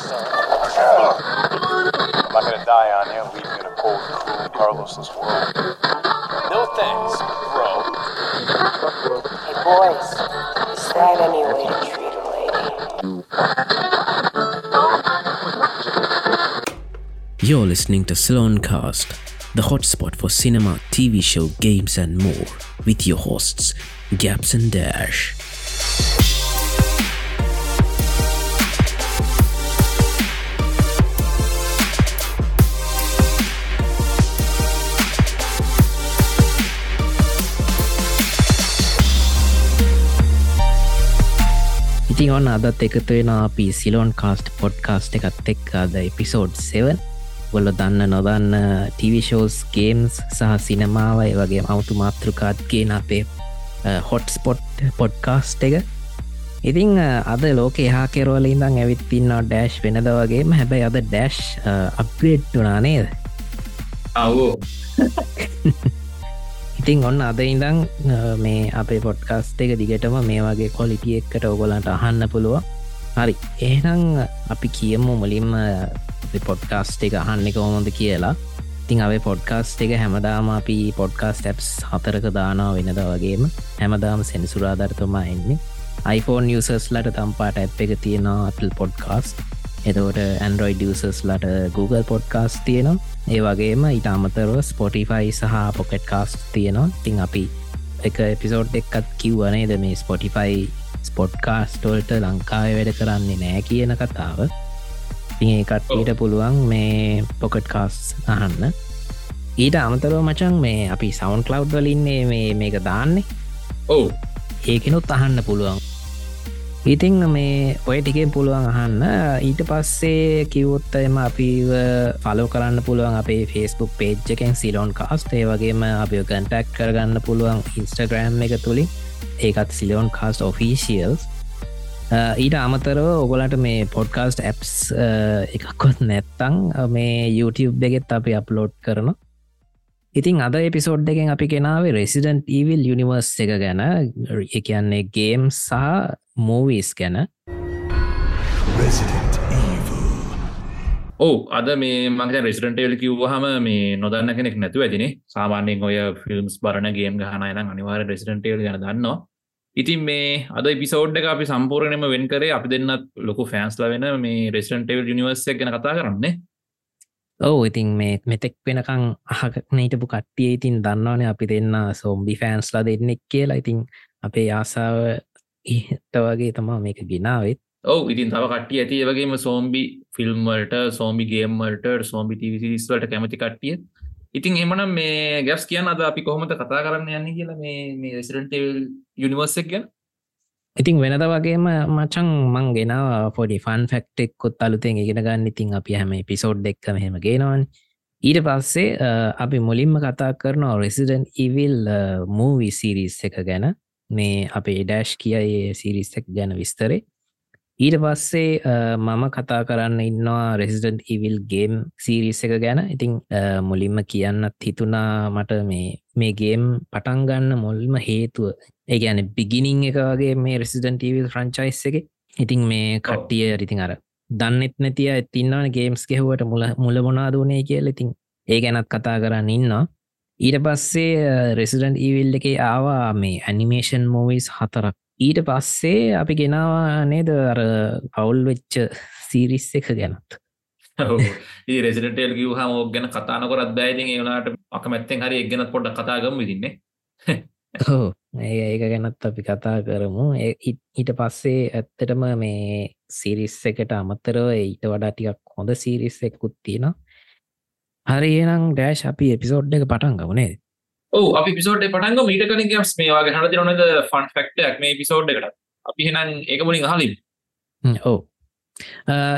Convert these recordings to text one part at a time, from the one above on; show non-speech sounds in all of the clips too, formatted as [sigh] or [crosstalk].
son. I'm not gonna die on you and leave you in a cold, cruel, Carlosless world. No thanks, bro. Hey boys, is that any way to treat a lady? You're listening to Cast, the hotspot for cinema, TV show, games, and more, with your hosts, Gaps and Dash. ඉතින් අදත් එකතු වෙන අපි Ceylon cast podcast එකත් එක් අද episode 7 ගොල්ල දන්න නොදන්න ටීවිෂෝස් ගේම්ස් සහ සිනමාවය වගේ අවුතු මාතෘකාත් කියන අපේ හොට්ස්පොට් පොඩ්කාස්ට් එක. ඉතිං අද ලෝක එහා කෙරවල ඉඳං ඇවිත්තින්න ඩෑශ් වෙනද වගේම. හැබැයි අද ඩෑශ් අප්‍රේට්ටුනා නේද? අවෝ [laughs] ඉතින් ඔන්න අද ඉඳං මේ අපේ පොඩ්කාස්ට එක දිගටම මේ වගේ කොලිටිය එක්කට ඔගොලන්ට අහන්න පුළුව හරි. ඒනම් අපි කියමු මුලින්ම පොඩ්කාස්ට එක අහන්න එක ඕමොද කියලා. ඉතින් අපේ පොඩ්කාස්ට එක හැමදාම අපි පොඩ්කාස් ටැප්ස් හතරක දානාව වෙනද වගේම. හැමදාම සෙනසුරාධර්තමා එන්නේ. iPhone යසස්ලට තම්පාට ඇප් එක තියෙනවා Apple පොඩ්කාස්ට එතවට ඇන්ඩරෝයිඩ ියසස්ලට Google පොඩ්කාස් තියෙනවා. ඒ වගේම ඉට අමතරව ස්පොටිෆයි සහ පොකට් කාස් තියෙනවා. තින් අපි එක එපිසෝඩ් එක්කත් කිව්වනේද මේ ස්පොටිෆයි ස්පොට්කාස්ටෝල්ට ලංකාව වැඩ කරන්නේ නෑ කියන කතාව. තිඒ කට්ට පුළුවන් මේ පොකට් කාස් අහන්න. ඊට අමතරව මචන් මේ අපි සවන් කලව් වලින්නේ මේ මේක දාන්නේ. ඔවු. ඒකෙනුත් අහන්න පුළුවන් ඉතිං මේ ඔය ටිකෙන් පුළුවන් අහන්න. ඊට පස්සේ කිවොත් එම අපි ෆලෝ කරන්න පුළුවන් අපේ ෆස්බුක් පේජ් එකෙන් සිලෝන් කාස්ට ඒ වගේම අපි කන්ටක් කරගන්න පුළුවන් ඉන්ස්ටග්‍රෑම් එක තුළින් ඒකත් සිලියෝන් කාස්ට ඔෆිසිියල්ස් ඊට අමතරව ඔගොලට මේ පොඩ්කාස්ට ඇප්ස් එකක්කොත් නැත්තං. මේ YouTube එකෙත් අපි අප්ලෝඩ් කරනවා. ඉතින් අද එපිසෝඩ් එකෙන් අපි කෙනාවේ රෙසිඩන්ට ඊවිල් යනිවර්ස් එක ගැන එකන්නේ ගේම් සහ මූවිස් ගැන. ඕ අද මේ මගේ රෙසිටන්ටේල් කිව්වහම මේ නොදන්න කෙනෙක් නැතු ඇතින. සාමාන්‍යෙන් ඔය ෆිල්ම්ස් බරණ ගේම් ගහනයන අනිවාර රෙසිටන්ටේල් ගැන දන්නවා. ඉතින් මේ අද පිසෝඩ් එක අපි සම්පූර්ණයම වෙන් කරේ අපි දෙන්නත් ලොකු ෆෑන්ස්ල වෙන මේ රෙස්ටන්ටේල් නිවර්සක් ගැන කතා කරන්නේ ඔව ඉතින් මේ මෙතෙක් වෙනකං අහනටපු කට්ටිය ඉතින් දන්නවන අපි දෙන්න සෝම්බි ෆෑන්ස්ලා දෙන්නෙක් කියලා. ඉතින් අපේ ආසාාව ඉහත වගේ තමා මේක ගෙනාවත්. ඔව ඉතින් තව කට්ටිය ඇති වගේම සෝම්බි ෆිල්ම්වලට සෝම්බි ගේම්වලට සෝම්බි ටිවිසිස්වලට කැමති කට්ටිය. ඉතින් එමනම් මේ ගැස් කියන්න අද අපි කොහොමට කතා කරන්න යන්න කියලා මේ රෙසිඩන්ටල් යුනිවර්සක් ගැන? ඉතින් වෙනද වගේම මචන් මං ගෙනාව පොඩි ෆන් ෆෙක්ටෙක්කොත් අලුතෙන් ඉගෙන ගන්න. ඉතින් අපි හැම පිසෝඩ් එක්ක මෙහෙම ගෙනවන්. ඊට පස්සේ අපි මුලින්ම කතා කරනවා රෙසිඩන් ඉවිල් මූවි සිරිස් එක ගැන. මේ අපේ ඩෑශ් කියයේ සිරිස්සක් ගැන විස්තරේ. ඊට පස්සේ මම කතා කරන්න ඉන්නවා රෙසිඩන්ට් ඉවිල් ගේම් සීරිස් එක ගැන. ඉතිං මුලින්ම කියන්නත් හිතුනා මට මේ මේ ගේම් පටන්ගන්න මුල්ම හේතුව. ඒ ගැන බිගිනිං එක වගේ මේ රෙසිඩන්ට ඉවිල් ෆ්‍රංචයිස් එක. ඉතිං මේ කට්ටිය ඉතින් අර දන්නෙත් නැතිය ඇතින්නවන ගේම්ස් කෙහුවට මුල මුල මොනාදුනේ කියල. ඉතින් ඒ ගැනත් කතා කරන්න ඉන්නවා. ඊට පස්සේ රෙසිඩන්ට් ඊවිල් එක ආවා මේ ඇනිමේෂන් මෝවිස් හතරක් ඊට පස්සේ අපි ගෙනවා නේද? අර අවුල් වෙච්ච සීරිස් එක ගැනත්. ඒ රෙසිටල් කිව හම ෝක් ගැන කතානකොරත් බෑතින් ඒවනාට අකමැත්තෙන් හරි එක් ගැනත් පොඩ්ඩ කතාගම විදින්නේ හෝ [laughs] ඒ ඒක ගැනත් අපි කතා කරමු. ඊට පස්සේ ඇත්තටම මේ සිරිස් එකට අමතරව ඊට වඩා ටිකක් හොඳ සිරිස් එක්කුත් තියෙන හරි ඒනම් ඩෑශ් අපි එපිසෝඩ් එක පටන් ගවනේ ඔව අපි පිසෝඩ් පටන්ග මීට කලින් ගස් මේවාගේ හට නොනද ෆන් ෆක්ටක් මේ පිසෝඩ් එකට අපි හෙනම් ඒක මුලින් හලින් ඕ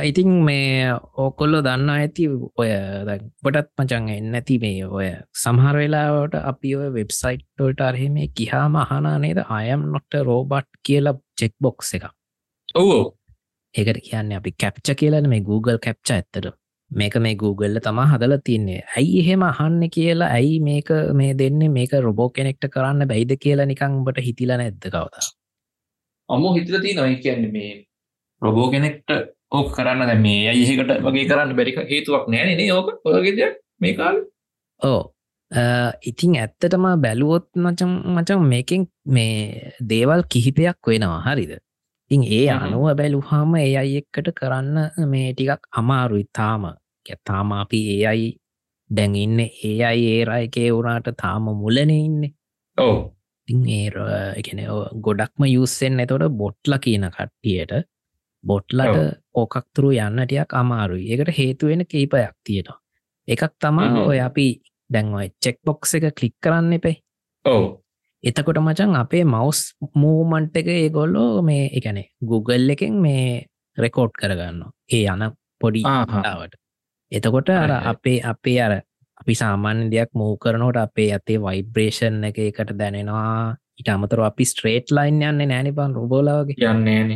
ඉතින් මේ ඕකොල්ලො දන්න ඇති ඔය පොටත් මචන් එන්න ඇති මේ ඔය සමහර වෙලාවට අපි ඔය වෙබ්සයිට්ටොල්ට අරහෙ මේ කිහාම අහනා නේද? අයම් නොට රෝබට් කියලා චෙක් බොක්ස් එක ඔවෝ ඒකට කියන්න අපි කැප්ච කියලන මේ Google කැප්ච ඇත්තට මේක මේ Googleල තමා හදල තින්නේ. ඇයි එහෙම අහන්න කියලා? ඇයි මේක මේ දෙන්න? මේක රොබෝ කෙනෙක්ට කරන්න බැයිද කියලා නිකංබට හිතිල නැද්ද කවද? අමෝ හිතල ති නොයි කියන්න මේ රොබෝ කෙනෙක්ට ඕක කරන්න දැ මේ අයහිකට වගේ කරන්න බැරික හේතුවක් නෑනේ ඕක. ඔයගෙද මේ කාල. ඕ ඉතිං ඇත්තටම බැලුවොත් මචන් මචන් මේකින් මේ දේවල් කිහිපයක් වෙනවා. හරිද? ඉතින් ඒ. අනුව බැලුහාම ඒ අයි එක්කට කරන්න මේ ටිකක් අමාරුයි තාම තාම අපි ඒ අයි දැන් ඉන්න ඒ අයි ඒරයකේ වුණාට තාම මුලන ඉන්න. ඕ ඉතින් ඒ එකන ගොඩක්ම යුස්සෙන් එතොට බොට්ල කියන කට්ටියට බොට්ලට. ඕකක්තුරු යන්නටයක් අමාරුයි. ඒකට හේතුවෙන කීපයක් තියෙනවා. එකක් තමා. ඔය අපි දැන්වයි චෙක් බොක්ස එක කලික් කරන්න එපේ. ඕ එතකොට මචන් අපේ මවස් මූමන්ට් එක ඒගොල්ලෝ මේ එකනේ Google එකෙන් මේ රෙකෝඩ් කරගන්න ඒ යන පොඩි ආහා. එතකොට අර. අපේ අපේ අර අපි සාමාන්‍ය දෙයක් මූ කරනකොට අපේ ඇතේ වයිබ්‍රේෂන් එක එකට දැනෙනවා. ඉට අමතර අපි ස්ට්‍රේට් ලයින් යන්න නෑනි පන් රුබෝලාවගේ යන්නේන.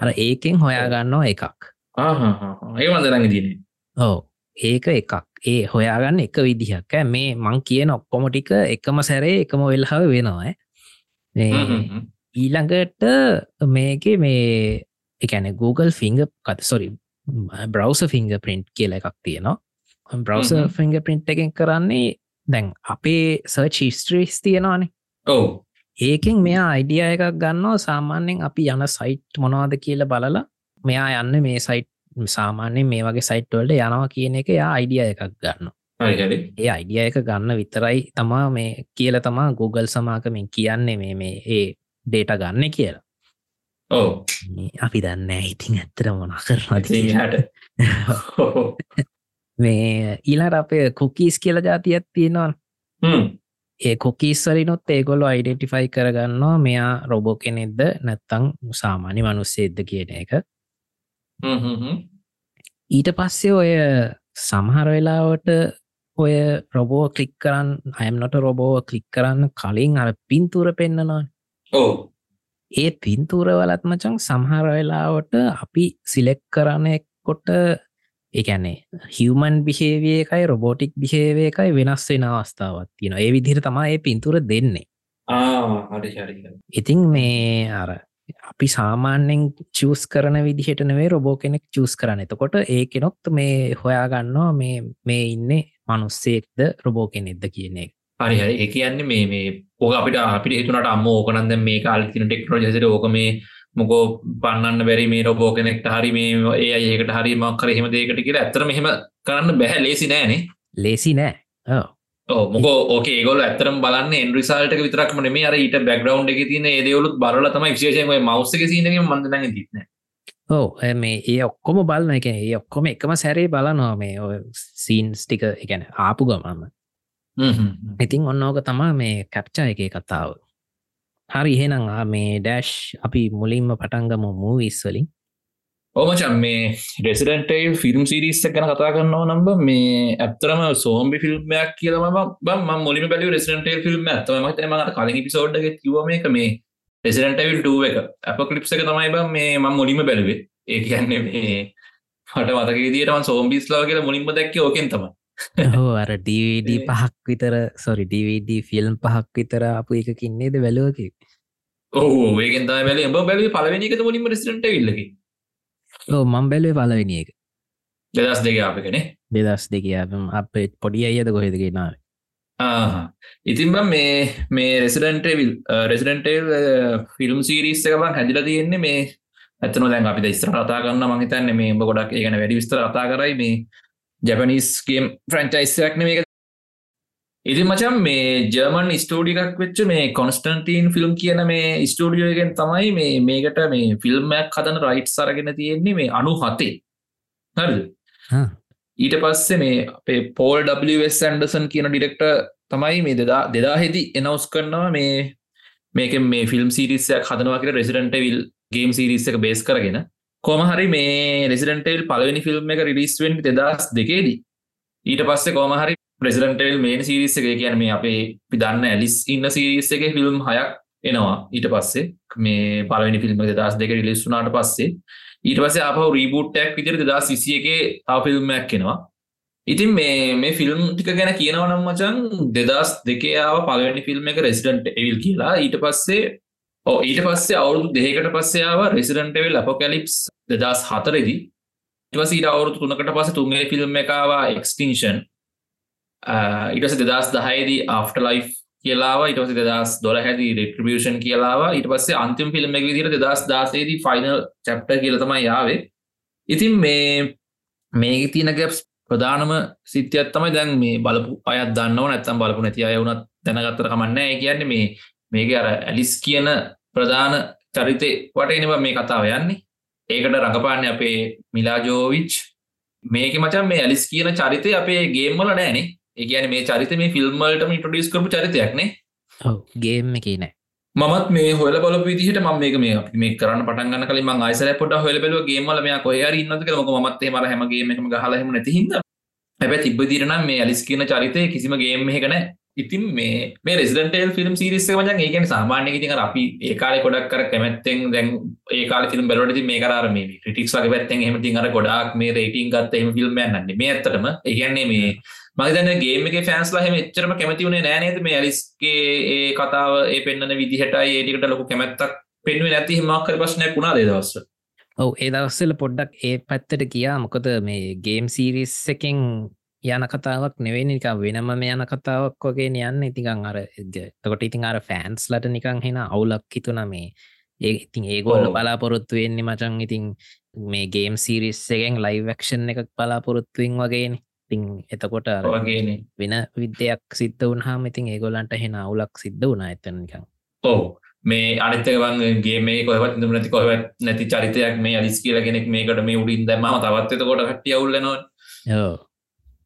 අර ඒකෙන් හොයාගන්නවා එකක්. ආහා ඒ වන්දරඟ දින ඕ ඒක එකක්. ඒ හොයාගන්න එක විදිහක්. මේ මං කියන ඔක්කොම ටික එකම සැරේ එකම වෙල්හව වෙනවා ඊළඟට මේක මේ එකන Google ෆිංග කත සොරි බ්‍රවස ෆිංග පින්ට් කියල එකක් තියෙනවා. බ්‍රවස. ෆිංග පින්ට් එකෙන් කරන්නේ දැන් අපේ සර්ච් ස්ට්‍රීස් තියෙනවානේ. ඔව්. ඒකෙන් මෙයා අයිඩිය එකක් ගන්නවා සාමාන්‍යෙන් අපි යන සයිට් මොනවාද කියල බලලා මෙයා යන්න මේ සයිට් සාමාන්‍යෙන් මේ වගේ සයිට්වල්ට යනවා කියන එක යා අයිඩිය එකක් ගන්න ඒ අයිඩිය එක ගන්න විතරයි තමා මේ කියල තමා Google සමාකමින් කියන්නේ මේ මේ ඒ ඩේට ගන්න කියලා ඕ අපි දන්න ඉතින් ඇත්තර මොන කරනද හට මේ ඊලාට අපේ කොකීස් කියල ජාතියක් තියෙනවා. ඒ කොකිස්සලිනොත් ඒගොලො අයිඩෙන්ටිෆයි කරගන්නවා මෙයා රොබෝ කෙනෙක්ද නැත්තං සාමාන්‍ය මනුස්සේද්ද කියන එක. ඊට පස්සේ ඔය සමහර වෙලාවට ඔය රොබෝ කලික් කරන්න අයම්නොට රොබෝව කලික් කරන්න කලින් අර පින්තුර පෙන්න්නනවා ඕ ඒ පින්තූර වලත් මචන් සමහර වෙලාවට අපි සිලෙක් කරන කොට ඒැනේ හිවමන් බිහේවිය එකයි රොබෝටික් බිහේවය එකයි වෙනස් වෙන අවස්ථාවත් තියෙන ඒ විදිහර තමා ඒ පින්තුර දෙන්නේ. ඉතින් මේ අර අපි සාමාන්‍යෙන් චස් කරන විදිහට නෙවේ රොබෝ කෙනෙක් චස් කරන එතකොට ඒ කෙනොත් මේ හොයාගන්නවා මේ මේ ඉන්න මනුස්සේක්ද රොබෝ කෙනෙක්ද කියන එක හරි හරි. ඒ කියන්නේ මේ මේ ඕක අපිට අපිට හිතුනට අම්ම ඕකනන්ද මේ කාල්තින ටෙක්නෝජසිට ඕක මේ මොකෝ පන්නන්න බැරි මේ රොබෝ කෙනෙක්ට හරි මේ ඒ අයකට හරි මක්කර හෙම දේකට කියලා ඇතර මෙහෙම කරන්න බැහැ ලේසි නෑනේ ලේසි නෑ. ඕ ඕ මොකෝ ඕක ඒගොල ඇතරම් බලන්න එන්රිසාල්ට විතරක්ම මේ අර ඊට බැක්ග්‍රවන්් එක තින ඒදවලුත් බරල තම විශේෂය මවස්සක සිනක මන්දන තින ඕ මේ ඒ ඔක්කොම බලන එක ඒ ඔක්කොම එකම සැරේ බලනවා මේ ඔය සීන්ස් ටික. එකැන ආපු ගමම ඉතින් ඔන්න ඕක තමා මේ කැප්චා එක කතාව. හරි එහෙනම් ආ මේ ඩෑශ් අපි මුලින්ම පටන්ගම මූවිස්වලින් ඕමචන් මේ රෙසිඩන්ටේ ෆිල්ම් සිරිස්ස ගැන කතා කරන්නවා නම්බ මේ ඇත්තරම සෝම්බි ෆිල්ම්මයක් කියලම බම මුලිම බැලි රෙසිඩන්ටේ ෆිල්ම් ඇතම මට කලින් පිසෝඩ්ඩ කිවම එක මේ රෙසිඩන්ටවිල් ඩුව එක. අප කලිප්ස එක තමයි බ මේ මං මුලිම බැලුවේ. ඒ කියන්නේ මේ මට මතකේදීටම සෝම්බිස්ලාව කියලා මුලින්ම දැක්ක ඕකෙන් තම හෝ [laughs] අර ඩවඩ. පහක් විතර සොරි ඩවඩ ෆිල්ම් පහක් විතර අප එකකින්නේද වැලෝක ඕ තම බැල එබ බැලි පලවෙනික මුලින්ම රෙසිඩට විල්ලකි ඕ මං බැලුවේ පලවෙනි එක. දෙදස් දෙක අපකනේ දෙදස් දෙක අප පොඩි අයද කොහෙදගෙනාව ඉතින් බ මේ මේ රෙසිඩන්ටේවිල් රෙසිඩන්ටේල් ෆිල්ම් සිරිස්ස එකබන් හැදිල තියෙන්නේ මේ ඇතන දැන් අපි ස්ත්‍ර කතා කරන්න මහිතන්න මේ උඹ ගොඩක් ඒගන වැඩි විස්තර කතා කරයි. මේ ජැපනිස්ගේම් ෆ්‍රන්චයිස්යක් මේක. ඉති මචන් මේ ජර්මන් ස්ටෝඩිකක් වෙච්ච මේ කොන්ස්ටන්ටීන් ෆිල්ම් කියන මේ ස්ටෝඩියෝගෙන් තමයි මේ මේකට මේ ෆිල්ම්මයක් හදන රයිට් සරගෙන තියෙන්නේ මේ අනු හතේ. හරි ඊට පස්සේ මේ අපේ පෝල් ස් ඇන්ඩසන් කියන ඩිරෙක්ට තමයි මේ දෙදා දෙදා හෙදි එනවස් කරනවා මේ මේක මේ ෆිල්ම් සිරිස්සයක් හදනවා කියෙන රෙසිඩන්ට විල් ගේම් සිරිස්ස එක බේස් කරගෙන කොමහරි මේ රෙසිඩන්ටේල් පලවෙනි ෆිල්ම් එක රිලිස්වෙන් දෙදස් දෙකේදී. ඊට පස්සේ කොමහරි ප්‍රෙසිඩන්ටල් මේන සිරිස්ස එක කියන මේ අපේ පිදන්න ඇලිස් ඉන්න සිරිස්ස එක ෆිල්ම් හයක් එනවා. ඊට පස්සේ මේ පලවෙනි ෆිල්ම් දස් දෙක රිලිස් වුනාට පස්සේ ඊට පස්සේ අප රීබුට්ටක් විදිර දස් විසිය එක ආෆිල්ම්මයක් කෙනවා ඉතින් මේ මේ ෆිල්ම් ටික ගැන කියනවනම් මචන් දෙදස් දෙකයාව පලවැනි ෆිල්ම් එක රෙසිඩන්ට් එවිල් කියලා. ඊට පස්සේ ඕ ඊට පස්සේ අවුරුදු දෙකට පස්සයාව රෙසිඩන්ටවෙල් අපොකැලිප්ස් දෙදස් හතරෙදි. ඉටවසීට අවුරුතු තුනකට පස තුන්ගේ ෆිල්ම් එකවා එක්ස්ටිංෂන් ඉටස දෙදස් දහයේදී ආෆ්ට ලයි් කියලාව ඉටස දෙදස් දොල හැදි රෙට්‍රිබියෂන් කියලාව ඉට පස්සේ අන්තිම ෆිල්ම් එක විදිර දෙදස් දාසේදී ෆයිනල් චැප්ට කියලතමයි යාවේ ඉතින් මේ මේ තියන ගැප්ස් ප්‍රධානම සිත්‍යත් තමයි දැන් මේ බලපු අයත් දන්නව නැත්තම් බලපු නැති අය වුණත් දැනගත්තර කමන්න කියන්නේ මේ මේක අර ඇලිස් කියන ප්‍රධාන චරිතය වටනවා මේ කතාව යන්නේ. ඒකට රඟපාන්න අපේ මිලාජෝවිච් මේක මචන් මේ ඇලිස් කියන චරිතය අපේ ගේම්මල නෑනේ ඒගැන මේ චරිත මේ ෆිල්ම්මල්ටම ඉටඩියස් කරපු චරිතයක්නේ ගේම් එක නෑ. මත් මේ හොල බල විදිහට ම මේක මේ මේ කරන්න පටන් කල ම අයිසර පොට හොල බල ගේමල මේ කොහර ඉන්නක ම මත්තේ මර හැමගේ එකම හලහෙම නැතිහිද හැබැ තිබ්බදිරනම් මේ ඇලිස් කියන චරිතය කිසිම ගේම් එකන ඉතින් මේ මේ රෙසිඩන්ටල් ෆිල්ම් සිරිස්ස මචන් ඒකන සාමාන්‍ය ඉතින් අපි ඒකාල ගොඩක් කර කැමැත්තෙන් දැන් ඒකාල තින බැලට මේ කරර මේ ටික්ස් ලගේ පැත්තෙන් හෙමති අර ගොඩක් මේ රේටිං ගත්ත එම ෆිල්ම් න්නේ මේ ඇත්තටම ඒගන්නේ මේ මගතන ගේම ෆෑන්ස්ලා හම එච්චරම කැමති වුණේ නෑනේද මේ ඇලිස්ගේ ඒ කතාව ඒ පෙන්න්න විදිහටයි ඒටිකට ලොකු කැමැත්තක් පෙන්ුවේ නැති හිමක්කර ප්‍රශ්නයක් වුණා දේදවස්ස ඔව ඒ දවස්සල පොඩ්ඩක් ඒ පැත්තට කියා මොකද මේ ගේම් සීරිස් එකෙන් යන කතාවක් නෙවෙයි නික වෙනම යන කතාවක් වගේ යන්න. ඉතිකං අර තකොට ඉතින් අර ෆෑන්ස් ලට නිකං හෙන අවුලක් හිතුන මේ. ඒ ඉතින් ඒගොල්ල බලාපොරොත්තු වෙන්නේ මචන් ඉතින් මේ ගේම් සීරිස් එකෙන් ලයිවක්ෂන් එකක් බලාපොරොත්තුවෙන් වගේනේ ඉතිං එතකොට වගේන වෙන විද්‍යයක් සිද්ධ වුන්හාම ඉතින් ඒගොලන්ට හෙන අවුලක් සිද්ධ වුණ ඇතනිකං ඕ මේ අනිතකවන්ගේ මේ කොහවත් නැති කොහවත් නැති චරිතයක් මේ අලිස් කියලගෙනෙක් මේකට මේ උඩින් දැම තවත් කොට හටිය අවුල්ලනවා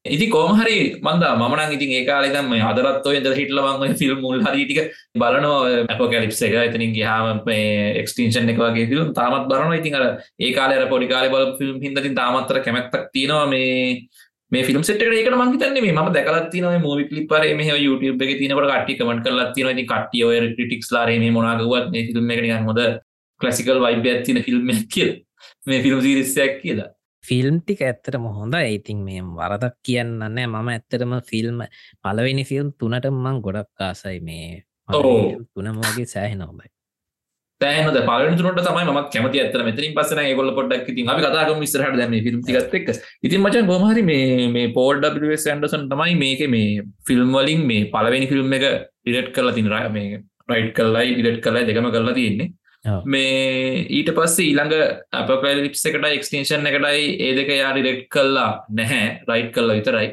ඉති කෝමහරි මන්ද මන ඉතින් ඒකාලෙදම අදරත් ඔය ද හිටලවං ෆිල්ම් මුල් හරිටික බලනවා. ඇප කැලිප් එක එතනින් ගහම එක්ස්ටේෂන් එක වගේ ෆිල්ම් තාමත් බලන ඉතින් අර ඒකාලර පොඩිකාල බල ෆිල්ම් හිදතින් තාමත්තර කැමැත්තක් තියෙනවා මේ මේ ෆිල්ම් සෙට එක මංතන්නේ මේ ම දැකලත්තින මෝවි කලිපර මේ YouTube එක තිනකට කට්ටි කමට කරලා තින ති කට්ටිය ඔය ටික්ස් ලාරේ මේ මොනාගවත් මේ ෆිල්ම් එක හොද කලසිකල් වයිබ ඇතින ෆිල්ම් කිය මේ ෆිල්ම් සිරිස්සයක් කියලා. ෆිල්ම් ටික ඇත්තටම හොඳ ඉතින් මේ වරදක් කියන්න නෑ. මම ඇත්තටම ෆිල්ම් පලවෙනි ෆිල්ම් තුනට මං ගොඩක් ආසයි. මේ තුනමගේ සෑහෙන හොබයි තෑනද පලන තුනට තමයි ම කැමති ඇතර මෙතරින් පසන ගොල පොඩක් ති අපි කතාකම විස්රහට දැම ිල්ම් තිගත්තෙක් ඉතින් මචන් ගොමහරි මේ මේ පෝඩ් සන්ඩසන් තමයි මේක මේ ෆිල්ම් වලින් මේ පලවෙනි ෆිල්ම් එක ඉරට් කරලා තින රය මේ රයිට් කරලයි ඉඩට් කරලා දෙකම කරලා තියෙන්නේ මේ ඊට පස්සේ ඊළඟ අප පැලිප්ස එකට එක්ස්ටේෂන් එකටයි ඒ දෙක යා ඩිරෙක්් කල්ලා නැහැ රයිට් කල්ලා විතරයි.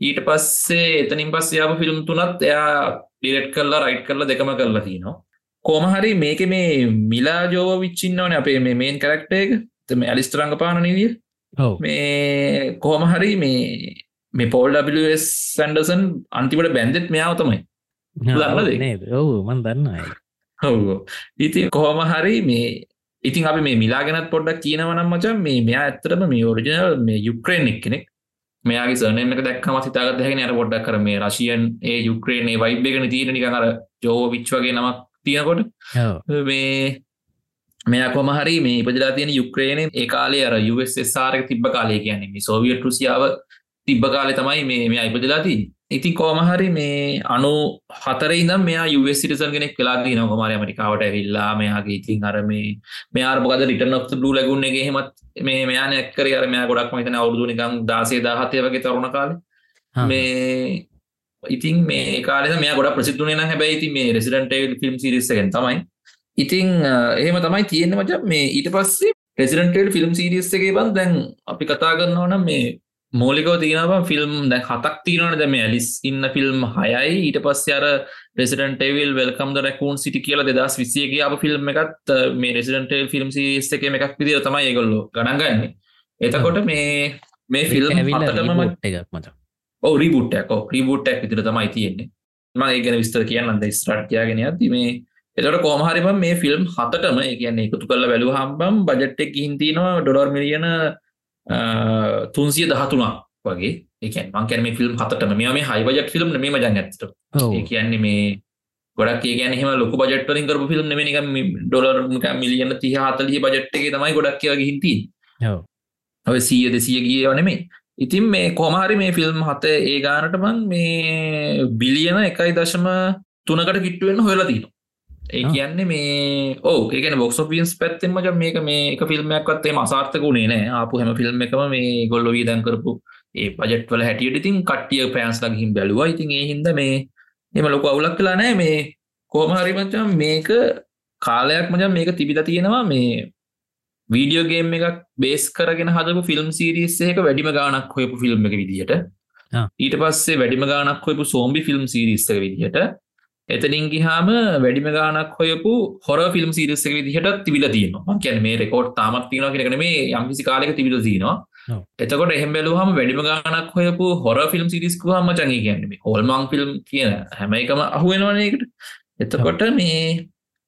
ඊට පස්සේ එතනින් පස්සේ යාප ෆිල්ම් තුනත් එයා ඩිරෙට් කල්ලා රයිට් කරලා දෙකම කරලා තිනවා. කෝමහරි මේක මේ මිලා ජෝව විච්චින්නවන අපේ මේ මේන් කරක්ට එක. තම ඇලිස්ටරංග පාන නිදිය මේ කෝමහරි මේ මේ පෝල් සන්ඩසන් අන්තිවට බැන්දෙත් මෙයාව තමයි. දන්නද ඔවු මන් දන්නයි ඔවෝ ඉතින් කොහොම හරි මේ ඉතින් අපි මේ මිලාගෙනත් පොඩ්ඩක් කියනවනම් මචන් මේ මෙයා ඇත්තරම මේ ඔරිජනල් මේ යුක්‍රේන් එක් කෙනෙක් මෙයාගේ සර්නම එක දැක්කම සිතාගත් හැගෙන අර පොඩ්ඩක් කර මේ රශයන් ඒ යුක්‍රේනේ වයිබ්බගෙන තීර නික අර ජෝ විච්වගේ නමක් තියනකොට. මේ මෙයා කොමහරි මේ ඉපදලා තියෙන යුක්‍රේණය ඒ කාලේ අර යුSSRක තිබ්බ කාලය කියන්නේ මේ සෝවියට් රුසියාව තිබ්බ කාලෙ තමයි මේ මේ ඉපදලා තිී ඉතින් කෝමහරි මේ අනු හතර ඉදම් මෙයා යුස් සිටිසන් කෙනෙක් වෙලාදී නොකමාර ඇමරිකාවට ඇවිල්ලා මෙයාගේ ඉතින් අර මේ මෙයා මොකද රිටන ඔ් ලු ලගුන්න එක හෙමත් මේ මෙයා නැක්කර අර මෙයා ගොඩක් මතන අවුදු නිකම් දාසේ දාහතය වගේ තරුණ කාල. මේ ඉතින් මේ කාල මේ ගොඩ ප්‍රසිදුනේ නම් හැබැයි ඉතින් මේ රෙසිඩන්ට ෆිල්ම් සිරිස්සගෙන් තමයි. ඉතිං එහෙම තමයි තියෙන මච මේ ඊට පස්සේ රෙසිඩන්ටල් ෆිල්ම් සිරිස්සගේ බන් දැන් අපි කතා කරන්නවනම් මේ මෝලිකව තියෙනවා ෆිල්ම් දැ හතක් තිීනවන දැම ඇලිස් ඉන්න ෆිල්ම් හයයි. ඊට පස්ස අර රෙසිඩන්ටේවිල් වෙල්කම් රැකූන් සිටි කියල දෙදස් විසියගේ අප ෆිල්ම් එකත් මේ රෙසිඩන්ටේල් ෆිල්ම් සිස් එක එකක් විදිර තමයි ඒගොල්ලො ගණගන්න එතකොට මේ මේ ෆිල්ම් ඇවිල්ටම එකක් මත ඕ රිබුට්ටක් රිබුට්ටක් විතර තමයි තියෙන්නේ. ම ඒගෙන විස්තර කියන්න අද ස්ට්‍රට් කියගෙන ඇති මේ එතට කෝමහරිම මේ ෆිල්ම් හතටම කියන්නේ එකතු කල්ල වැලු හම්බම් බජට්ටෙක් හින්තිනවා ඩොඩර් මිලියන තුන්සිය දහතුනා වගේ. එක මංකැන මේ ෆිල්ම් හතට මේ මේ හයිබජට ෆිල්ම් මේ මජන් ඇත කියන්නේ මේ ගොඩක් කියන හෙම ලොක බජටලින් කරපු ෆිල්ම් නෙමනික ඩොලර් මිලියන තිහ හතලිය බජට්ගේ තමයි ගොඩක් කියවගේ හින්ති ඔය සීය දෙසිය ගිය වනෙමේ ඉතින් මේ කොමාරි මේ ෆිල්ම් හත ඒ ගානට බං මේ බිලියන එකයි දශම තුනකට කිට්ටුවෙන් හොලා තින ඒ. කියන්නේ මේ ඕ ඒකන බොක්ස් ියන්ස් පැත්තෙන් මජ මේක මේ එක ෆිල්ම්මයක්වත් එම අසාර්ථක වුණේ නෑ. ආපු හැම ෆිල්ම් එකම මේ ගොල්ල වීදන් කරපු ඒ පජට්වල හැටියට ඉතින් කට්ටිය පෑන්ස් ලගහිම් බැලුව. ඉතින් ඒ හින්ද මේ එම ලොක අවුලක් කලා නෑ. මේ කෝමහරිමචම් මේක කාලයක් මජම් මේක තිබිල තියෙනවා. මේ වීඩියෝගේම් එකක් බේස් කරගෙන හදපු ෆිල්ම් සිරිස්සයක වැඩිම ගානක් හොයපු ෆිල්ම් එක විදිහට. ඊට පස්සේ වැඩිම ගානක් හොයපු සෝම්බි ෆිල්ම් සිරිස්සක විදිහට එතනින් ගිහාම වැඩිම ගානක් හොයපු හොර ෆිල්ම් සිරිස්සක විදිහට තිබිල තියනවා. කියැන මේ රෙකෝඩ් තාමත් තියන කෙන මේ යම්කිසි කාලක තිබිල ඔව්. එතකොට එහෙම බැලුවහම වැඩිම ගානක් හොයපු හොර ෆිල්ම් සිරිස්කුවහම චඟ කියන්නේ හොල්මං ෆිල්ම් කියන හැම එකම අහුවෙනවනකට එතකොට මේ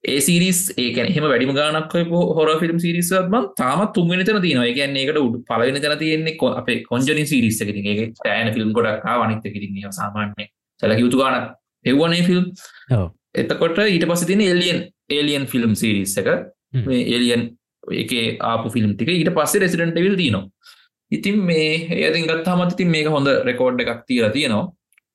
ඒ සිරිස් ඒකන එහම වැඩිම ගානක් හොර ෆිල්ම් සිරිසත්ම තාමත් තුන්ගෙන තන තියන එකන්න එකට උඩ පලවෙන තන තියෙන්නේ අපේ කොන්ජනින් සිරිස්ස කිරින් ඒ ෑන ෆිල්ම් ගොඩක් අනිත්ත කිරින් සාමාන්‍ය සැලක යුතු ගානක් එව්වනේ ෆිල්ම්. එතකොට ඊට පස තින එලියන් ඒලියන් ෆිල්ම් සිරිස් එක. එලියන් එක ආපු ෆිල්ම් ටික ඊට පස්සේ රෙසිඩන්ට විල් තියනවා. ඉතින් මේ ඒතින් ගත්තාමත් ඉතින් මේක හොඳ රෙකෝඩ් එකක් තිීර තියෙනවා.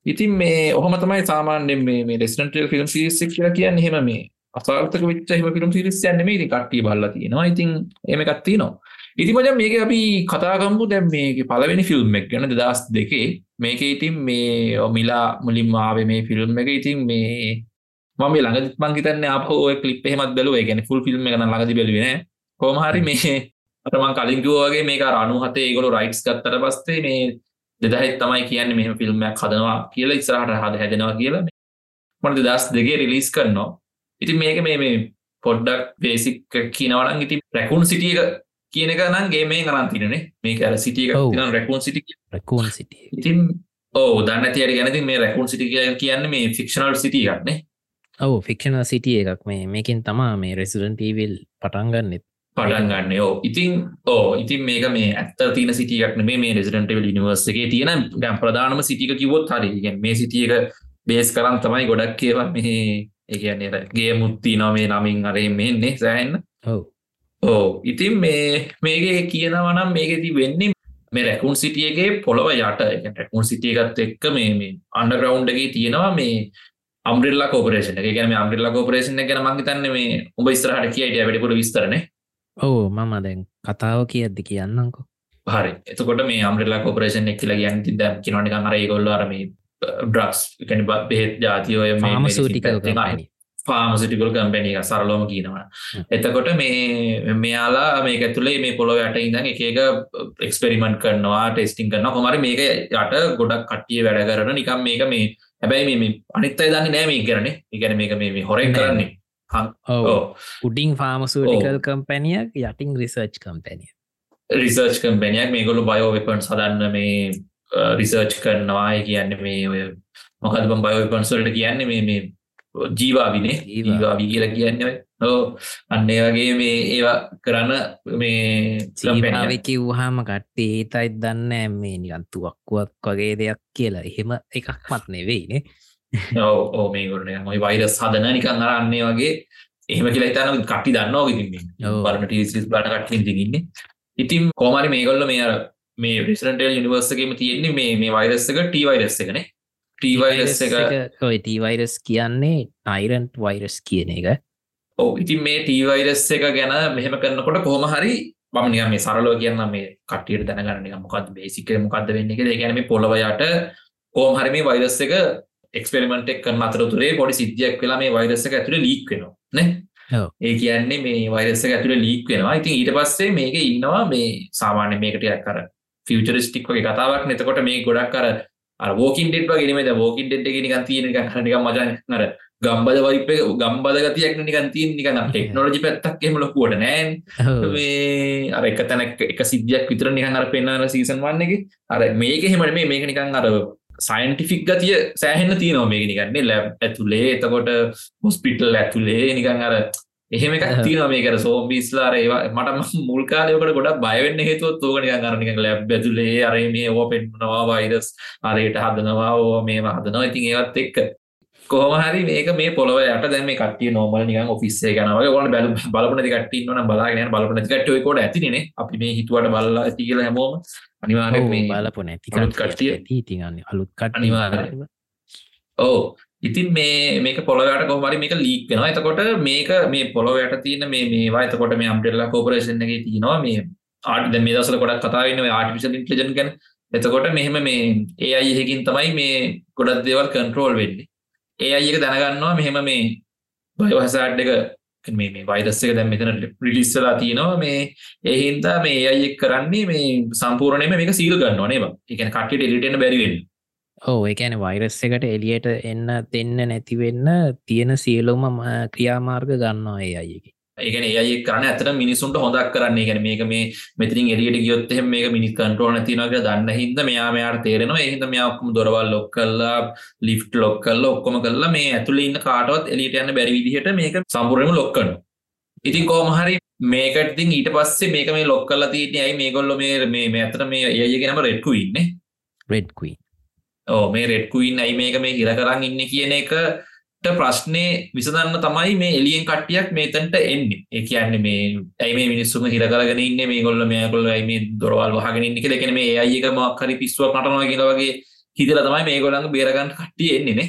ඉතින් මේ ඔහම තමයි සාමාන්‍යෙන් මේ රෙස්ටන්ටල් ෆිල්ම් සිරිස්සක් කියලා කියන්න. හෙම මේ අසාර්ථක වෙච්ච හිම ෆිල්ම් සිරිස් යන්න මේ කට්ටිය බල්ල තියෙනවා. ඉතින් එම එකත්ති නවා ඉති මජ මේක අපි කතාගම්පු දැම් මේ පලවෙනි ෆිල්ම් එක් ගැන දස් දෙකේ මේක ඉතින් මේ ඔමිලා මුලින් ආවේ මේ ෆිල්ම් එක. ඉතින් මේ මම ළඟ මංගේතන්න අප ඔය කලිප් එහෙමත් බැලුව. ගැන ෆුල් ෆිල්ම් එක ළඟදි බැලුවෙන කොමහරි මේ අතමන් කලින්කිවගේ මේක රනු හතේ ඒගොලු රයිට්ස් ගත්තර පස්සේ මේ දෙදහෙත් තමයි කියන්න මෙහම ෆිල්ම්මයක් හදනවා කියලා ඉස්සරහට හද හැදෙනවා කියලා. මට දස් දෙගේ රිලිස් කරනවා. ඉතින් මේක මේ මේ පොඩ්ඩක් බේසික් කියනවන ඉති රැකුන් සිටියක කියන එක නන්ගේ මේ කරන් තිරනේ මේ අර සිටියක. තින රැකුන් සිටි රැකූන් සිටිය ඉතින් ඕ දන්න තියට ගැනති මේ රැකුන් සිටි කියන්න මේ ෆික්ෂනල් සිටියගන්නේ ඔව ෆික්ෂන සිටිය එකක් මේ. මේකින් තමා මේ රෙසිඩන්ටීවිල් පටන්ගන්නෙත් පටන් ගන්න ඕ ඉතින් ඕ ඉතින් මේක මේ ඇත්ත තින සිටියක්න මේ රෙසිඩන්ටවල් නිවර්සගේ තියෙන. ගැම් ප්‍රධානම සිටික කිවොත් හරි ගැන් මේ සිටියක බේස් කරම් තමයි ගොඩක් කියව මේ ඒගන්නේ ගේ මුත්ති නො මේ නමින් අරේ මෙන්නේ සෑන්න ඔව් ඕ ඉතින් මේ මේක කියනවනම් මේකෙති වෙන්නේ මේ රැකුන් සිටියගේ පොළොව යට. රැකුන් සිටියගත් එක්ක මේ මේ අන්ඩග්‍රවන්්ඩගේ තියෙනවා මේ අම්රල්ලා කෝපරේෂන එක. ගැන අම්රල්ලා කෝපරේෂන ගැන මංහිතන්න මේ උඹ ස්තරහට කියයිට වැඩිපුට විස්තරන ඔවු මම දැන් කතාව කියද්දි කියන්නකෝ හරි. එතකොට මේ අම්රල්ලා කෝපරේෂන් එක් කියලා ගැන දැම් කිනොනික අර ගොල්ලරම ඩ්‍රක්ස් කැනි බෙහෙත් ජාතියෝය ෆාමසූටිකල් කම්පැනි ෆාමසිටිකල් කම්පැනි එක සරලෝම කියනවා එතකොට මේ මෙයාලා මේක ඇතුළේ මේ පොළොව යට ඉඳන් එක එක එක්ස්පෙරිමෙන්ට් කරනවා ටෙස්ටිං කරනවා. කොමරි මේක යට ගොඩක් කට්ටිය වැඩ කරන නිකම් මේක මේ හැබැයි මේ අනිත් අයි දන්නේ නෑ මේ කරන්නේ ඉගැන මේක මේ හොරෙන් කරන්නේ. උඩින් ෆාමසූටිකල් කම්පැනියක් යටින් රිසර්ච් කම්පැනිය රිසර්ච් කම්පැනියක් මේගොලු බයෝ වෙපන් සදන්න මේ රිසර්ච් කරනවා. කියන්න මේ ඔය මොකද බයෝපන්සල්ට කියන්නේ? මේ ජීවාවිනේ ජීවා. ජීවාවි කියලා කියන්න ඕ අන්නේ වගේ මේ ඒවා කරන්න මේ. සීමාව කිව්හාම කට්ටේ ඒතයිත් දන්න මේ නිගන්තුවක්කුවක් වගේ දෙයක් කියලා. එහෙම එකක් මත් නෙවෙයිනේ ඕ මේ ගොඩන මොයි වෛරස් හදන නිකන් අරන්නේ වගේ. එහෙම කියලා හිතන කටි දන්නවා ඔව්. බලන ටිස් බලන කටින් තිගන්න ඉතින් කෝමරි මේගොල්ල මේ අර මේ ප්‍රසිටල් යනිවර්සගේම තියෙන්නේ මේ වෛරස්සක ටී වෛරස් එකනේ ටී වෛරස් එක. ඔය ටීවයිරස් කියන්නේ ටයිරන්ට් වෛරස් කියන එක. ඕ ඉතින් මේ ටී වෛරස් එක ගැන මෙහෙම කරනකොට කොහොම හරි නිකන් මේ සරලව කියන්න මේ කටියට දැනගන්න මොකක්ද බේසික් එක මොකක්ද වෙන්නේ ඒ කියන්නේ මේ පොළව යට කොහොම හරි මේ වෛරස් එක එක්ස්පෙරිමන්ට් එක කරන අතරතුරේ පොඩි සිද්ධියක් වෙලා මේ වෛරස් එක ඇතුලේ ලීක් වෙනවා නේ. ඒ කියන්නේ මේ වෛරස් එක ඇතුලේ ලීක් වෙනවා. ඉතින් ඊට පස්සේ මේක ඉන්නවා මේ සාමාන්‍ය මේකට අර ෆියුචරිස්ටික් වගේ කතාවක් නේ. එතකොට මේ ගොඩක් අර නෙමෙයි දැන් වෝකින් ඩෙඩ් එකේ නිකන් තියෙන නිකන් මචං අර ගම්බද වයිප් ගම්බද ගතියක් නිකන් තියෙන නිකන් අර ටෙක්නොලොජි පැත්තක් එහෙම ලොකුවට නෑනේ. මේ අර එක තැනක් එක සිද්ධියක් විතර නිකන් අර පෙන්වන සීසන් 1 එකේ අර මේක එහෙම නෙමෙයි. මේක නිකන් අර සයින්ටිෆික් ගතිය සෑහෙන්න තියෙනවා මේක නිකන් නේ. ලැබ් ඇතුලේ එතකොට හොස්පිටල් ඇතුලේ නිකන් අර එහෙම එකක් ඔව්. තියෙනවා මේක අර සෝම්බිස්ලා අර ඒවා මට මම මුල් කාලේ ඔකට ගොඩක් බය වෙන්න හේතුවත් ඕක නිකන් අර නිකන් ලැබ් ඇතුලේ අර මේ ඕවා පෙන්වනවා වෛරස් අරයට හදනවා ඕවා මේවා හදනවා ඉතින් ඒවත් එක්ක කොහොම හරි මේක මේ පොළොව යට දැන් මේ කට්ටිය නෝමල් නිකන් ඔෆිස් එකේ යනවා වගේ ඕගොල්ලෝ බලමු [laughs] බලපු නැති කට්ටිය ඉන්නවනම් බලාගෙන යන බලපු නැති කට්ටිය කෝඩ ඇතිනේ අපි මේ හිතුවට බලලා ඇති කියලා හැමෝම අනිවාර්යෙන් ඔව්, මේ බලපු නැති අලුත් කට්ටිය. ඇති ඉතින් අන්න අලුත් අනිවාර්යෙන්. කට්ටිය ඔව් ඉතින් මේ මේක පොළොවට කොහමරි මේක ලීක් වෙනවා. එතකොට මේක මේ පොළොවට තියෙන මේ මේවා එතකොට මේ අම්ටෙල්ලා කෝපරේෂන් එකේ තියෙනවා. මේ ආට දැන් මේ දවස්වල ගොඩක් කතා වෙන්නේ ඔය ආටිෆිෂල් ඉන්ටෙලිජන්ස් ගැන. එතකොට මෙහෙම මේ AI එකකින් තමයි මේ ගොඩක් දේවල් කන්ට්‍රෝල් වෙන්නේ. AI එක දැනගන්නවා මෙහෙම මේ බයෝහසාඩ් එක මේ මේ වෛරස් එක දැන් මෙතන රිලීස් වෙලා තියෙනවා. මේ ඒ හින්දා මේ AI එක කරන්නේ මේ සම්පූර්ණයෙන්ම මේක සීල් ගන්නවා නේද? ඒ කියන්නේ කට්ටියට එලිට එන්න බැරි වෙන්නේ. ඕ ඒකැන වෛරස් එකට එලියට එන්න දෙන්න නැතිවෙන්න තියෙන සියලුම ම- ක්‍රියාමාර්ග ගන්නවා ඒ අයකි ඒකන ඒ කරන ඇතට මිනිසුන්ට හොදක් කරන්නේ ගැන මේක මේ මෙතිරින් එලියට ගියොත් එහෙම මේක මිනිස් කන්ට්‍රෝල් නැතිනක දන්න හිද මෙයා මෙයාට තේරෙනවා. එහිද මෙයාක්ම දොරවල් ලොක් කල්ලා ලිෆ්ට් ලොක් කල්ල ඔක්කොම කල්ලා මේ ඇතුළ ඉන්න කාටවත් එලිට යන්න බැරි විදිහට මේක සම්පුරම ලොක්කන ඉතින් කෝමහරි මේකටින් ඊට පස්සේ මේක මේ ලොක් කල්ලා තියන ඇයි මේ මේ මේ ඇතර මේ ඒයගෙනම රෙඩ්කු ඉන්නේ රෙඩ්කුයි ඕ මේ රෙඩ්කුයින් ඇයි මේක මේ හිර කරන්න ඉන්න කියන එකට ප්‍රශ්නය විසඳන්න තමයි මේ එලියෙන් කට්ටියක් මේතන්ට එන්නේ. ඒ කියන්නේ මේ ඇයි මේ මිනිස්සුම හිර කරගෙන ඉන්න? මේ ගොල්ල මේකොල්ල ඇයි මේ දොරවල් වහගෙන ඉන්න කියලා? දෙකන මේ අයික මක්හරි පිස්සුවක් නටනවා කියලා වගේ හිතල තමයි මේ ගොලඟ බේරගන්න කට්ටිය එන්නේ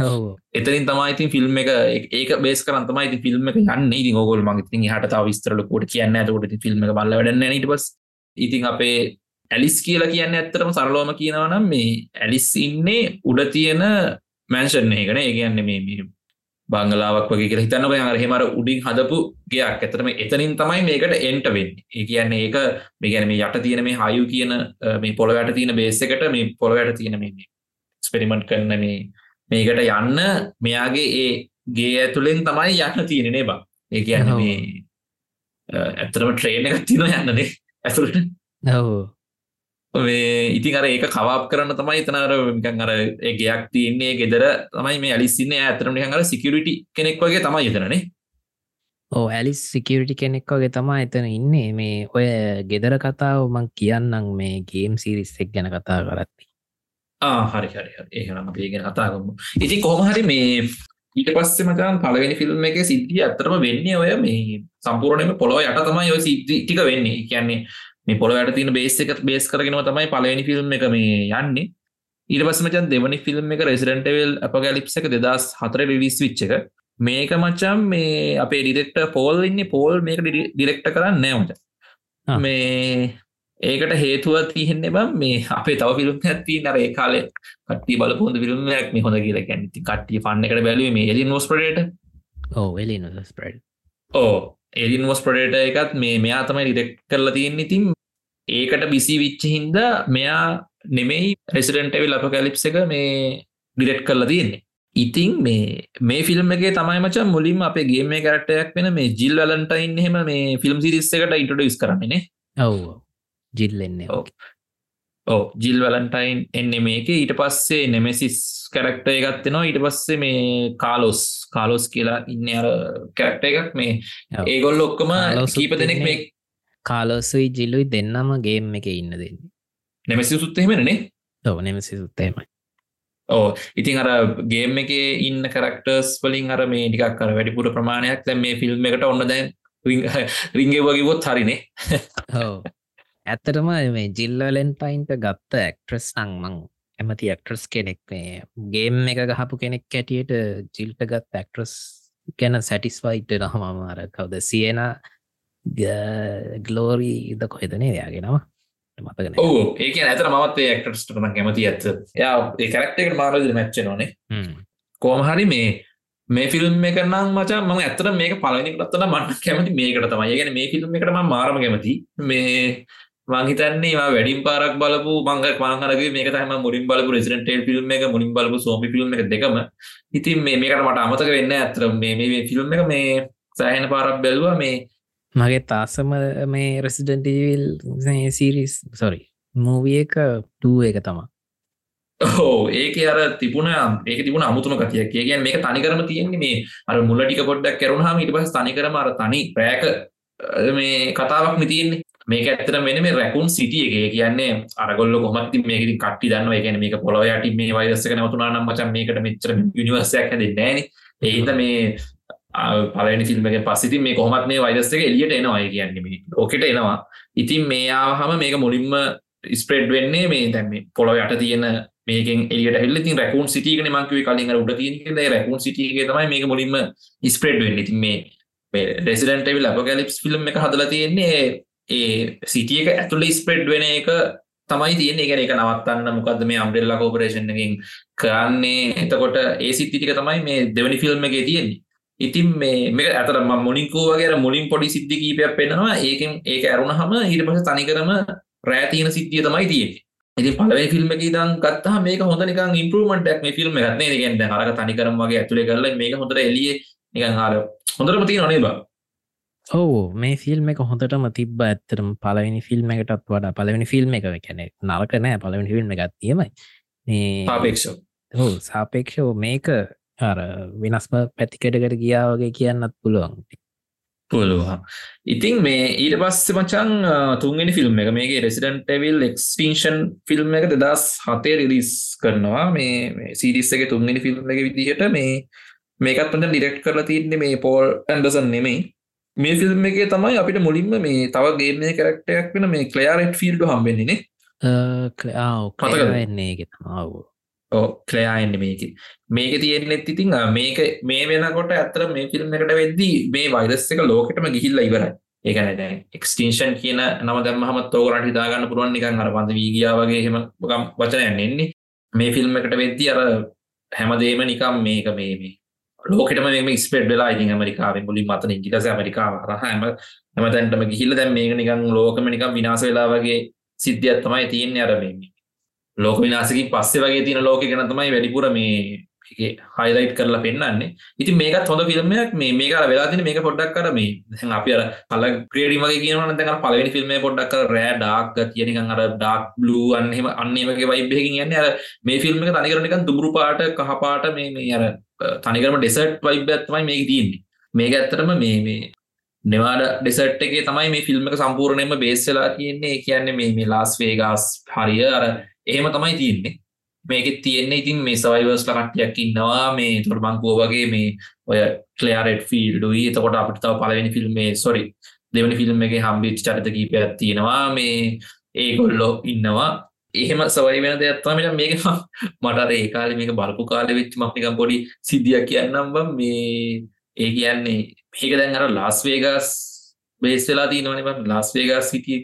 ඔව. එතරින් තමයි ෆිල්ම් එක ඒක බේස් කරන්තමයි ෆිල්ම් එක යන්න. ඉතින් ඔගොල් මගතින් හට විස්තරලකොට කියන්න ඇතකොට ෆිල්ම් එක බල්ල වැඩන්න නිට පස් ඉතින් අපේ ඇලිස් කියලා කියන්න ඇත්තරම සරලෝම කියනවනම් මේ ඇලිස් ඉන්නේ උඩ තියෙන මැන්ෂන් එකන ඒ කියන්න මේ බංගලාවක් වගේ කියලා හිතන්නක යර හෙමර උඩින් හදපු ගයක්. ඇතරම එතනින් තමයි මේකට එන්ට වෙන්න. ඒ කියන්නේ ඒක මේ ගැන මේ යට තියෙන මේ හයු කියන මේ පොළොවට තියෙන බේස එකට මේ පොළොවට තියෙන මේ ස්පෙරිමන්ට් කරන මේ මේකට යන්න මෙයාගේ ඒ ගේ ඇතුළෙන් තමයි යන්න තියෙනනේ බා. ඒ කියන්න මේ ඇත්තරම ට්‍රේන එකක් තින යන්නනේ ඇතුළට ඔව ඉතින් අර ඒක කවාප් කරන්න තමයි තනර මිකන් අර ගයක් තියන්නේ ගෙදර තමයි මේ අලිසින්න ඇතරම හඟර සිකරිටි කෙනෙක් වගේ තමයි එතනනේ ඕ ඇලිස් සිකියරිටි කෙනෙක් වගේ තමා එතන ඉන්නේ. මේ ඔය ගෙදර කතාව මං කියන්නම් මේ ගේම් සිරිස්සෙක් ගැන කතා කරත්ති හරි හරි ඒහනම් අපේගෙන කතාගමු ඉතින් කොහමහරි මේ ඊට පස්සේ මචන් පලවෙනි ෆිල්ම් එක සිද්ධිය අත්තරම වෙන්නේ ඔය මේ සම්පූර්ණයම පොළොව යට තමයි ඔය සිද්ධි ටික වෙන්නේ. කියන්නේ මේ පොළොවට තියෙන බේස් එක බේස් කරගෙනම තමයි පලවෙනි ෆිල්ම් එක මේ යන්නේ. ඊට පස්සේ මචන් දෙවනි ෆිල්ම් එක රෙසිඩන්ට් එවිල් අපගැලිප්ස් එක 2004 රිලීස් වෙච්ච එක. මේක මචම් මේ අපේ ඩිරෙක්ටර් පෝල් ඉන්නේ. පෝල් මේක ඩිරෙක්ටර් කරන්නේ නැහැ මචං මේ ඒකට හේතුව තියහෙන්නේ බම් මේ අපේ තව ෆිල්ම් ඇති නර ඒ කාලේ කට්ටි බලපොද ෆිල්ම්යක් මේ හොඳ කියලා කැනති කට්ටිය පන්න එකට බැලුව මේ එලින් ෝස් ප්‍රඩේට ඕ එලි නොස්ප්‍රඩ් ඕ එලින් ෝස් ප්‍රඩේට එකත් මේ මෙයා තමයි ඩිරෙක්් කරලා තියෙන් ඉතින් ඒකට බිසි විච්ච හින්ද මෙයා නෙමෙයි රෙසිඩන්ටවිල් අප කැලිප්ස එක මේ ඩිරෙට් කරලා තියෙන්නේ. ඉතින් මේ මේ ෆිල්ම් එක තමයි මචන් මුලින්ම අපේ ගේම කරටයක් වෙන මේ ජිල් වලන්ටයින් හෙම මේ ෆිල්ම් සිරිස්ස එකට ඉන්ටඩස් කරන්නේ ඔව් ජිල්ලෙන්නේ ඔව්. ඕ ජිල් වලන්ටයින් එන්න මේක. ඊට පස්සේ නෙමෙසිස් කැරක්ට එකත්වෙනවා ඊට පස්සේ මේ කාලොස් කාලොස් කියලා ඉන්න අර කැරක්ට එකක්. මේ. ඒගොල් ඔක්කම කීප දෙනෙක්. මේ කාලෝසුයි ජිල්ලුයි දෙන්නම ගේම් එක ඉන්න දෙන්න. නෙමැසි සුත්තහෙමනේ ඔව නෙමසි සුත්තේමයි ඕ ඉතින් අර ගේම් එක ඉන්න කරක්ටර්ස් වලින් අර මේ ටිකක් කර වැඩිපුර ප්‍රමාණයක්. දැන් මේ ෆිල්ම් එකට ඔන්න දැන් රිංගේ [laughs] වගේවොත් හරිනේ. [laughs] ඇත්තටම මේ ජිල්ලලෙන්ටයින්ට ගත්ත ඇක්ට්‍රස් නංමං ඇමති ඇක්ට්‍රස් කෙනෙක් මේ ගේම් එක ගහපු කෙනෙක් කැටියට ජිල්ට ගත් ඇක්ට්‍රස් ගැන සැටිස්වයිට නහමම අර කවද සියන ගලෝරී ද කොහෙදනේ යාගෙනම මතගෙන ඕ ඒක ඇතර මත් ක්ටස්ට ම කැමති ඇත්ත. යා ඒ කරක්ටකට මාරද මැච්ච නොනේ කෝමහරි මේ මේ ෆිල්ම් එක නම් මචා ම ඇතර මේක පලනි ලත්තන මන්න කැමති මේකට තමයි. ගැන මේ ෆිල්ම් එකටම මාරම කැමති. මේ මංහිතන්නේ වැඩින් පාරක් බලපු මංග මාහරගේ මේක තම මුලින් බලපු රෙසිටේල් ෆිල්ම් එක මුලින් බලපු සෝමි ෆිල්ම් එක දෙකම. ඉතින් මේ මේකට මට අමතක වෙන්න ඇතර මේ මේ ෆිල්ම් එක මේ සෑහන පාරක් බැලවා මේ මගේ තාසම මේ රෙසිඩන්ටවිල් සිරිස් සොරි මූවිය එක ටූ එක තමා ඕ ඒක අර තිබුණ ඒක තිබුණ අමුතුම කතිය කියගන් මේක තනිකරම තියෙන්නේ මේ අර මුල්ලටික පොඩ්ඩක් කරුණහම ඉට පස් තනිකරම අර තනි ප්‍රෑක මේ කතාවක් මිතියන්නේ මේක ඇත්තර මෙන මේ රැකුන් සිටිය එක. කියන්නේ අරගොල්ල කොමත් මේක කට්ටි දන්න ගැන මේක පොලොව යට මේ වයිදස්සක නවතුනානම් මචන් මේකට මෙච්චර යනිවර්සයක් හැද නෑන ඒහිද මේ පලනි ෆිල්ම්ගේ පසිති මේ කොහමත් මේ වයිදස්සක එලියට එනවා. කියන්නේ මේ ඕකට එනවා. ඉතින් මේ ආහම මේක මුලින්ම ස්ප්‍රෙඩ් වෙන්නේ මේ දැම පොළොව යට තියෙන මේකෙන් එලියට හෙල්ල තින් රැකුන් සිටියගෙන මංකව කලින් උඩ තියන රැකුන් සිටියගේ තමයි මේක මුලින්ම ස්ප්‍රෙඩ් වෙන්න. ති මේ රෙසිඩන්ටවිල් අප ගැලිප්ස් ෆිල්ම් එක හදලා තියෙන්නේ ඒ සිටියක ඇතුළ ස්ප්‍රෙඩ් වෙන එක තමයි තියෙන එක එක නවත්තන්න මොකක්ද මේ අම්බෙල්ලා කෝපරේෂන්කින් කරන්නේ? එතකොට ඒ සිත්තිටික තමයි මේ දෙවනි ෆිල්ම් එක තියෙන්නේ. ඉතින් මේ මේක ඇතර ම මුලින්කෝ වගේ මුලින් පොඩි සිද්ධි කීපයක් පෙන්නවා ඒකෙන් ඒක ඇරුණ හම ඊට පස තනිකරම රෑතියන සිද්ධිය තමයි තියෙන්නේ. ඉති පලේ ෆිල්ම් එක දන් ගත්තා මේක හොඳ නිකන් ඉම්පරමටක් මේ ෆිල්ම් ගත්න්නේ ගෙන්ද හරක තනිකරම වගේ ඇතුළේ කරල මේක හොඳට එලිය නිකන් හර හොඳරම තිය නොනේ බා? ඔවු මේ ෆිල්ම් එක හොඳටම තිබ්බ ඇත්තරම පලවෙනි ෆිල්ම් එකටත් වඩා පලවෙනි ෆිල්ම් එක කැනෙ නරක නෑ පලවෙනි ෆිල්ම් එකත් තියමයි මේ පාපේක්ෂ හෝ සාපේක්ෂෝ මේක අර වෙනස්ම පැතිකටකට ගියාවගේ කියන්නත් පුළුවන්. පුළුවන්. ඉතින් මේ ඊට පස්ස මචන් තුන්ගෙන ෆිල්ම් එක මේගේ රෙසිඩන්ටවිල් එක්ස්ටීෂන් ෆිල්ම් එක දෙදස් හතේ රිලිස් කරනවා. මේ සිරිස්සගේ තුන්ගෙන ෆිල්ම් එක විදිහට මේ මේකත් පට ඩිරෙක්් කරලා තියන්නේ මේ පෝල් ඇන්ඩසන් නෙමෙයි මේ ෆිල්ම් එක තමයි අපිට මුලින්ම මේ තව ගේමය කරක්ටයක් වෙන මේ කලයාරට් ෆිල්ඩ් හම්බෙන්නේ කලවෙන්නේ ගෙතමාවෝ කලයාන්න මේක. මේක තියෙන්නෙත් ඉතින් මේක මේ වෙනකොට ඇතර මේ ෆිල්ම් එකට වෙද්දී මේ වෛරස් එක ලෝකටම ගිහිල්ල ඉවරයි. ඒකන එක්ස්ටේෂන් කියන නම දැම හමත් ෝකරට හිතාගන්න පුරුවන් නිකන් අර පඳ වීගියා වගේ හෙම වචනයන්න එන්නේ මේ ෆිල්ම් එකට වෙද්දී අර හැමදේම නිකම් මේක මේ මේ ලෝකටම මේ ස්පෙඩ් වෙලා ඉතින් ඇමරිකාව මුලින් මතන ඉගිලස ඇමරිකාව රහම හැමතැන්ටම ගිහිල්ල දැම් මේක නිකං ලෝකම නිකම් විනාස වෙලා වගේ සිද්ධියත් තමයි තියන්නේ අරමේ ලෝක විනාසකින් පස්සේ වගේ තියෙන ලෝක ගැන තමයි වැඩිපුර මේ හයිලයිට් කරලා පෙන්න්නන්නේ ඉති මේකත් හොඳ ෆිල්ම්මයක් මේ මේක වෙලාතින මේක පොඩ්ඩක් කර මේ අපි අර කල ක්‍රේඩි වගේ කියනවන තැන පලවෙනි ෆිල්ම් පොඩ්ඩක් කර රෑ ඩාක් කියනිකන් අර ඩක් බ්ලූ අන්නහෙම අන්නේමගේ වයිබ්හකින් යන්න. අර මේ ෆිල්ම් එක තනිකරනිකන් දුබරු පාට කහපාට මේ මේ අර තනිකරම ඩෙසට් වයිබ්ඇත්මයි මේක තියන්නේ. මේක ඇත්තටම මේ මේ නෙවාඩ ඩෙසට් එකේ තමයි මේ ෆිල්ම් එක සම්පූර්ණයම බේස්සලා කියන්නේ කියන්නේ මේ මේ ලාස් වේගස් හරිය අර එහෙම තමයි තියන්නේ. මේක තියෙන්නේ ඉතින් මේ සවයිවර්ස් ලකට්ටයක් ඉන්නවා මේ තොරබංකුව වගේ මේ ඔය කලයාරට් ෆිල්ඩුයි එතකොට අපිට තව පලවෙනි ෆිල්ම්ේ සොරි දෙවනි ෆිල්ම් එක හම්බිච් චරිත කීපයක් තියෙනවා. මේ ඒගොල්ලෝ ඉන්නවා. එහෙම සවයි වෙන දෙයක්ත්තමට මේක [laughs] මටර ඒ කාල මේක බලපු කාල වෙච්ච මක්නිකම් පොඩි සිද්ධියක් කියන්නම් බම් මේ ඒ කියන්නේ මේක දැන් අර ලාස් වේගස් බේස් වෙලා තියනවන ලාස් වේගස් සිටිය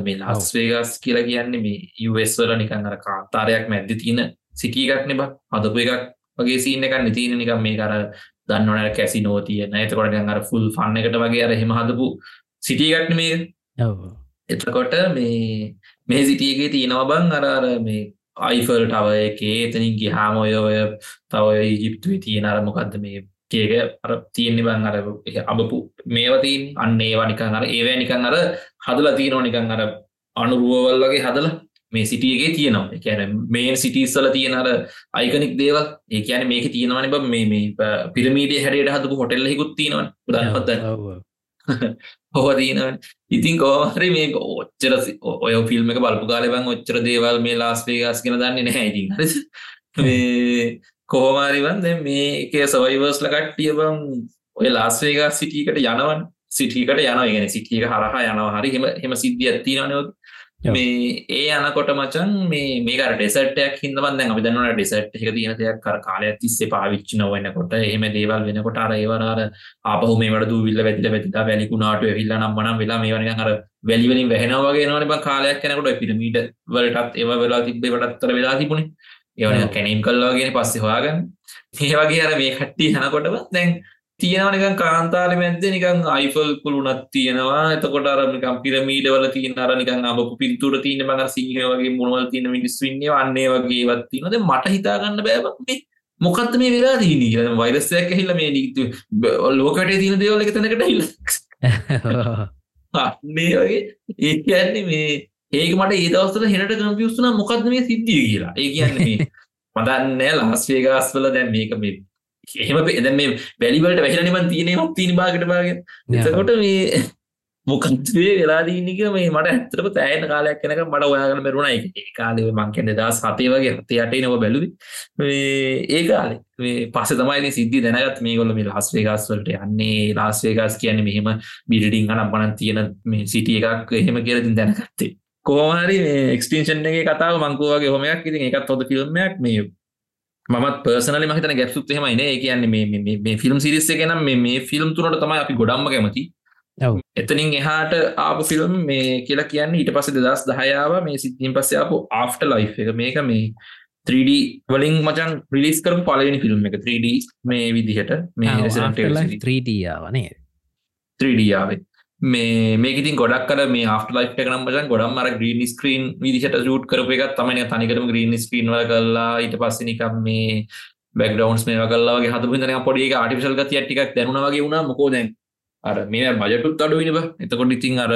මේ ලාස් වේගස් කියලා කියන්නේ මේ යවස්වල නිකන් අර කාතාරයක් මැද්ද තියෙන සිටියගක්න බ. හදපු එකක් වගේ සීන එකන්න තියෙන නිකම් මේ කර දන්නවන කැසි නෝ තියන. එතකොට අර ෆුල් ෆන්න එකට වගේ අර හෙම හදපු සිටියගක්න මේ එතකොට මේ මේ සිටියගේ තියෙනවා බං අර අර මේ අයිෆල් ටව එකේ එතනින් ගිහාම ඔය ඔය තව ජිප්තුවේ තියෙන අර මොකක්ද මේ කේක අර තියෙන්නේ බං අර අබපු මේවතින් අන්න ඒවා නිකන් අර ඒවැ නිකන් අර හදලා තියෙනවා නිකන් අර අනුරුවවල් වගේ හදලා මේ සිටියගේ තියෙනවා. කියන මේන් සිටිස්සල තියෙන අර අයිකනික් දේවල්. ඒ කියන මේක තියෙනවනි බ මේ මේ පිරමීඩිය හැරයට හදපු හොටෙල්ල හිකුත් තියෙනවන්. උදාහපත්ත හොව [laughs] තියෙනවන්. ඉතින් කෝහරි මේ ඔච්චර ඔය ෆිල්ම් එක බලපු කාලබන් ඔච්චර දේවල් මේ ලාස් වේගස් කියෙන දන්නේ නැහැ. ඉතින් [laughs] මේ කෝමාරිවන් දැ මේක සවයිවර්ස්ල කට්ටිය බං ඔය ලාස්වේගා සිටියකට යනවන්. සිටිකට යන ගෙන සිටියක හරහා යනවා. හරි හෙම හෙම සිද්ධිය ඇතිනනයොත් මේ ඒ අනකොට මචන් මේ මේක ඩෙසටයක් හිදවන්න අපි දන්නට ඩෙසට් එක තියෙන දෙයක් කර කාලයක් තිස්සේ පාවිච්චි නොවන්නකොට එහෙම දේවල් වෙනකොට අර ඒවරර ආපහු මේට දූවිල්ල වැදිල වැතිලා වැලිකුණාට විල්ල නම්මනම් වෙලා මේ වනික අර වැලිවලින් වැහෙනවගේ නවන කාලයක් කනකොට පිරමීට වලටත් ඒව වෙලා තිබේ වටත්තර වෙලා තිබුණේ ඒවන කැනීම් කල්ලාගෙන පස්සේ හොයාගන්න. ඒ වගේ අර මේ කට්ටි හනකොටම දැන් තියෙනවනිකන් කාන්තාර මැද නිකන් අයිෆල් කුළුණත් තියෙනවා. එතකොට අරමිකම් පිරමීඩ වල තියෙන අරනිකන් අබපු පින්තුර තියන මඟ සිංහ වගේ මුණවල් තියන මිනිස් වන්නේ අන්නේ වගේවත් තිනද මට හිතාගන්න බෑබේ මොකත් මේ වෙලා දීන කියල වෛරස්සයක් හිල්ල මේ නීතු ලෝකට තියෙන දේවල එක තැනකට හිල්ල අන්නේ [laughs] [laughs] වගේ ඒ කියන්නේ මේ ඒක මට ඒ දවස්තල හෙනට කම්පියස්තුන මොකක්ද මේ සිද්ධිය කියලා? ඒ කියන්නේ [laughs] මදන්න ලාස්වේගස් වල දැන් මේක මේ එහෙම එද මේ බැලිවලට වැහිලනිමන් තියනෙම තින බාගට බාගෙන එතකොට මේ [laughs] මොකත්වේ වෙලාදීනික මේ මට ඇතරක තෑන කාලයක් කෙනක මට ඔයාගන මරුණයි කාලේ මංකෙන් දා සතේ වගේ හතේ අටේ නව බැලුවි. ඒ කාලේ. මේ පස තමයි සිද්ධි දැනගත් මේ ගොල මේ ලාස්වේගස්වලට යන්නේ. ලාස්වේගස් කියන මෙහෙම බිඩිං අනම් පනන් තියෙන මේ සිටිය එකක් එහෙම කියලතින් දැනගත්තේ කෝමරි එක්ස්ටේෂන් එක කතාව මංකෝවගේ හොමයක්. ඉතින් එකත් හොද ෆිල්ම්මයක් මේ මත් පර්සනල මහිතන ගැප්සුත් හෙමයින කියන්නේ මේ ෆිල්ම් සිරිස්ස ගෙනම් මේ ෆිල්ම් තුනට තමයි අපි ගොඩම්ම කැමති. එතනින් එහාට ආපු ෆිල්ම් මේ කියලා කියන්නේ ඊට පස්සේ දෙදස් දහයාව මේ සිතින් පස්සේ ආපු ආෆ්ට ලයි් එක. මේක මේ 3D වලින් මචන් ප්‍රිලිස් කරපු පලවෙනි ෆිල්ම් එක. 3D මේ විදිහට. මේ Resident Evil series. 3ඩියාවනේ 3ඩාවේ මේ මේකඉතින් ගොඩක් කල මේ ආෆ් ලයි් එක නම් මචන් ගොඩම් මර ග්‍රීන් ස්ක්‍රීන් විදිහට ෂූට් කරපු එකත් තමයි තනිකරම ග්‍රීන් ස්ක්‍රීන් වල කල්ලා ඊට පස්සනිකම් මේ බැක්ඩවන්ස් මේ කල්ලාගේ හතුපිතන පොඩි ආටිෆිසල් ගතිය ටිකක් දැනුන වගේ වුණා. මොකෝ දැන්? අර මේ බජටුත් අඩුවනිබ එතකොට ඉතින් අර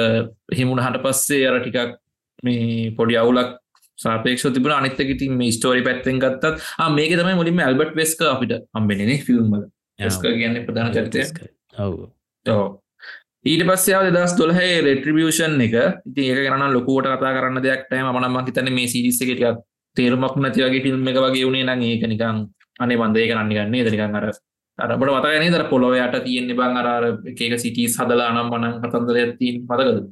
හිමුණ හට පස්සේ අර ටිකක් මේ පොඩි අවුලක් සාපේක්ෂ තිබන අනිත්තක ඉතින් මේ ස්ටෝරි පැත්තෙන් ගත්තත් මේක තමයි මුලින්ම ඇල්බට් වෙස්ක අපිට අම්බෙනනේ ෆිල්ම්මල ස්ක කියන්න ප්‍රධාන චරිතය. ඔව් ඊට පස්සයාව දස් දොලහේ රෙට්‍රිබියෂන් එක. ඉති ඒක ගන්න ලොකුවට කතා කරන්න දෙයක් ටෑම මනම හිතන මේ සිරිස්සකටියක් තේරුමක් නැතිවගේ ෆිල්ම් එක වගේ වුණේ නම් ඒක නිකං අනේ බන්දය කරන්න ගන්නේ දනිකං අර අරබට මතගන දර පොළොව යට තියෙන්නේ බං අරාර එකක සිටිස් හදලා නම් මනං කතන්දර ඇතින් මතකද?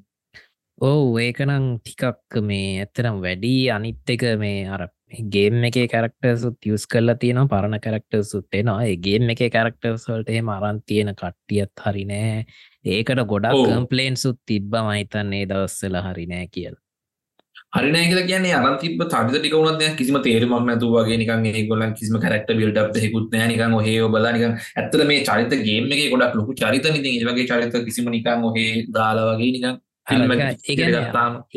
ඔව් ඒකනම් ටිකක් මේ ඇත්තරම් වැඩි අනිත් එක මේ අර ගේම් එක කරක්ටර්සුත් යස් කරලා තියෙනවා පරණ කරක්ටර්සුත් එනවා. ඒගේම් එක කරක්ටර්ස්වල්ට එහෙම අරන් තියෙන කට්ටියත් හරිනෑ ඒකට ගොඩක් ඔව්. කම්පලේන්සුත් තිබ්බ මහිතන්නේ දවස්සල හරිනෑ කියල්. හරිනෑ කියලා කියන්නේ අරන් තිබ තරිත ටික වුණත් දැන් කිසිම තේරුමක් නැතුව වගේ නිකන් ඒගොල්ලන් කිසිම කැරක්ටර් බිල්ඩ් අප් දෙයක්වත් නැහැ නිකන් ඔහේ ඔබලා නිකන් ඇත්තට මේ චරිත ගේම් එකේ ගොඩක් ලොකු චරිත ඉතින් ඒ වගේ චරිත කිසිම නිකන් ඔහේ දාලා වගේ නිකන් අර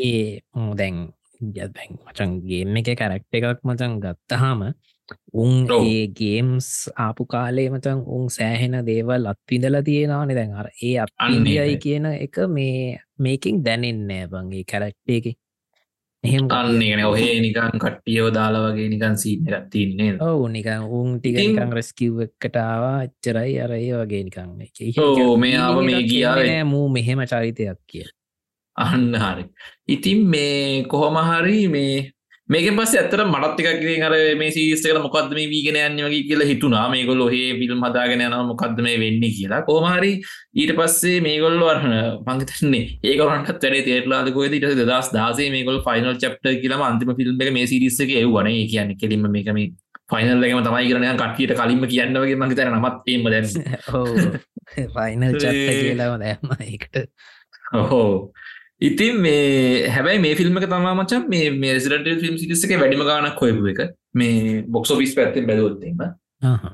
ඒ දැන් දැන් මචන්ගේම එක කැරක්ට එකක් මචන් ගත්තහාම උන්. ඒ ගේම්ස් ආපු කාලේ මචන් උන් සෑහෙන දේවල් අත්විඳල තියෙනවානෙ. දැන් අර ඒ ඒකයි. කියන එක මේ මේකින් දැනෙන්නෑ බංගේ කැරක්ටේ එක. එහෙම අන්නේන ඔහේ නිකන් කට්ටියව දාලා වගේ නිකන් සීන එකක් තින්නේ ඔවු නිකන් උන් ටික රෙස්කිව් එකටාවා එච්චරයි අර ඒ වගේ නිකං එක මේ ආව මේ ගියාවේ. මූ මෙහෙම චරිතයක් කිය අන්න හරි. ඉතින් මේ කොහොම හරි මේ මේක පස්ස ඇතර මටත් එකක් ඉතින් අර මේ සිරිස්ටකට මොකක්ද මේ වීගෙන යන්න වගේ කියලා හිතුනා මේගොල්ල ඔහේ ෆිල්ම් හදාගෙන යනවා. මොකක්ද මේ වෙන්නේ? කියලා. කොහොමහරි ඊට පස්සේ මේගොල්ලෝ අරන මංගතන්නේ ඒකරන්ට වැඩේ තේරලාද කොහෙද? ඊට පස්සේ 2016 මේගොල්ලෝ ෆයිනල් චැප්ටර් කියලාම අන්තිම ෆිල්ම් එක මේ සීරීස් එකේ එව්වනේ ඒ කියන්නේ කෙලින්ම මේක මේ ෆයිනල් එකම තමයි කරන කට්ටියට කලින්ම කියන්න වගේ මං හිතන්නේ නමත් දැන්. ඔව. ෆයිනල් චත්ත ඒ- කියලාම දැම්ම එකට ඔහෝ ඉතින් මේ හැබැයි මේ ෆිල්ම් එක තමා මචන් මේ රෙසිඩන්ට ෆිල්ම් සිරිස එක වැඩිම ගානක් හොයපු එක. මේ බොක්සෝ පිස් පැත්තෙන් බැලවොත්තීම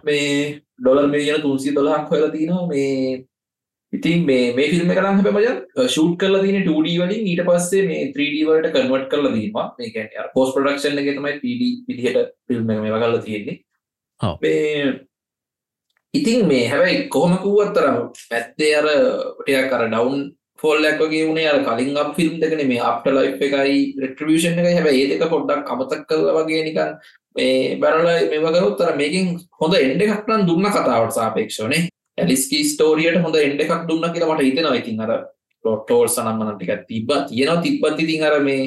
මේ ඩොලර් මිලියන තුන්සි දොලහක් හොයලා තිනවා. මේ ඉතින් මේ මේ ෆිල්ම් කරම් හැබ මජන් ෂූට් කරලා තින 2D වලින්. ඊට පස්සේ මේ 3D වලට කන්වර්ට් කරලා දීම මේ පෝස් ප්‍රඩක්ෂන් එක තමයි 3D විදිහට ෆිල්ම් එක මේ වගල්ලා තියෙන්නේ. ඔව්. මේ ඉතින් මේ හැබැයි කොහොම කිව්වත්තර ඇත්තේ අර ටිකක් අර ඩවුන් ෆෝල්ලක් වගේ වුණේ අර කලින් අප ෆිල්ම් දෙකන මේ අප්ට ලයි් එකයි රෙට්‍රිවිෂන් එක හැබැයි ඒ දෙක පොඩ්ඩක් අමතක් කල වගේ නිකන් මේ බැරල මෙවකරුත්තර මේකින් හොඳ එන්ඩ එකක්නම් දුන්න කතාවට සාපේක්ෂනේ ඇලිස්කි ස්ටෝරියට හොඳ එන්ඩ එකක් දුන්න කියලා මට හිතෙනවා. ඉතින් අර ලොට්ටෝල් සනම්මන ටික තිබ තියෙනවා. තිබ්බත් ඉතින් අර මේ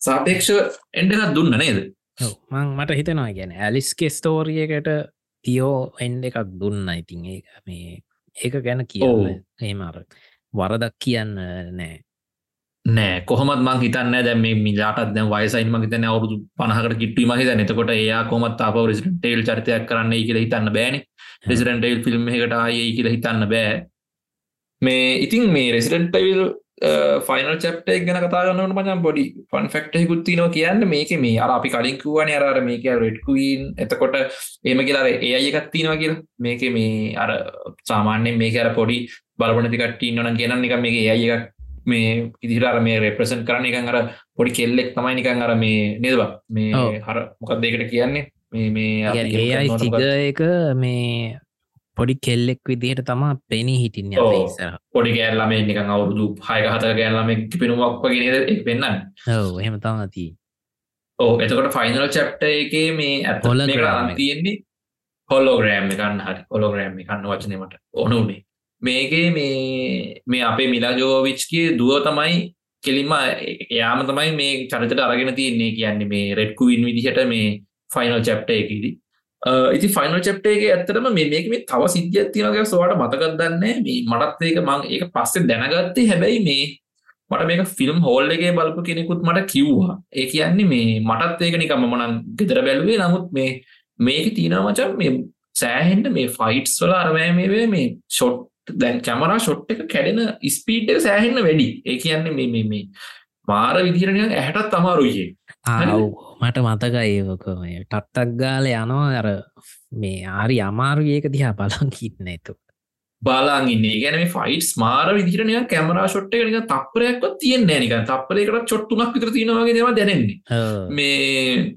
සාපේක්ෂ එන්ඩ එකක් දුන්න නේද? මං මට හිතනවා ගැන ඇලිස්කේ ස්ටෝරියකට තියෝ එන්ඩ එකක් දුන්න. ඉතින් ඒ මේ ඒක ගැන. කියන්න. ඒමර වරදක් කියන්න නෑ. නෑ. කොහොමත් මං හිතන්න දැ මේ මිලාටත් දැ වයිසයින් මහිතන අවුදු පනහකට කිට්ටි මහිත නතකොට එයා කොමත් අප රෙසිටේල් චරිතයක් කරන්න කියලා හිතන්න බෑන. රෙසිඩන්ටේල් ෆිල්ම් එකට ආයයි කියලා හිතන්න බෑ. මේ ඉතින් මේ රෙසිඩන්ටවිල් ෆයිනල් චප්ට ගැන කතාගන්නට මචන් බොඩි ෆන් ෆෙක්ටයකුත් තිනව කියන්න මේක මේ අර අපි කලින්කුවන අර මේක රෙඩ්කුවන් එතකොට ඒම කියලා ඒ අයකත් තිනවා කියලා මේක මේ අර සාමාන්‍යෙන් මේක අර පොඩි බලපනති කට්ටි නොන කියන්න එක මේක ඒ අයකක් මේ ඉදිහර මේ රෙප්‍රසන් කරන එකන් අර පොඩි කෙල්ලෙක් තමයි නිකන් අර මේ නේදවා මේ. හර මොකක් දෙකට කියන්නේ මේ මේ ඒ අයි? එක මේ පොඩි කෙල්ලෙක් විදිහට තමා පෙනී හිටින්න ඔව්. ඉසර පොඩි ගෑල්ලම නිකන් අවුරුදු හයක හතර ගෑල්ලම පිනුමක් වගේ නේද? එක් වෙන්න ඔව එහෙම තමති ඕ එතකොට ෆයිනල් චප්ට එකේ මේ ඇත Hologram මේකට එක. අරන් තියෙන්නේ හොලෝග්‍රෑම් එකන්න හරි. හොලෝග්‍රෑම් එකන්න වචනීමට ඕනුනේ මේකේ මේ මේ අපේ මිලාජෝවිච්ගේ දුව තමයි කෙලින්ම එයාම තමයි මේ චරිතට අරගෙන තියන්නේ. කියන්නේ මේ රෙඩ්කුවින් විදිහට මේ ෆයිනල් චප්ට එකදී ඉති ෆයිනල් චප්ටේගේ ඇත්තටම මේ මේක මේ තව සිද්ධියක් තියෙනගේ සොවාට මතකත් දන්නේ මේ මටත් ඒක මං ඒක පස්සේ දැනගත්තේ. හැබැයි මේ මට මේක ෆිල්ම් හෝල් එකේ බලපු කෙනෙකුත් මට කිව්වා. ඒ කියන්නේ මේ මටත් ඒක නිකම්ම මනන් ගෙදර බැලුවේ. නමුත් මේ මේක තියෙනවා මචන් මේ සෑහෙන්ට මේ ෆයිට්ස් වල අරමෑ මේ මේ ෂොට් දැන් කැමරා ෂොට් එක කැඩෙන ස්පීඩ් එක සෑහෙන්න වැඩි. ඒ කියන්නේ මේ මේ මේ මාර විදිරණයක් ඇහැටත් අමාරුයේ. ආව්. මට මතක ඒවක මේ ටත්තක් ගාල යනවා. අර මේ ආරි අමාරුයක දිහා බලන් කින්න ඇතු බලාගන්න ගැන ෆයිට් මාර විදිරණය කැමරා ෂොට් එක නික තපරයක් තියන්නේ නික තපරයකට චොට්තුනක් විතර තිනවාගේ දෙම දැනෙන්නේ. මේ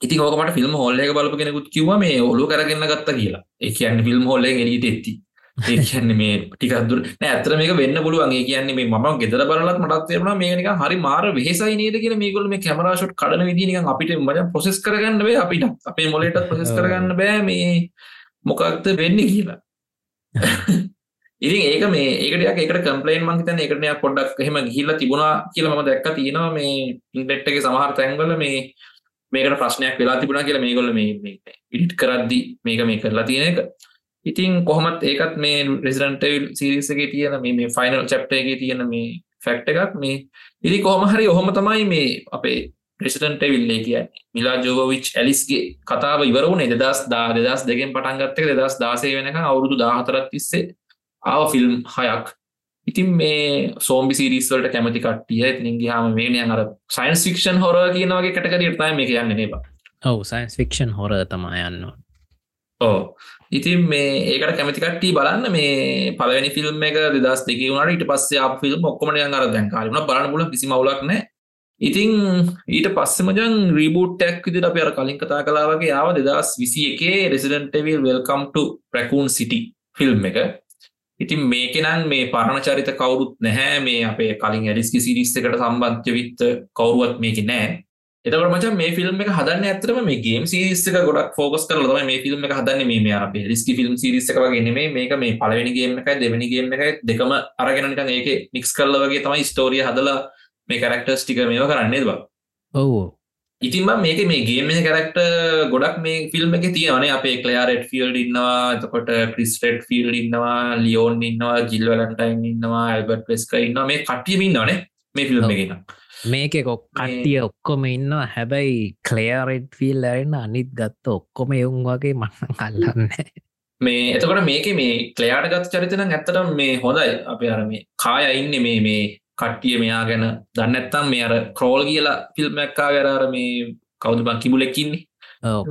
ඉති ඕකට ෆිල්ම් හොල්ලක බලප කෙනෙකුත් කිව මේ ඔලු කරගන්න ගත්ත කියලා. එක කියන්න ෆිල්ම් හොල්ල එලීට එත්ති ඒ කියන්නේ මේ ටිකක්දුර ඇතර මේක වෙන්න පුළුවන්ගේ කියන්නේ මේ ම ගෙදර බලත් මටත් තේරුණ මේනික හරි මාර වෙහෙසයි නේද කියෙන මේගොල මේ කැමරාෂොට් කඩන විදිනික අපිට මජ පොසෙස් කරගන්න වේ අපිට. අපේ මොලට පොසෙස් කරගන්න බෑ මේ මොකක්ද වෙන්න කියලා. [laughs] ඉතින් ඒක මේ ඒකට එකට කම්පලයින් මංහිතන එකටනයක් පොඩ්ඩක් එහෙම ගිහිල්ල තිබුණා කියලා ම දැක්ක තියෙනවා. මේ ඉන්ටෙක්්ගේ සමහර තැන්ගල මේ මේකට ප්‍රශ්නයක් වෙලා තිබුණා කියලා මේගොල්ල මේ ඉඩිට් කරද්දි මේක මේ කරලා තියෙන එක ඉතින් කොහොමත් ඒකත් මේ රෙසිඩන්ටල් සිරිසගේ තියෙන මේ ෆයිනල් චප්ටයගේ තියෙන මේ ෆැක්ට එකක්. මේ ඉදි කොහොම හරි ඔහොම තමයි මේ අපේ ප්‍රෙසිඩන්ට විල්ලේ කිය මිලා ජෝවිච් ඇලිස්ගේ කතාව ඉවරුණ දෙදස් දා දෙදස් දෙකෙන් පටන්ගත්තක දෙදස් දාසේ වෙනක අවුරුදු දාහතරත් තිස්සේ ආව ෆිල්ම් හයක්. ඉතින් මේ සෝම්බි සිරිස්වලට කැමති කට්ටිය ඉතින් ගහම මේනයන් අර සයින්ස් ෆික්ෂන් හොර කියනවගේ කටකරටයි මේ කියන්න නවා ඔවු සයින්ස් ෆික්ෂන් හොර තමා යන්න. ඕ ඉතින් මේ ඒකට කැමතිකට්ටි බලන්න මේ පලවැනි ෆිල්ම් එක දෙදස් දෙක වුණට ඊට පස්සේ ෆිල්ම් ඔක්කොමන අර දැන්කාලන බලන්න පුල කිසි මවලක් නෑ ඉතිං ඊට පස්සමජන් රීබූට්ටැක් විදිට අප අර කලින් කතා කලාවගේ ආව දෙදස් විසි එකේ රෙසිඩන්ටවිල් වෙල්කම්ට ප්‍රකූන් සිටි ෆිල්ම් එක. ඉතින් මේකෙනන් මේ පරණ චරිත කවුරුත් නැහැ. මේ අපේ කලින් ඇඩිස්කි සිරිස් එකට සම්බන්ධ්‍ය විත්ත කවරුවත් මේක නෑ එතකට මච මේ ෆිල්ම් එක හදන්න ඇතරම මේ ගේම් සිරිස්සක ගොඩක් ෆෝකස් කරලම මේ ෆිල්ම් එක හදන්න මේ අපේ. රිස්කි ෆිල්ම් සිරිස්සක වගේ මේ මේක මේ පලවෙනිගේම එකයි දෙවැනිගේම එකයි දෙකම අරගෙනනික ඒක මික්ස් කරල වගේ තමයි ස්ටෝරිය හදලා මේ කරක්ටර්ස් ටික මේව කරන්නේ බ? ඔවු. ඉතින්ම මේක මේ ගේම කරක්ට ගොඩක් මේ ෆිල්ම් එක තියෙන අපේ කලයාරට ෆිල්ඩ ඉන්නවා එතකොට ක්‍රිස්ටඩ් ෆිල්ඩ ඉන්නවා ලියෝන් ඉන්නවා ජිල් වලන්ටයින් ඉන්නවා ඇල්බට් පෙස්ක ඉන්න මේ කටියමින් නනේ මේ ෆිල්ම් එකෙන මේක කොක් කට්ටිය ඔක්කොම ඉන්න හැබැයි කලයාරෙඩ් ෆිල් ඇරන්න අනිත් ගත්ත ඔක්කොම එවුන් වගේ මන්න කල්ලන්න මේ එතකොට මේක මේ කලයාට ගත් චරිතන ඇත්තට මේ හොඳයි. අප අර මේ කාය ඉන්න මේ මේ කට්ටිය මෙයා ගැන. දන්නත්තම් මේ අර ක්‍රෝල් කියලා ෆිල්ම්මැක්කා ගැරාර මේ කවුද බං කිමුලෙක්කින්නේ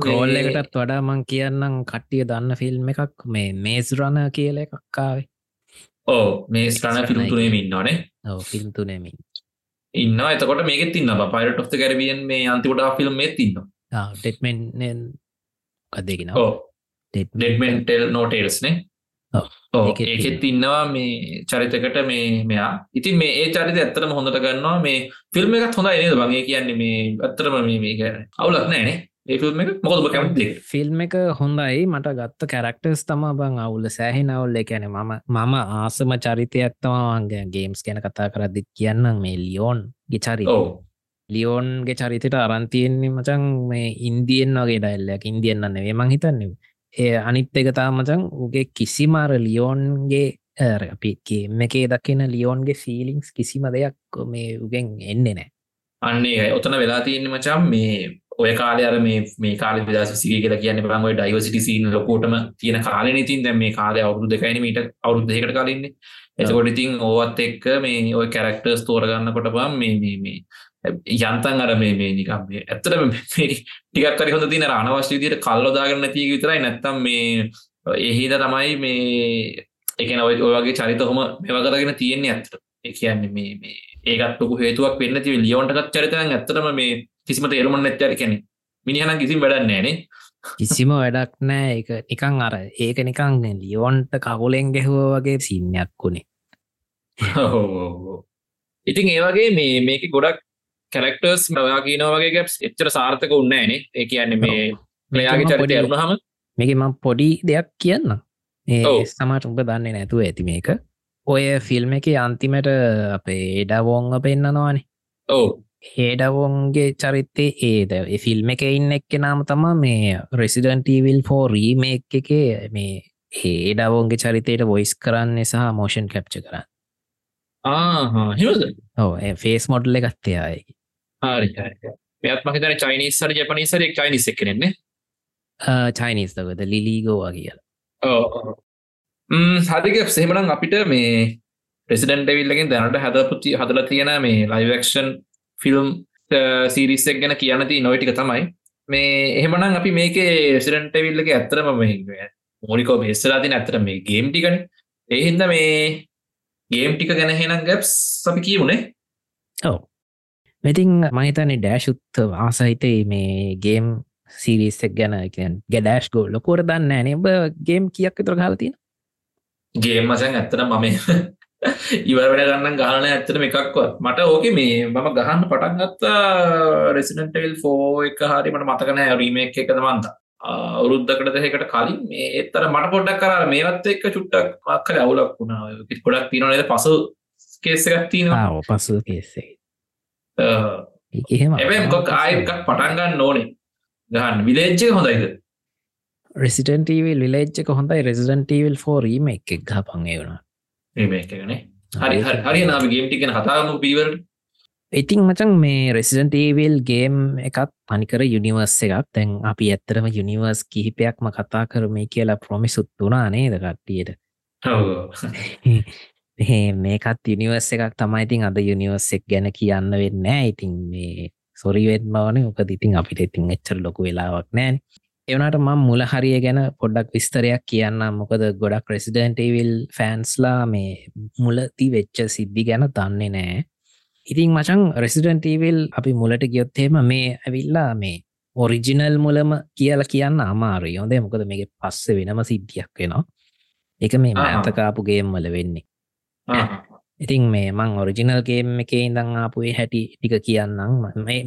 ක්‍රෝල් එකටත් වඩා මං කියන්නම් කට්ටිය දන්න ෆිල්ම් එකක්. මේ මේස් රණ කියල එකක්කාවේ ඕ මේ ස්ටන ෆිල්ම් තුනේ ඉන්නවානේ. ඔව ෆිල්ම් තුනෙමින් ඉන්න එතකොට මේක තින්න පයිට ඔ්ත කැරබියන් මේ අන්තිකොට ෆිල්ම් මේ තින්න ටෙට්මෙන් කදගෙන ඩෙඩ්මෙන්ටෙල් නෝටේල්ස්නේ ඒකෙත් ඉන්නවා මේ චරිතකට මේ මෙයා. ඉතින් මේ ඒ චරිත ඇත්තටම හොඳට ගන්නවා. මේ ෆිල්ම් එකත් හොඳ නේද? බගේ කියන්නේ මේ ඇත්තරම මේ මේක අවුලක් නෑනේ ෆිල්ම් එක? හොඳයි. මට ගත්ත කැරක්ටර්ස් තම බං අවුල. සෑහි නවුල්ල කැන මම මම ආසම චරිතයක් තමන්ගේ ගේම්ස් ගැන කතා කරදදි කියන්නම් මේ ලියෝන් ගෙචරි ලියෝන්ගේ චරිතට අරන්තියෙන්නේ මචන් මේ ඉන්දියෙන් වගේ ඩයිල්ලයක් ඉන්දියන්න නෙවේ මං හිතන්නේ. ඒ අනිත් එක තාමචන් උගේ කිසිමාර ලියෝන්ගේ අපිගේ එකේ දකින ලියෝන්ගේ ෆිලිංස් කිසිම දෙයක් මේ උගෙන් එන්නේ නෑ අන්නේ ඔතන වෙලා තියන්න මචම් මේ ඔය කාලය අර මේ මේ කාල විදශ සිගේ කියලා කියන්න බංගොයි ඩයිවසිටි සීන් ලොකෝටම තියෙන කාලන ඉතින් දැ මේ කාලය අවුරුදු දෙකයින මීට අවුරුද්ධයකට කලින්නේ එතකොට ඉතින් ඕවත් එක්ක මේ ඔය කැරක්ටර්ස් තෝරගන්න කොට බම් මේ මේ යන්තන් අර මේ මේ නිකම් මේ ඇත්තට ටිකක් කරි හොඳ තින අනවශ්‍ය විදියට කල්ලොදාගන්න නැති විතරයි. නැත්තම් මේ එහිද තමයි මේ එකන ඔය ඔයගේ චරිත හොම මෙවකරගෙන තියෙන්නේ ඇත්තට ඒ කියන්නේ මේ මේ ඒකත් ලොකු හේතුවක් වෙන්න ති ලියෝන්ටකත් චරිතයන් ඇත්තටම මේ කිසිම තේරුම නැත්තර කැනෙ මිනිහන කිසිම වැඩන්නේනේ කිසිම වැඩක් නෑ එක නිකං අර ඒක නිකං ලියෝන්ට කවුලෙන් ගැහුව වගේ සින්නයක් වුණේ ඉතින් ඒවගේ මේ මේක ගොඩක් කැරක්ටර්ස් මවා කියනව වගේ ගැප්ස් එච්චර සාර්ථක උන්නෑනේ ඒ කියන්නේ මේ ලයාගේ චරිතය අරුණහම මේක මං පොඩි දෙයක් කියන්න ඒ සමට උඹ දන්නේ නැතුව ඇති මේක. ඔය ෆිල්ම් එක අන්තිමට අපේ ඒඩවෝංග පෙන්න්නනවානේ ඕ හේඩවෝන්ගේ චරිත්තේ ඒද. ෆිල්ම් එක ඉන්න එක්ක නාම තමා මේ රෙසිඩන්ටීවිල් ෆෝ රීමේක් එකේ මේ ඒඩවෝන්ගේ චරිතයට වොයිස් කරන්නේ සහ මෝෂන් කැප්ච කරන්න. ඕ ෆේස් මොඩල් එකත්තයායි මෙත් මහිතන චයිනිස්සර ජපනිසර එක් චයිනිස් එකනෙන්නේ චයිනිස්තකද ලිලීගෝවා කියලා. හදික සෙමනම් අපිට මේ ප්‍රෙසිඩන්ට විල්ලකින් දැනට හැදපුති හදල තියෙන මේ ලයිවක්ෂන් ෆිල්ම් සීරිස්සක් ගැන කියනති නොයිටික තමයි. මේ එහෙමනම් අපි මේක රෙසිඩන්ට විල්ලක ඇත්තරම මෝනිකෝ බෙස්සලාතින ඇතර මේ ගේම් ටිකන. එහින්ද මේ ගේම් ටික ගැන හෙනම් ගැප්ස් අපි කියමුණේ ඔව. මෙතින් මහිතන්නේ ඩෑශුත්ත ආසහිතයි මේ ගේම් සිරිස්සක් ගැන ගැඩෑශ් ගෝ ලොකෝර දන්න නෙබ ගේම් කියක් තුර හලතින ගේම් මසන් ඇත්තන මම ඉවරට ගන්න ගාන ඇත්තන එකක්වත්. මට ඕක මේ මම ගහන්න පටන් ගත්තා රෙසිඩන්ටල් ෆෝ එක හරි මට මතකන රීම එක එකද මන්ත අවුරුද්ධකට දෙකට කලින් මේ එත්තර මට පොඩ්ඩක් කර මේවත් එක්ක චුට්ටක් මක්කල අවුලක් වුණා. ගොඩක් තිනනද පසු කේසගත් තිනවා පසු කේසේ එහෙම මොක් ආයකක් පටන්ගන්න ඕනේ. ගහන්න. විලේච්චය හොඳයිද? රෙසිටන්ටීවල් විලේච්චක හොඳයි. රෙසිඩන්ටීවල් ෆෝ රීම එක ගහ පංගේ වුණ රීම එකනේ හරි. හරි නාව ගේම්ටිකෙන හතාම පීවරට ඉතිං මචන් මේ රෙසිඩන්ටේවල් ගේම් එකත් පනිකර යුනිවර්ස් එකක්. තැන් අපි ඇත්තරම යුනිවර්ස් කිහිපයක්ම කතා කරම කියලා ප්‍රොමිසුත් වනා නේද කට්ටියට? [laughs] මේකත් යුනිවර්ස් එකක් තමයිඉතින් අද යුනිවර්ස් එක් ගැන කියන්න වෙන්න ඉතින් මේ සොරිවෙත් බවන උක ඉතින් අපිට ඉතින් එච්චර ලොකු වෙලාවක් නෑන් එවනට මම් මුල හරිය ගැන පොඩ්ඩක් විස්තරයක් කියන්න මොකද ගොඩක් රෙසිඩන්ටේවිල් ෆෑන්ස්ලා මේ මුලති වෙච්ච සිද්ධි ගැන දන්නේ නෑ. ඉතින් මචන් රෙසිඩන්ටීවල් අපි මුලට ගියොත්තේම මේ ඇවිල්ලා මේ ඔරිජිනල් මුලම කියල කියන්න අමාරු යොද මොකද මේක පස්ස වෙනම සිද්ධියක් වෙනවා. එක මේ මඇතකාපුගේම් වල වෙන්නේ. ඉතින් මේ මං ඔරිජිනල්ගේම් එක ඉඳං ආපුේ හැටි ටික කියන්නම්.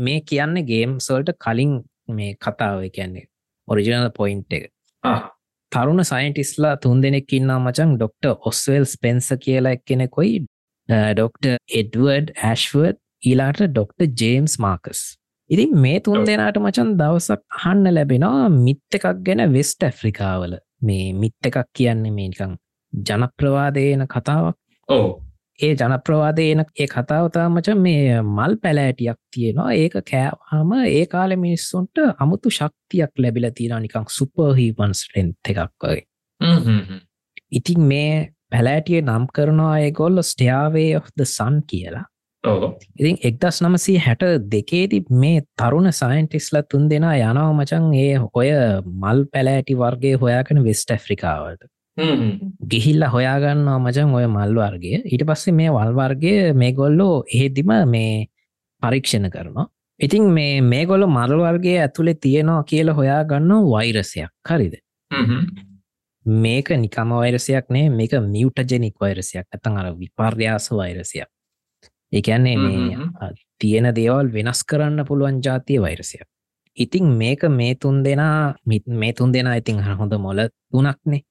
මේ කියන්න ගේම් සොල්ට කලින් මේ කතාව. කියන්නේ ඔරිජිනල් පොයින්් එක. තරුණ සයින්ටිස්ලා තුන් දෙනෙක් ඉන්නා මචන් ඩොක්ට ඔස්වල් ස්පෙන්ස කියලා එක් කෙනෙකොයි ඩොක්ට එඩවර්ඩ් ඇශ්වර්ඩ් ඊලාට ඩොක්ට ජේම්ස් මාකස්. ඉතින් මේ තුන් දෙනාට මචන් දවසක් අහන්න ලැබෙනවා මිත් එකක් ගැන වෙස්ට ඇෆ්‍රිකාවල මේ මිත් එකක් කියන්නේ මේනිකං ජනප්‍රවාදයන කතාවක්. ඕ ඒ ජනප්‍රවාදයන ඒ කතාවතා මචන් මේ මල් පැලෑටියක් තියෙනවා. ඒක කෑවාම ඒ කාලෙ මිනිස්සුන්ට අමුතු ශක්තියක් ලැබිල තියෙන නිකං සුපර්හීපන්ස් ටෙන්ත් එකක් වගේ. ඉතින් මේ පැලෑටිය නම් කරනවා ඒගොල්ල ස්ටයාවේ the සන් කියලා. ඉතින් එක්දස් නමසී හැට දෙකේති මේ තරුණ සයින්ටිස්ල තුන් දෙනා යනව මචන් ඒ හොය මල් පැලෑටි වර්ගේ හොයාකන වෙස්ට ඇෆ්‍රිකාවට ගිහිල්ල හොයාගන්නවා මචන් ඔය මල් වර්ගේ ඊට පස්සේ මේ වල්වර්ගේ මේ ගොල්ලෝ එහෙදිම මේ පරීක්ෂණ කරනවා. ඉතින් මේ මේ ගොල මරවර්ගේ ඇතුළේ තියෙනවා කියල හොයාගන්න වෛරසයක් හරිද? මේක නිකම වෛරසයක් නේ මේක මියුටජෙනික් වෛරසයක්. ඇතන් අර විපර්යාස වෛරසයක්. ඒකන්නේ මේ තියෙන දේවල් වෙනස් කරන්න පුළුවන් ජාතිය වෛරසයක්. ඉතිං මේක මේ තුන් දෙනා මේ තුන් දෙනා ඉතිං හොඳ මොල තුනක්නේ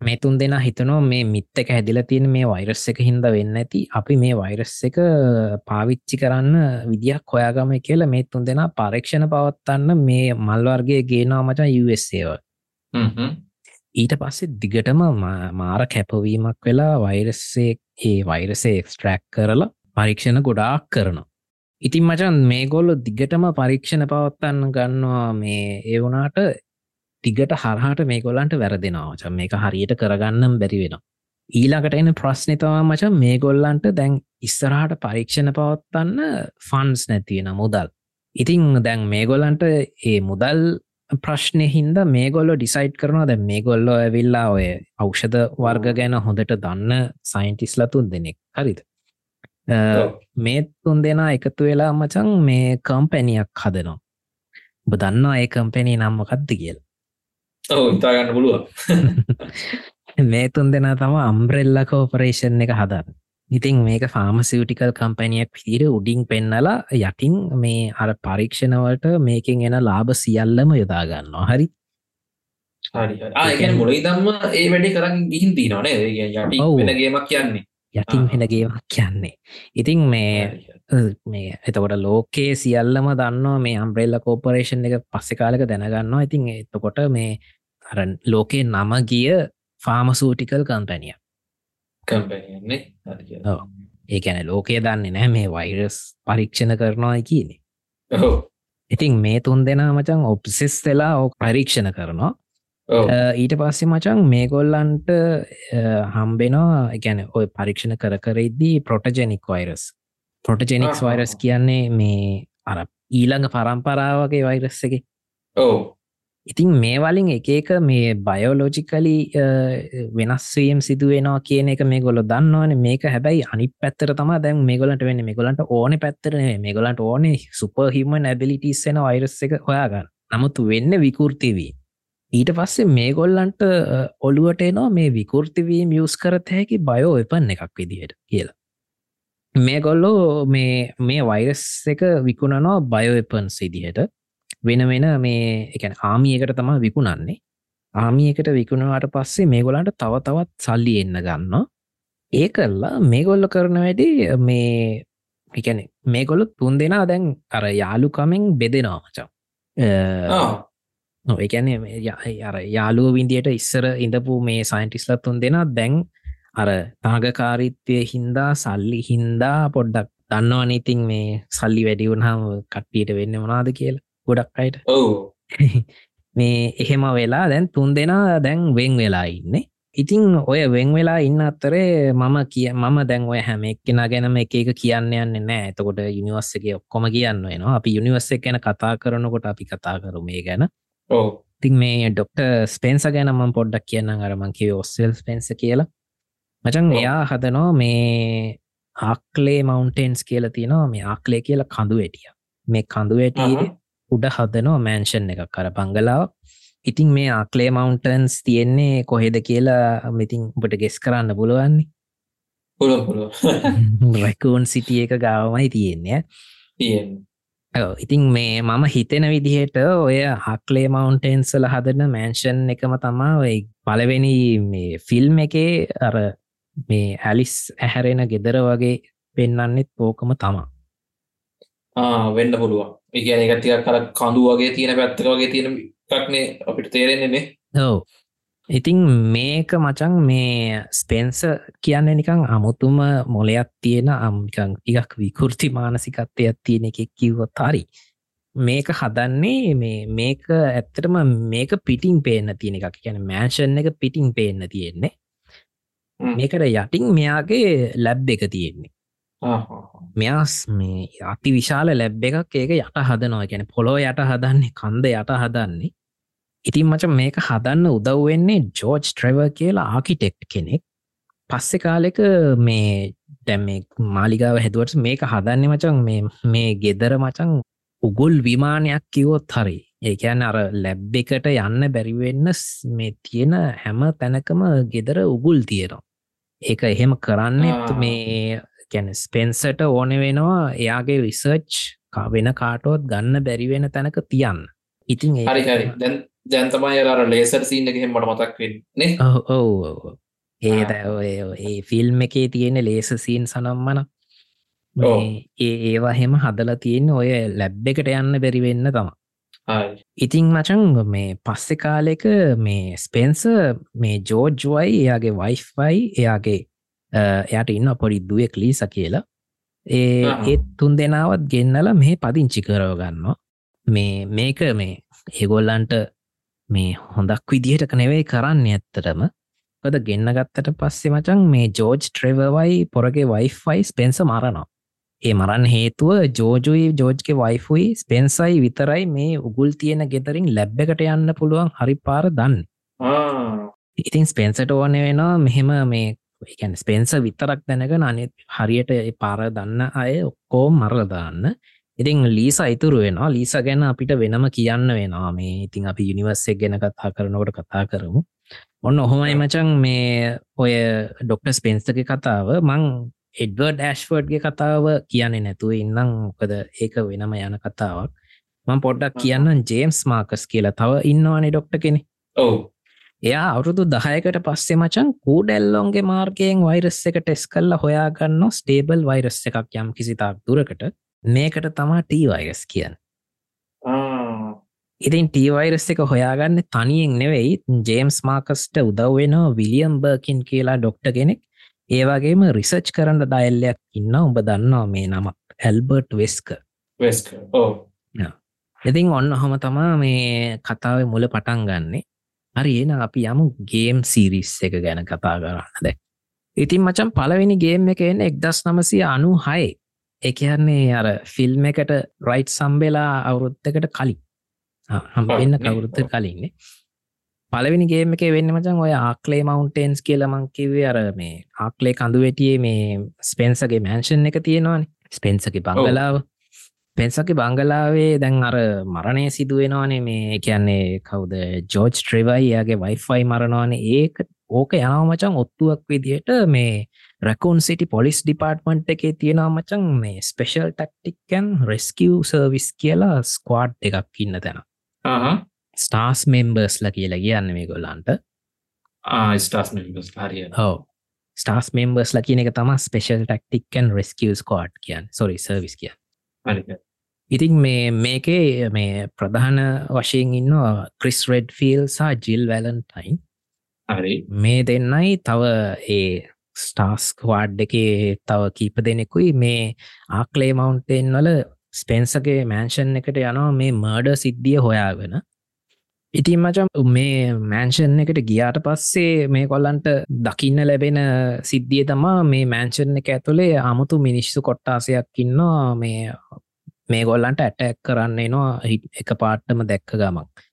මේ තුන් දෙනා හිතනෝ මේ මිත්ත එක හැදිල තියෙන මේ වෛරස් එක හින්ද වෙන්න ඇති. අපි මේ වෛරස් එක පාවිච්චි කරන්න විදියක් හොයාගම කියලා මේ තුන් දෙනා පරීක්ෂණ පවත්තන්න මේ මල්වර්ගේ ගේනවා මචන් USAව ඊට පස්සේ දිගටම මාර කැපවීමක් වෙලා වෛරස්සේ ඒ වෛරසේ එක්ස්ට්‍රැක් කරලා පරීක්ෂණ ගොඩාක් කරනවා. ඉතින් මචන් මේ ගොල්ලො දිගටම පරීක්ෂණ පවත්තන්න ගන්නවා මේ ඒ වුනාට දිගට හරහට මේ ගොල්ලන්ට වැරදිෙනවා ච මේක හරියට කරගන්නම් බැරි වෙනවා. ඊළඟට එන ප්‍රශ්නතවා මචන් මේ ගොල්ලන්ට දැන් ඉස්සරහට පරීක්ෂණ පවත්තන්න ෆන්ස් නැතියෙන මුදල්. ඉතිං දැන් මේ ගොල්ලන්ට ඒ මුදල් ප්‍රශ්නය හින්ද මේ ගොල්ලො ඩිසයිට් කරනවා. දැ මේ ගොල්ලො ඇවිල්ලා ඔය ෞෂධ වර්ග ගැන හොඳට දන්න සයින්ටිස්ලතුන් දෙනෙක්. හරිද? මේ තුන් දෙනා එකතු වෙලා මචන් මේ කම්පැනියක් හදනවා. ඔබ දන්නවා ඒ කම්පැනී නම්මකක්ද කියල ඉතාගන්න පුළුව [laughs] මේ තුන් දෙනා තම අම්බ්‍රෙල්ල කෝපරේෂන් එක හදන්න. ඉතින් මේක ෆාමසිටිකල් කම්පැනියක් පිර උඩින් පෙන්නලා යටින් මේ අර පරීක්ෂණවලට මේකින් එන ලාභ සියල්ලම යොදාගන්නවා හරි? හරි මුලයි දම්ම ඒ වැඩි කරන්න ගිහින් තිනනේ යටි වෙනගේමක් කියන්නේ යටින් හෙනගේමක් කියන්නේ. ඉතින් මේ මේ එතකොට ලෝකයේ සියල්ලම දන්නවා මේ අම්බ්‍රෙල්ල කෝපරේෂන් එක පස්සෙ කාලක දැනගන්නවා. ඉතින් එතකොට මේ අර ලෝකයේ නම ගිය ෆාමසූටිකල් කම්පැනියක් කම්පැනියන්නේ ඒ ඇන ලෝකය දන්නේ නෑ මේ වෛරස් පරීක්ෂණ කරනවා කියන්නේ. ඔව්. ඉතින් මේ තුන් දෙනා මචන් ඔප්සෙස් වෙලා ඕ පරීක්ෂණ කරනවා. ඊට පස්සේ මචන් මේගොල්ලන්ට හම්බෙනවා ගැන ඔය පරීක්ෂණ කර කරෙද්දී ප්‍රොටජෙනික් වෛරස් ප්‍රොටජෙනික්ස් ආහා. වෛරස් කියන්නේ මේ අර ඊළඟ පරම්පරාවගේ වෛරස් එක. ඔව් ඉතින් මේ වලින් එක එක මේ බයෝලෝජිකලි වෙනස්වීම් සිදුවෙනවා කියන එක මේ ගොල දන්නවන. මේක හැබැයි අනි පැත්තර තම දැන් මේගොලට වෙන්න. මේගොලන්ට ඕන පැත්තරන මේගොලන්ට ඕනේ සුපහිම නැබිලිටිස් වෙන වෛරස් එක හොයාගන්න. නමුත් වෙන්න විකෘතිවී ඊට පස්සේ මේගොල්ලන්ට ඔළුවට එනවා මේ විකෘතිවීම් යස් කරත හැකි බයෝ එපන් එකක් විදිහට කියලා. මේ ගොල්ලෝ මේ මේ වෛරස් එක විකුණනවා බයෝපන්ස් ඉදිහට වෙන වෙන මේ එකන ආමියකට තම විකුණන්නේ. ආමියකට විකුණවාට පස්සේ මේගොලන්ට තව තවත් සල්ලි එන්න ගන්න ඒ කරලා මේගොල්ල කරන වැඩි මේ එකන මේගොල්ල තුන් දෙනා දැන් අර යාලුකමෙන් බෙදෙනවා මචා. නොඒකැන අර යාලුව විදියට ඉස්සර ඉඳපු මේ සයින්ටිස්ල තුන් දෙනා දැන් අර තාගකාරිත්වය හින්දා සල්ලි හින්දා පොඩ්ඩක් දන්නවන ඉතින් මේ සල්ලි වැඩිවුණහම කට්ටියට වෙන්න මනාද කියලා ගොඩක් අයට. [laughs] මේ එහෙම වෙලා දැන් තුන් දෙනා දැන් වෙන් වෙලා ඉන්න. ඉතිං ඔය වෙන් වෙලා ඉන්න අත්තරේ මම කිය මම දැන් ඔය හැම එක්කෙන ගැනම එක එක කියන්න යන්න නෑ. එතකොට යුනිවර්සගේ ඔක්කොම කියන්න වෙනවා. අපි යුනිවර්සක් ගැන කතා කරනකොට අපි කතා කරු මේ ගැන. ඔව්. තින් මේ ඩොක්ට ස්පෙන්ස ගැනම පොඩ්ඩක් කියන්න අරමංකිව ඔස්සල් ස්පෙන්ස කියලා. මචන්. එයා හදනවා මේ ආක්ලේ මවන්ටේන්ස් කියල තියෙනවා. මේ ආක්ලේ කියල කඳු වැටිය මේ කඳු වැටියේ. උඩ හදනවා මෑන්ෂන් එකක්. කර බංගලාව ඉතින් මේ ආක්ලේ මවන්ටන්ස් තියෙන්නේ කොහෙද කියලා මිතින් උපට ගෙස් කරන්න පුළුවන්නේ. පුළුවන් පුළුවන්. රැකූන් සිටිය එක ගාවමයි තියෙන්නේ. ඉතින් මේ මම හිතෙන විදිහට ඔය හක්ලේ මවන්ටේන්සල හදන මෑන්ෂන් එකම තමා ඔය පලවෙනි මේ ෆිල්ම් එකේ අර මේ ඇලිස් ඇහැරෙන ගෙදර වගේ පෙන්නන්නෙත් ඕකම තමා. වෙන්න පුළුවන් ඒගැන එකතික කර කඳු වගේ තියෙන පැත්තක වගේ තියෙන එකක්නේ අපිට තේරෙන්නේ ඔව. ඉතිං මේක මචන් මේ ස්පෙන්ස කියන්න නිකං අමුතුම මොලයක් තියෙන අම්කං ඉගක් විකෘති මානසිකත්වයක් තියෙන එක කිව්වොත් හරි. මේක හදන්නේ මේ මේක ඇත්තටම මේක පිටිං පේන්න තියෙන එකක්. කියන මෑෂන් එක පිටිං පේන්න තියෙන්නේ. මේකට යටින් මෙයාගේ ලැබ් එක තියෙන්නේ මෙයාස් මේ අති විශාල ලැබ් එකක් ඒක යට හදනවා. ගැන පොලෝ යට හදන්නේ කන්ද යට හදන්නේ. ඉතින් මච මේක හදන්න උදව්වෙන්නේ ජෝර්ජ් ට්‍රව කියලා ආකිටෙක්් කෙනෙක්. පස්සෙ කාලෙක මේ දැම් මාලිගාව හැදුවට මේක හදන්න මචන් මේ ගෙදර මචන් උගුල් විමානයක් කිවොත් හරි. ඒකයන් අර ලැබ් එකට යන්න බැරිවෙන්න මේ තියෙන හැම තැනකම ගෙදර උගුල් තියෙනවා. ඒක එහෙම කරන්නෙත් ආ. මේ ගැන ස්පෙන්සට ඕන වෙනවා එයාගේ රිසර්ච් වෙන කාටෝත් ගන්න බැරිවෙන තැනක තියන්න ඉතින් හරි හරි දැන් දැන්තමයි අර ලේසර් සිීන්න එකහෙම මට මතක් වෙන්නේ ඔව්. ඒ. ද- ඒ ෆිල්ම් එකේ තියෙන ලේස සීන් සනම්මන. ඒ ඒවා හෙම හදලා තියෙන ඔය ලැබ් එකට යන්න බැරිවෙන්න තම ඉතිං මචන් මේ පස්සෙ කාලෙක මේ ස්පෙන්ස මේ ජෝර්ජ්වයි එයාගේ වයිෆ්වයි එයාගේ එයාට ඉන්න පොඩි දුවෙක් ලීස කියලා. ඒ ආහා. ඒ තුන් දෙනාවත් ගෙන්නල මේ පදිංචි කරවගන්නවා මේ මේක මේ ඒගොල්ලන්ට මේ හොඳක් විදිහට නෙවෙයි කරන්න ඇත්තටම. ොද ගෙන්න්න ගත්තට පස්සේ මචන් මේ ජෝජ් ට්‍රෙවවයි පොරගේ වයිෆයි ස්පෙන්ස මරනවා. ඒ මරන්න හේතුව ජෝජුයි ජෝජ්ගේ වයිෆුයි ස්පෙන්සයි විතරයි මේ උගුල් තියෙන ගෙතරින් ලැබ් එකට යන්න පුළුවන් හරි පාර දන්න. ඉතින් ස්පෙන්සට ඕන වෙනවා මෙහෙම මේ එකන් ස්පෙන්ස විතරක් දැනගෙන අනෙත් හරියට පාර දන්න අය ඔක්කෝ මරලදාන්න ඉතින් ලීස අයිතුරු වෙනවා. ලීස ගැන අපිට වෙනම කියන්න වෙනවා. මේ ඉතින් අපි යුනිවර්සෙක් ගැන කතා කරනකොට කතා කරමු. ඔන්න ඔහොමයි මචන් මේ ඔය ඩොක්ට ස්පෙන්ස්තක කතාව. මං එඩවර්ඩ ඇශ්වර්ඩ්ගේ කතාව කියන්නේ නැතුව ඉන්නම්. මොකද ඒක වෙනම යන කතාවක්. මං පොඩ්ඩක් කියන්න ජේම්ස් මාකස් කියලා. තව ඉන්නවානේ ඩොක්ට කෙනෙ ඔව් එයා අවුරුදු දහයකට පස්සේ මචන් කූඩැල්ලොන්ගේ මාර්ගයෙන් වෛරස් එක ටෙස් කල්ල හොයාගන්න ස්ටේබල් වෛරස් එකක් යම් කිසිතාක් දුරකට. මේකට තමා ටී වෛරස් කියන්න. ඉතින් ටීවයිරස් එක හොයාගන්න තනියෙන් නෙවෙයි ජේම්ස් මාකස්ට උදව්වෙනවා විලියම් බර්කින් කියලා ඩොක්ට කෙනෙක්. ඒවාගේම රිසර්ච් කරන්න ඩයිල්ලයක් ඉන්න උඹ දන්නවා මේ නමක් ඇල්බර්ට් වෙස්ක වෙස්ක ඕ ඉතින් ඔන්න හොම තමා මේ කතාව මුල පටන් ගන්නේ හරි එන අපි යමු ගේම් සිරිස් එක ගැන කතා කරන්නද ඉතින් මචන් පලවෙනි ගේම් එක එන්න එක්දස් නමසය අනු හය එකන්නේ අර ෆිල්ම් එකට රයිට් සම්බෙලා අවුරුත්තකට කලින්. හම්බෙන්න. කවුරුත්ත කලින්නේ පලවෙනි ගේම එක වෙන්න මචන් ඔය ආක්ලේ මවන්ටේන්ස් කියලමංකිවේ අර මේ ආක්ලේ කඳුවැටියේ මේ ස්පෙන්සගේ මෑන්ෂන් එක තියෙනවාන. ස්පෙන්සගේ බංගලාව පෙන්සකි බංගලාවේ දැන් අර මරණය සිදුවෙනවානේ මේ කියන්නේ කවුද? ජෝජ් ට්‍රවයි යාගේ වයිෆයි මරණවාන ඒක ඕක යනාව මචන් ඔත්තුවක් විදියට මේ රැකුන් සිටි පොලිස් ඩිපාර්ට්මන්ට් එකේ තියෙනවා මචන් මේ ස්පෙෂල් ටක්ටික්කන් රෙස්කව් සර්විස් කියලා ස්කවාඩ් එකක් ඉන්න තැන. ස්ටාස් මෙම්බර්ස්ල කියලා කියන්න මේ ගොල්ලන්ට ස්ටාස් හරිය හෝ ස්ටාස් මෙම්බර්ස්ල කියන එක තම special tactics and rescue squad කියන් සොරි සර්විස් කිය හරි ඉතින් මේ මේකේ මේ ප්‍රධාන වශයෙන් ඉන්නවා ක්‍රිස් රෙඩ් ෆිල් සහ ජිල් වැලන්ටයින් මේ දෙන්නයි තව ඒ ස්ටාස්කවාඩ් එකේ තව කීප දෙනෙකුයි මේ ආක්ලේ මවන්ටෙන් වල ස්පෙන්සගේ මෑන්ෂන් එකට යනවා මේ මර්ඩ සිද්ධිය හොයාගෙන. ඉතින් මචම් මේ මෑන්ෂන් එකට ගියාට පස්සේ මේ කොල්ලන්ට දකින්න ලැබෙන සිද්ධිය තමා මේ මෑන්ෂන් එක ඇතුළේ අමුතු මිනිස්සු කොට්ටාසයක් ඉන්නවා. මේ මේ ගොල්ලන්ට ඇටැක් කරන්න නවා එක පාට්ටම දැක්ක ගමක්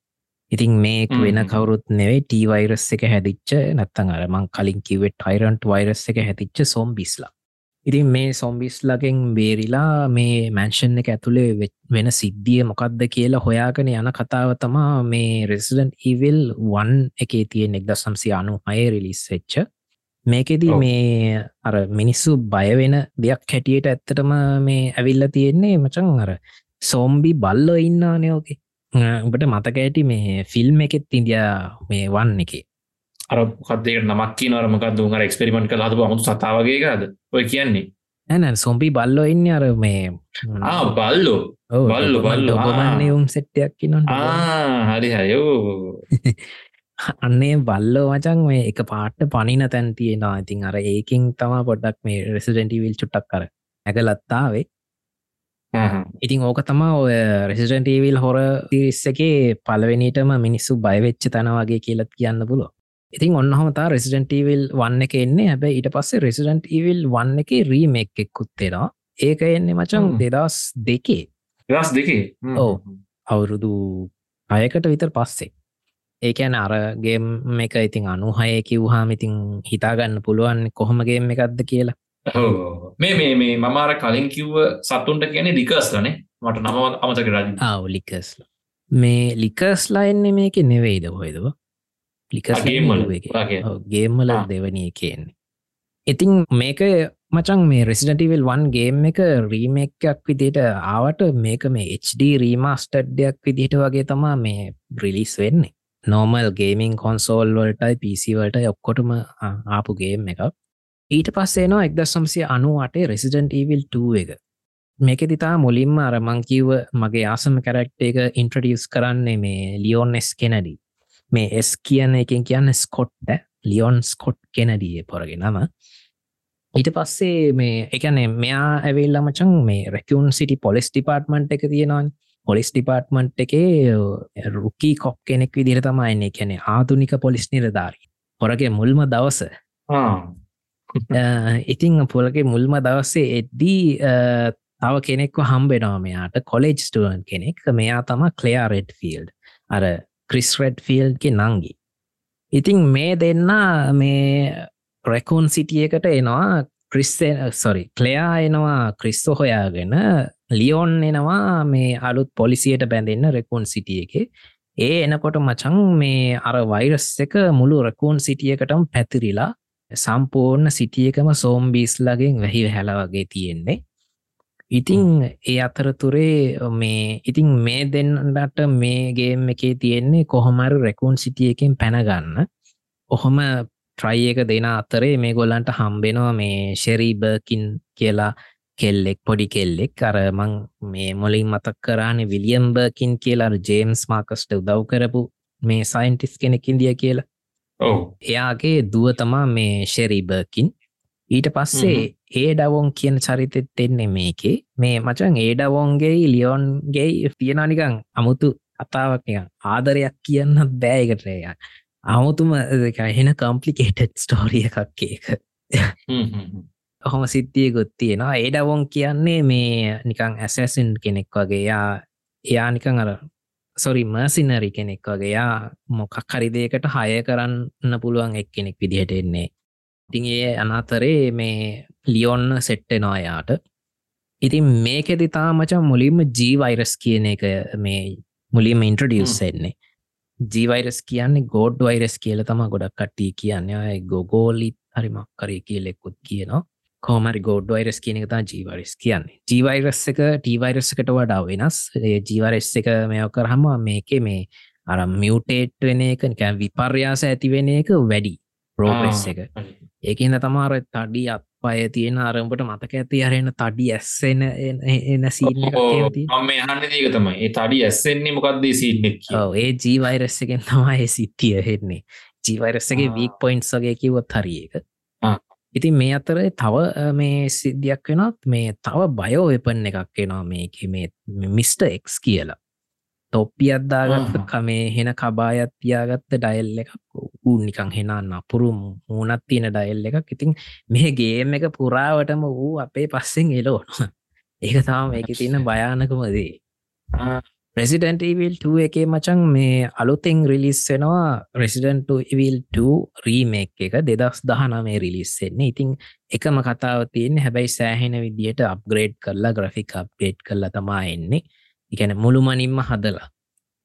ඉතින් මේ හ්ම්. වෙන කවරුත් නෙවේ ටී වෛරස් එක හැදිච්ච නැත්තං අරමං කලින් කිවෙට ටයිරන්ට් වෛරස් එක හැතිච්ච සොම් බිස්ලා ඉතින් මේ සොම්බිස්ලගෙන් බේරිලා මේ මැන්ෂන් එක ඇතුළේ වෙන සිද්ධිය මොකක්ද කියලා හොයාගෙන යන කතාව තමා මේ රෙසිඩන්් ඉවිල් වන් එකේ තියෙන් එක් දසම්සි අනු අය රිලිස් වෙච්ච මේකෙදී. මේ අර මිනිස්සු බයවෙන දෙයක් හැටියට ඇත්තටම මේ ඇවිල්ල තියෙන්නේ මචන් අර සෝම්බි බල්ල ඉන්නානයෝගේ උඹට මතක ඇති මේ ෆිල්ම් එකෙත් ඉන්දිය මේ වන් එකේ. අර කදේට නමක්කි නරමක දුර එක්ස්පෙරිමෙන්ට කලා හතු මුතු සතාවගේකද ඔය කියන්නේ. ඇන සොම්බි බල්ලො ඉන්න අර මේ බල්ලෝ. බල්ලෝ, බල්ලෝ, ආ. ඔබමන්නේ උම් සෙට්ටයක් නො ආ හරි හයෝ [laughs] අන්නේ බල්ලෝ මචන් මේ එක පාට්ට පනින තැන් තියෙනවා. ඉතින් අර ඒකින් තමා පොඩ්ඩක් මේ රෙසිඩෙන්ටිවිල් චුට්ටක් කර ඇගලත්තාවේ ඉතින් ඕක තමා ඔය රෙසිඩන්ටීවිල් හොර තිරිස්සගේ පලවෙනිටම මිනිස්සු බයවෙච්ච තැන වගේ කියලත් කියන්න පුලො ඉතින් ඔන්නහමතා රෙසිඩන්ටීවිල් වන්න එක එන්නේ. හැබැ ඊට පස්සේ රෙසිඩන්ට ඉවිල් වන්න එක රීමෙක් එක්කුත්තෙනවා ඒක එන්නේ මචන්. දෙදස් දෙකේ. දස් දෙකේ? ඔව්. අවුරුදු අයකට විතර පස්සේ ඒකැන අරගේ එක ඉතින් අනුහය කිව්හාම ඉතින් හිතාගන්න පුළුවන් කොහොමගේම එකක්ද කියලා. මේ මේ මේ මමාර කලින් කිව්ව සත්තුන්ට කියන්නේ ලිකස් ලනේ මට නම අමතක රජ ආවලිකස්ල මේ ලිකස්ලා එන්නේ මේක නෙවෙයිද හොයදව ලිකස් ගේම් වල. වගේ. ගේම්මල ආ. දෙවනිය කියන්නේ ඉතින් මේක මචන් මේ රෙසිඩටිවල් වන් ගේම් එක රීමෙක්යක් විදිට ආවට මේක මේ HD රීමස්ටඩ්ඩයක් විදිහට වගේ තමා මේ බ්‍රිලිස් වෙන්නේ නෝමල් ගේමින් කොන්සෝල් වලටයි පිසිවලට ඔක්කොටම ආ- ආපු ගේම් එකක්. ඊට පස්සේනවා එක්ද සම්සිය අනුවටේ රෙසිඩන්ට ඊවිල් 2 එක. මේක දිතා මුලින්ම අරමංකිව මගේ ආසම කැරක්ට එක ඉන්ට්‍රඩියස් කරන්නේ මේ ලියෝන්ස් කෙනඩි මේ එස් කියන එකෙන් කියන්න ස්කොට්ට ලියොන් ස්කොට් කෙනඩිය පොරගෙනම ඊට පස්සේ මේ එකනේ මෙයා ඇවෙල්ල මචන් මේ රැකවුන් සිටි පොලිස් ඩිපාර්ට්මන්ට් එක තියෙනවන් පොලිස් ඩිපාර්ට්මන්ට් එකේ රුකී කොප් කෙනෙක් විදිර තමයින්නේ කැනෙ ආතුනික පොලිස් නිරධාරී පොරගේ මුල්ම දවස. ඉතිං පොලගේ මුල්ම දවස්සේ එද්දී තව කෙනෙක්ව හම්බෙනවා මෙයාට. කොලෙජ් ස්ටුවන් කෙනෙක්. මෙයා තම කලයා රෙඩ් ෆිල්ඩ් අර ක්‍රිස් රෙඩ් ෆිල්ඩ්ගේ නංගි. ඉතිං මේ දෙන්න මේ රැකුන් සිටියකට එනවා. ක්‍රිස්සෙන් සොරි කලයා එනවා ක්‍රිස්සෝ හොයාගෙන ලියෝන් එනවා මේ අලුත් පොලිසියට බැඳන්න රෙකුන් සිටිය එක. ඒ එනකොට මචන් මේ අර වෛරස් එක මුළු රැකුන් සිටියකටම පැතිරිලා සම්පූර්ණ සිටියකම සෝම්බිස්ලගෙන් වැහි හැල වගේ තියෙන්නේ. ඉතිං ඒ අතරතුරේ මේ ඉතිං මේ දෙන්නට මේගේම් එකේ තියෙන්නේ කොහොමර රැකුන් සිටියකින් පැනගන්න ඔහොම ට්‍රයි එක දෙන අතරේ මේ ගොල්ලන්ට හම්බෙනවා මේ ශෙරීබර්කින් කියලා කෙල්ලෙක් පොඩි කෙල්ලෙක්. අරමං මේ මොලින් මතක් කරානේ විලියම්බර්කින් කියලා ජේම්ස් මාකස්ට උදව් කරපු මේ සයින්ටිස් කෙනෙක් ඉන්දිය කියලා. ඔව්. එයාගේ දුව තමා මේ ශෙරීබර්කින් ඊට පස්සේ ඒ ඩවොන් කියන චරිතෙත් එන්නේ මේකේ. මේ මචන් ඒ ඩවොන්ගේ ලියොන්ගේ තියෙනනිකං අමුතු නිකන් ආදරයක් කියන්න බෑයකටය අමුතුම එහෙන කම්පලිකේටඩ් ස්ටෝරිය එකක් ඒක ඔහොම සිද්ධිය ගොත් තියෙනවා. ඒඩවොන් කියන්නේ මේ නිකං ඇසැසින් කෙනෙක් වගේ යා එයා නිකං අර සොරි මර්සිනරි කෙනෙක් වගේ යා මොකක් හරිදයකට හය කරන්න පුළුවන් එක් කෙනෙක් විදිහට එන්නේ. ඉතින් ඒ අනාතරේ මේ ලියොන්න සෙට්ටෙනවා යාට. ඉතින් මේකෙදි තාමචන් මුලින්ම ජීවයිරස් කියන එක මේ මුලින්ම ඉන්ට්‍රඩියස් එන්නේ ජීවයිරස් කියන්නේ ගෝඩ් වයිරස් කියල තම ගොඩක් කට්ටී කියන්නේ. ගොගෝලි හරිමක් කරේ කියලෙකුත් කියනවා කෝමරි ගෝඩ් වයිරස් කියන එක තා ජීවරිස් කියන්නේ. ජීවයිරස් එක ටීවයිරස්සකට වඩා වෙනස්. ජීවරස් එක මෙය කරහම මේක මේ අර මියටේට් වෙන එක නිකැන් විපර්යාස ඇති වෙන එක වැඩි ප්‍රෝග්‍රෙස් එක. ඒකන්න තමාර තඩි අප අය තියෙන අරම්පට මතක ඇති අරෙන තඩි ඇස්සෙන එන සීන මම යහන්න ඒක තමයි. ඒ තඩි ඇස්සෙන්නේ මොකක්දේ සිීනෙක් ඒ ජීවයිරස් එකෙන් තමයි සිත්තිය හෙන්නේ. ජීවයිරස්සගේ වීක් පොයින්ස් වගේ කිවොත් හරි එක ඉතින් මේ අතර තව මේ සිද්ධියක් වෙනත් මේ තව බයෝ වෙපන් එකක් එනවා මේක මේ මිස්ට එක්ස් කියලා. තොප්පි අද්දාගත්ත කමේ හෙන කබායත් තියාගත්ත ඩයිල් එකක්. ඌ නිකං හෙනන්න අපුරු මූනත් තියෙන ඩයිල් එකක්. ඉතින් මේ ගේම් එක පුරාවටම වූ අපේ පස්සෙන් එලෝනවා [laughs] ඒක තාම මේක තියෙන භයානකමදේ රෙසිඩන්ට ඉවිල් 2 එකේ මචන් මේ අලුතෙන් රිලිස් වෙනවා රෙසිඩන්ට ඉවිල් 2 රීමෙක් එක දෙදස් දහනමේ රිලිස්සෙන්නේ ඉතින් එකම කතාව තියන්නේ හැබැයි සෑහෙන විදියට අප්ග්‍රේඩ් කරලා ග්‍රෆික් අප්ඩේට් කරලා තමා එන්නේ. එකැන මුළුමනින්ම හදලා.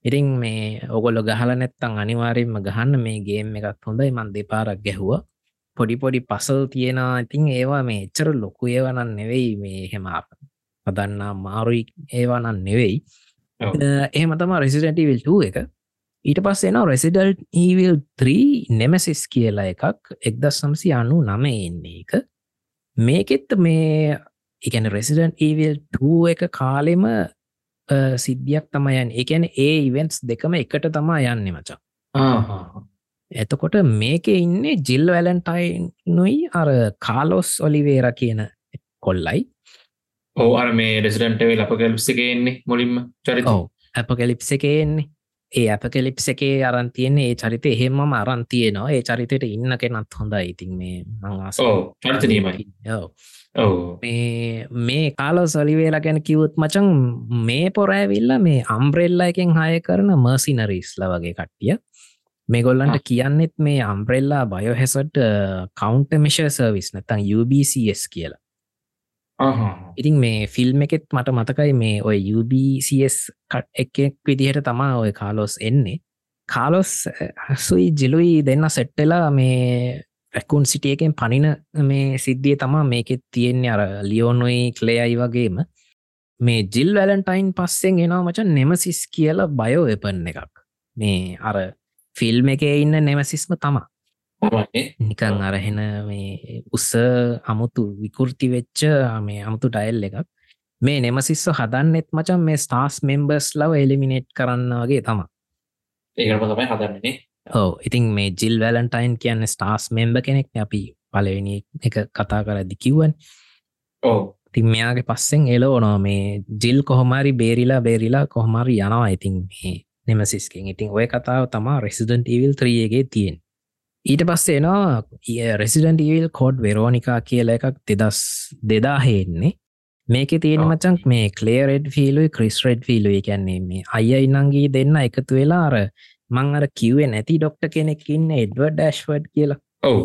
ඉතින් මේ ඔගොල්ල ගහල නැත්තං අනිවාරයෙන්ම ගහන්න මේ ගේම් එකත් හොඳයි. මන් දෙපාරක් ගැහුව. පොඩි පොඩි පසල් තියෙනවා. ඉතින් ඒවා මේ එච්චර ලොකු ඒවනන් නෙවෙයි. මේ හෙම පදන්නා මාරුයි. ඒවානන් නෙවෙයි. එහෙම තම රෙසිඩටවිල් එක. ඊට පස් එන රෙසිඩල් ඊවිල් 3 නෙමසිස් කියලා එකක් එක්ද සම්සි අනු නම එන්නේ එක මේකෙත් මේ එකන රෙසිඩන් ඊවිල් 2 එක කාලෙම සිද්ධියක් තමයන් එකන ඒ ඉවෙන්ස් දෙකම එකට තමා යන්න මචා. එතකොට මේක ඉන්නේ ජිල් වැලන්ටයින් නොයි අර කාලොස් ඔලිවේර කියන කොල්ලයි ඕ අර මේ රෙසිඩන්ටවේ ලප කැලිප්ස එකෙන්නේ මුලින්ම චරිත ඇප කැලිප්ස එකෙන්නේ ඒ ඇප කෙලිප්ස එකේ අරන්තියන්නේ ඒ චරිත එහෙමම අරන්තියනවා ඒ චරිතයට ඉන්න කෙනත් හොඳ ඉතින් මේ මංවාස චරිතනීමයි මේ මේ කාලෝ සොලිවේලා ගැන කිවුත් මචන් මේ පොරෑවිල්ල මේ අම්බ්‍රෙල්ල එකෙන් හය කරන මර්සිනරිස්ල වගේ කට්ටිය. මේ ගොල්ලන්ට කියන්නෙත් මේ අම්බ්‍රෙල්ලා බයෝහෙසට කවන්ට මිෂ සර්විස් නැතන් UBCS කියලා ඉතින් මේ ෆිල්ම් එකෙත් මට මතකයි මේ ඔය UBCS එකෙක් විදිහට තමා ඔය කාලොස් එන්නේ. කාලොස් හසුයි ජිලුයි දෙන්න සෙට්ටලා මේ රැකුන් සිටියකෙන් පනින මේ සිද්ධිය තමා මේකෙත් තියෙන්නේ අර ලියෝනොයි කලේයයි වගේම. මේ ජිල් වැලන්ටයින් පස්සෙන් එනවා මචන් නෙමසිස් කියලා බයෝ එපන් එකක්. මේ අර ෆිල්ම් එකේ ඉන්න නෙමසිස්ම තමා. නිකං අරහෙන මේ උස්ස අමුතු විකෘති වෙච්ච මේ අමුතු ඩයිල් එකක්. මේ නෙමසිස්ස හදන්නෙත් මචන් මේ ස්ටාස් මෙම්බර්ස් ලව එලිමිනේට් කරන්න වගේ තම ඒකම තමයි හදන්නේ ඕ ඉතින් මේ ජිල් වැලන්ටයින් කියන්න ස්ටාස් මෙම්බ කෙනෙක් අපි පලවෙනි එක කතා කරදි කිව්වන්. ඕ තින් මෙයාගේ පස්සෙන් එලෝනෝ මේ ජිල් කොහොමරි බේරිලා බේරිලා කොහොමරි යනවා. ඉතින් මේ නෙමසිස්කෙන් ඉතින් ඔය කතාව තමා රෙසිඩන්ට ඉවිල් ත්‍රියගේ තියෙන් ඊට පස්සේ එනවා රෙසිඩන්ට ඉවිල් කෝඩ් වෙරෝනිකා කියල එකක් දෙදස් දෙදාහෙන්නේ මේක තියෙන මචන් මේ කලේරෙඩ් ෆිලුයි ක්‍රිස් රෙඩ් ෆිලුයි කියන්නේ මේ අය ඉනංගේ දෙන්න එකතු වෙලා අර මං අර කිවේ නැති ඩොක්ට කෙනෙකින්න එඩ්වඩ් ඩස්වඩ් කියලා. ඔවු.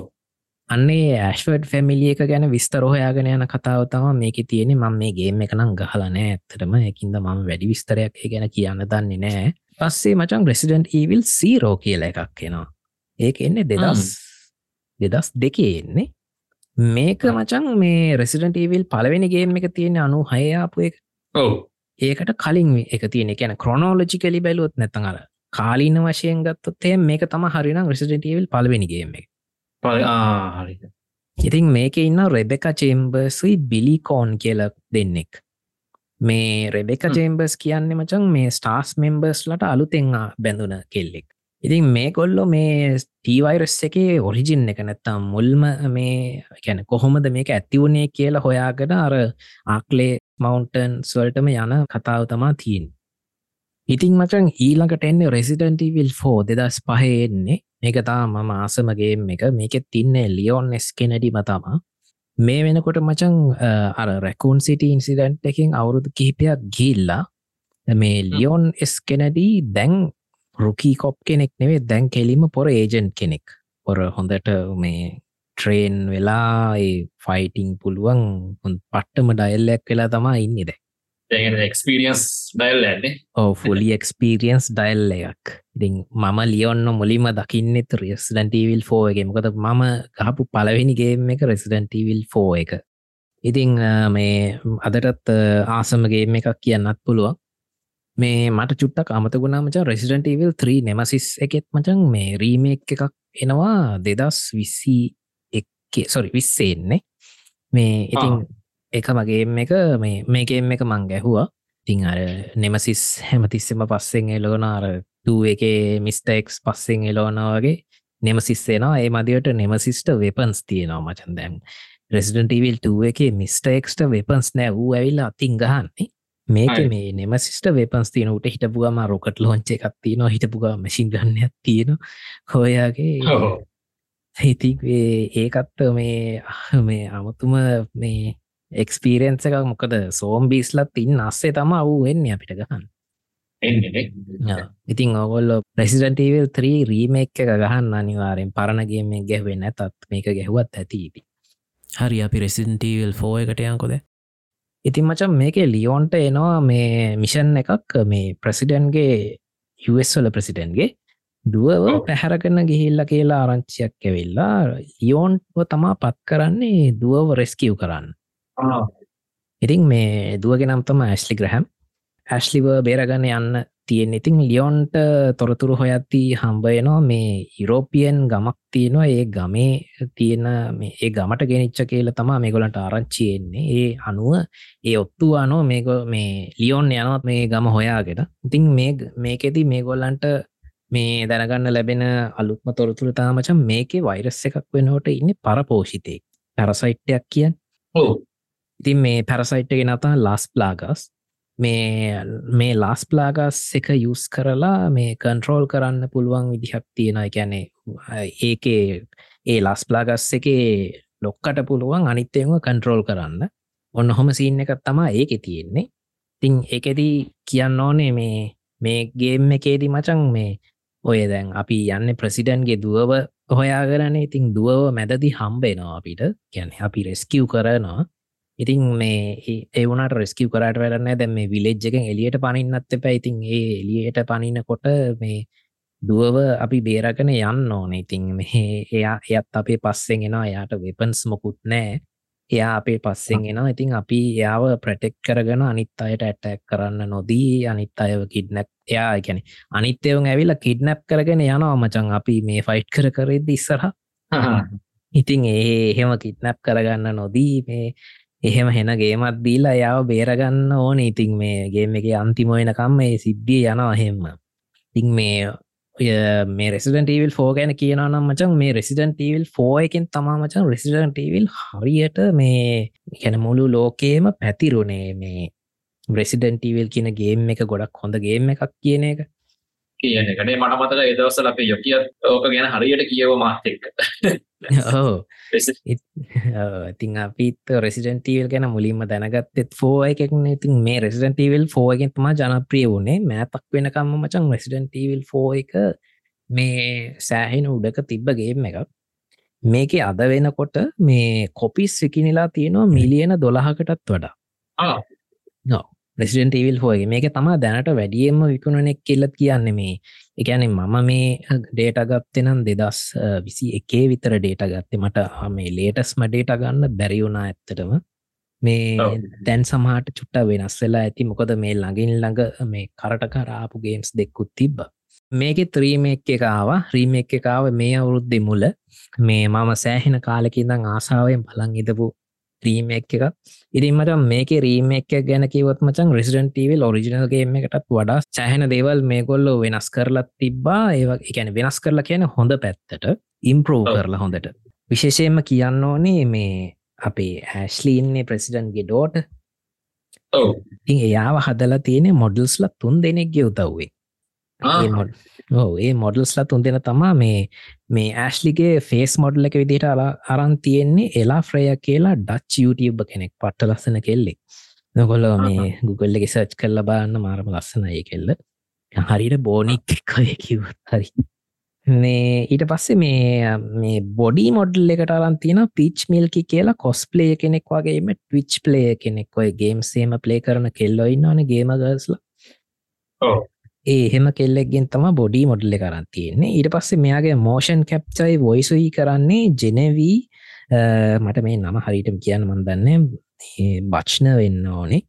අන්නේ ඇශ්වඩ් ෆැමිලිය එක ගැන විස්තරෝහයාගෙන යන කතාව තම මේක තියෙන මම මේ ගේම එකනම් ගහලනෑ ඇත්තටම. එකින්ද මම වැඩි විස්තරයක් ගැන කියන්න දන්නේ නෑ පස්සේ මචන් රෙසිඩන්ට් ඊවිල් සීරෝ කියල එකක් එනවා ඒක එන්නේ දෙදස් දෙදස් දෙකේ එන්නේ. මේක මචන් මේ රෙසිඩට ඊවිල් පලවෙනිගේම එක තියෙන අනු හයාපු එක. ඔවු. ඒකට කලින් එක තියෙන එකැන ක්‍රොනෝලජි කලි බැලුවොත් නැතන් අර කාලීන වශයෙන් ගත්තොත් එය මේක තම හරිනම් රෙසිඩටීවල් පලවෙනිගේම එක. හරි ඉතින් මේක ඉන්න රෙබෙක චේම්බර්සුයි බිලිකෝන් කියල දෙන්නෙක්. මේ රෙබෙක චේම්බර්ස් කියන්නේ මචන් මේ ස්ටාස් මෙම්බර්ස් ලට අලුතෙං බැඳුන කෙල්ලෙක් ඉතින් මේ කොල්ලො මේ ටීවයිරස් එකේ ඔරිජින් එක නැත්තම් මුල්ම මේ ගැන කොහොමද මේක ඇතිවුණේ කියලා හොයාගෙන අර ආක්ලේ මවන්ටන් ස්වල්ටම යන කතාව තමා තියෙන් ඉතින් මචන් ඊළඟට එන්නේ රෙසිඩන්ටවිල් ෆෝ දෙදස් පහයෙන්නේ මේක තා මම ආසමගේ එක. මේකෙත් තින්නේ ලියෝන් එස් කෙනඩිම තමා. මේ වෙනකොට මචන් අර රැකුන් සිටි ඉන්සිඩන්ට් එකින් අවුරුදු කිහිපයක් ගිල්ලා මේ ලියෝන් එස් කෙනඩී දැන් රුකී කොප් කෙනෙක් නෙවේ දැන් කෙලිම පොර ඒජන්් කෙනෙක්. පොර හොඳට මේ ට්‍රේන් වෙලා ෆයිටිං පුළුවන් පට්ටම ඩයිල්ලක් වෙලා තමා ඉන්නද එක්ස්පිරියන්ස් ඩයිල් ඕ ෆුලි එක්ස්පිරියන්ස් ඩයිල් එකක්. ඉතින් මම ලියොන්න මුලිම දකින්නෙත් රෙස්ඩන්ටවිල් ෆෝ එක. මොකද මම ගහපු පලවෙනිගේම එක රෙසිඩන්ටවිල් ෆෝ එක. ඉතිං මේ අදටත් ආසමගේම එකක් කියන්නත් පුළුවන් මේ මට චුට්ටක් අමතගුණා මචා රෙසිඩන්ටවිල් 3 නෙමසිස් එකෙත් මචන් මේ රීමේක් එකක් එනවා දෙදස් විස්සි එක්කේ. සොරි විස්සෙන්නේ මේ ඉතින් එක මගේම එක මේ මේකෙම එක මං ගැහුවා. තිං අර නෙමසිස් හැමතිස්සෙම පස්සෙන් එලෝන අර ටූ එකේ මිස්ටෙක්ස් පස්සෙන් එලෝනවගේ නෙමසිස්සේනවා ඒ මදිවට නෙමසිස්ට වෙපන්ස් තියෙනවා මචන් දැම් රෙසිඩන්ටවිල් 2 එකේ මිස්ටෙක්ස්ට වෙපන්ස් නෑ. වූ ඇවිල්ලා අතින් ගහන්නේ මේක මේ නෙමසිස්ට වේපන්ස් තියන උට හිටපුගම රොකට ලෝංච එකක් තියනවා හිටපුග මසින් ගන්නයක් තියෙන හොයාගේ හිති ඒකත්ත මේ මේ අමුතුම මේ එක්ස්පීරෙන්න්ස එකක්. මොකද සෝම් බිස්ලත් ඉන්න අස්සේ තම වූ වෙන්න අපිට ගහන්න. ඉතින් ඔගොල්ල ප්‍රසිඩන්ටවල් 3 රීමෙක් එක ගහන්න අනිවාරෙන් පරණගේ මේ ගැහවෙන්න තත් මේක ගැහුවත් ඇතිීති හරි අපි රෙසින්ටවල් ෆෝ එකට යංකොද ඉතින් මචන් මේක ලියෝන්ට එනවා මේ මිෂන් එකක් මේ ප්‍රසිඩන්ගේ යවල ප්‍රසිඩන්ගේ දුවව පැහැරගන්න ගිහිල්ල කියලා ආරංචියක් ඇවෙල්ලා ලියෝන්ව තමා පත් කරන්නේ දුවව රෙස්කිව් කරන්න. ඉතින් මේ දුවගෙනම් තම ඇස්ලි ග්‍රහැම්. ඇස්ලිව බේරගන්න යන්න තියෙන ඉතින් ලියොන්ට තොරතුරු හොයත්ති හම්බයනවා මේ යුරෝපියන් ගමක් තියෙනවා. ඒ ගමේ තියෙන ඒ ගමට ගෙනනිච්ච කියල තමා මේගොලන්ට ආරංචියෙන්නේ ඒ අනුව ඒ ඔත්තු අනෝ මේක මේ ලියෝන් යනවත් මේ ගම හොයාගෙන. ඉතින් මේ මේකෙති මේගොල්ලන්ට මේ දැනගන්න ලැබෙන අලුත්ම තොරතුර තාමචන් මේකේ වෛරස් එකක් වෙනකොට ඉන්න පරපෝෂිතයෙක් පැරසයිට්ටයක් කියන් ඉතින් මේ පැරසයිට්ට ගෙනතා ලස් ප්ලාගස් මේ මේ ලාස් ප්ලාගස් එක යුස් කරලා මේ කන්ට්‍රෝල් කරන්න පුළුවන් විදිහක් තියෙන ගැනේ ඒකේ ඒ ලස් ප්ලාගස් එකේ ලොක්කට පුළුවන් අනිත්‍යයම කන්ට්‍රෝල් කරන්න. ඔන්න හොම සීන් එකත් තමා ඒක තියෙන්නේ. තිං එකදී කියන්න ඕනේ මේ මේ ගේම් එකේදී මචන් මේ ඔය දැන් අපි යන්න ප්‍රසිඩන්ගේ දුවව හොයාගරන. ඉතින් දුවව මැදදි හම්බේනවා අපිට. ගැන අපි රෙස්කිව් කරනවා. ඉතින් මේ ඒවනට රෙස්කිව කරට වැඩන්න දැම මේ විලෙජ්ජකෙන් එලියට පනින්නත් එප. ඉතින් ඒ එලියට පනිනකොට මේ දුවව අපි බේරගෙන යන්න ඕන. ඉතින් මේ එයා එයත් අපේ පස්සෙන් එෙනවා. යායට වෙපන්ස් මොකුත් නෑ එයා අපේ පස්සෙන් එෙනවා. ඉතින් අපි එයාව ප්‍රටෙක් කරගෙන අනිත් අයට ඇටැක් කරන්න නොදී අනිත් අයව කිඩ්නැප් එයා ගැන අනිත්‍යවන් ඇවිල්ලා කිඩ්නැප් කරගෙන යනවා මචන් අපි මේ ෆයිට් කර කරෙද ඉස්සරහ. ඉතින් ඒ එහෙම කිට්නැප් කරගන්න නොදී මේ එහෙම හෙන ගේමත් දීලා යාව බේරගන්න ඕන. ඉතින් මේගේ එක අන්තිමෝයනකම් මේ සිද්ධිය යනවා එහෙම. තිං මේ ඔය මේ රෙසිඩන්ටීවිල් ෆෝ ගැන කියනනම් මචන් මේ රෙසිඩන්ටීවිල් ෆෝ එකින් තමා මචන් රෙසිඩන්ටීවිල් හරියට මේ ගැන මුළු ලෝකේම පැතිරුණේ මේ රෙසිඩන්ටීවිල් කියන ගේම් එක ගොඩක් හොඳ ගේම් එකක් කියන එක. කියන කනේ මට මතක එදවසල අපේ යොකියත් ඕක ගැන හරියට කියව මාතෙක් ඕ ඉතින් අපිත් රෙසිඩන්ටීවල් ගැන මුලින්ම දැනගත්තෙත් ෆෝ එකක්න ඉතින් මේ රෙසිඩන්ටීවල් ෆෝ එකෙන්තුමා ජනප්‍රිය වුණේ මෑතක් වෙනකම්ම මචන් රෙසිඩන්ටීවල් ෆෝ එක මේ සෑහෙන උඩක තිබ්බගේම එකක්. මේක අද වෙනකොට මේ කොපිස් සිකිනිලා තියෙනවා මිලියන දොළහකටත් වඩා රෙසිඩන්ටීවල් හෝගේ මේක තමා දැනට වැඩියම්ම විකුණනෙක් කෙල්ලත් කියන්න මේ. එකැනෙ මම මේ ඩේට ගත්තනම් දෙදස් විසි එකේ විතර ඩේට ගත්තේ. මට මේ ලේටස්ම ඩේට ගන්න බැරිවුණා ඇත්තටම. මේ දැන් සමහට චුට්ට වෙනස් වෙලා ඇති. මොකද මේ ළඟින් ළඟ මේ කරට කරාපු ගේම්ස් දෙක්කුත් තිබ්බ. මේක ත්‍රීමෙක් එකාව රීමෙක් එකාව මේ අවුරුද්දෙ මුල. මේ මම සෑහෙන කාලකින්දං ආසාාවෙන් බලන් ඉදපු රීමෙක් එක ඉතින් මට මේක රීමෙක් ගැන කිවත් මචන් රෙසිඩන්ටීවල් ඔරිජිනල්ගේම එකටත් වඩා සෑහෙන දේවල් මේ කොල්ලෝ වෙනස් කරලත් තිබ්බා. ඒ එකැන වෙනස් කරලා කියන හොඳ පැත්තට ඉම්පරෝ් කරලා හොඳට. විශේෂයෙන්ම කියන්න ඕනේ මේ අපේ ඇස්ලීන්නේ ප්‍රසිඩන්ගේ ඩෝට ඉතින් එයාව හදලා තියෙන මොඩල්ස්ල තුන් දෙනෙක්ගේ උතව්වේ ඒ මොඩ් ඕ ඒ මොඩල්ස්ලා තුන් දෙෙන තමා මේ මේ ඇශ්ලිගේ ෆේස් මොඩල් එක විදිහට අලා අරන් තියෙන්නේ එලා ෆ්‍රය කියලා ඩච් YouTube කෙනෙක් පට්ට ලස්සන කෙල්ලෙක්. නොකොල්ල මේ ගුගල්ල එක සර්ච් කල්ල බාන්න මාරම ලස්සන ඒ කෙල්ල. හරිට බෝනික් එකය කිවත් හරි. මේ ඊට පස්සේ මේ මේ බොඩි මොඩල් එකට අරන් තියෙන පිච් මිල්කි කියලා කොස්පලේ කෙනෙක් වගේම ටවිච් පලේ කෙනෙක් ඔය ගේම් සේම පලේ කරන කෙල්ලො ඉන්නවන ගේම ගස්ලා ඒ එහෙම කෙල්ලෙක්ගෙන් තම බොඩි මොඩල්ල කරන්න තියෙන්නේ. ඊට පස්සේ මෙයාගේ මෝෂන් කැප්චයි වොයිසුයි කරන්නේ ජෙනවී මට මේ නම හරිටම කියන්න මන්දන්න බච්න වෙන්න ඕනේ.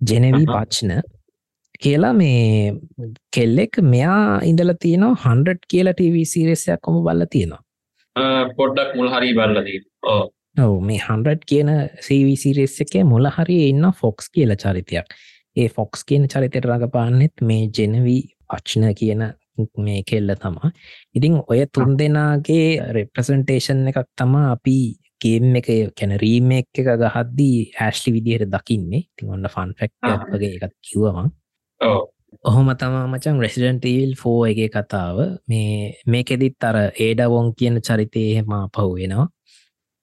ජෙනවී පච්න කියලා මේ කෙල්ලෙක් මෙයා ඉඳල තියෙනවා හන්ඩ කියලා ටව සිරෙසයක් කොම බල්ල තියෙනවා. පොඩ්ඩක් මුල් හරි බල්ලදී ඔව. මේ හන්ඩ කියන සවිසිරෙස් එකේ මුල හරි ඉන්න ෆොක්ස් කියල චරිතයක් ඒ ෆොක්ස් කියන චරිතයට රඟපාන්නෙත් මේ ජෙනවී පච්න කියන මේ කෙල්ල තමා ඉතිං ඔය තුන් දෙනාගේ රෙප්‍රසන්ටේෂන් එකක් තමා අපි ගේම් එක කැන රීමෙක් එක ගහද්දී ඇශ්ලි විදිහයට දකින්නේ. තින් ඔන්න ෆන් ෆෙක්් වගේ එකත් කිව්වවා ඔහොම තමා මචන් රෙසිඩන්ටීල් ෆෝ එක කතාව. මේ මේකෙදිත් අර ඒඩවොන් කියන චරිතය එහෙම පහුවෙනවා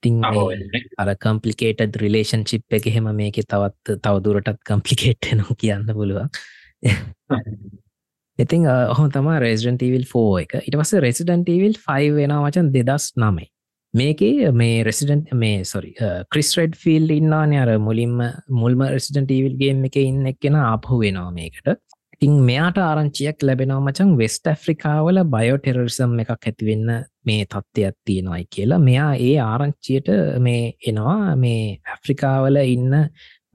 තිං අර කම්පලිකේට රිලේෂන් චිප් එක එහෙම මේක තවත් තවදුරටත් කම්පලිකේට් න කියන්න පුළුවන්. ඉතිං ඔහො තම රෙසිඩන්ටීවිල් ෆෝ එක. ඉට පස රෙසිඩන්ටීවිල් ෆයි වෙන වචන් දෙදස් නමයි මේකේ මේ රෙසිඩන්ට මේ සොරි ක්‍රිස්ටඩ් ෆිල් ඉන්නාන අර මුලින්ම මුල්ම රෙසිඩන්ටීවිල්ගේ එක ඉන්න එක්කෙන ආපහු වෙනවා මේකට ඉතින් මෙයාට ආරංචියක් ලැබෙනවා මචන් වෙස්ට ඇෆ්‍රිකාවල බයෝටෙරරිසම් එකක් ඇතිවෙන්න මේ තත්ත්වයක් තියෙනවයි කියලා. මෙයා ඒ ආරංචියට මේ එනවා. මේ ඇෆ්‍රිකාවල ඉන්න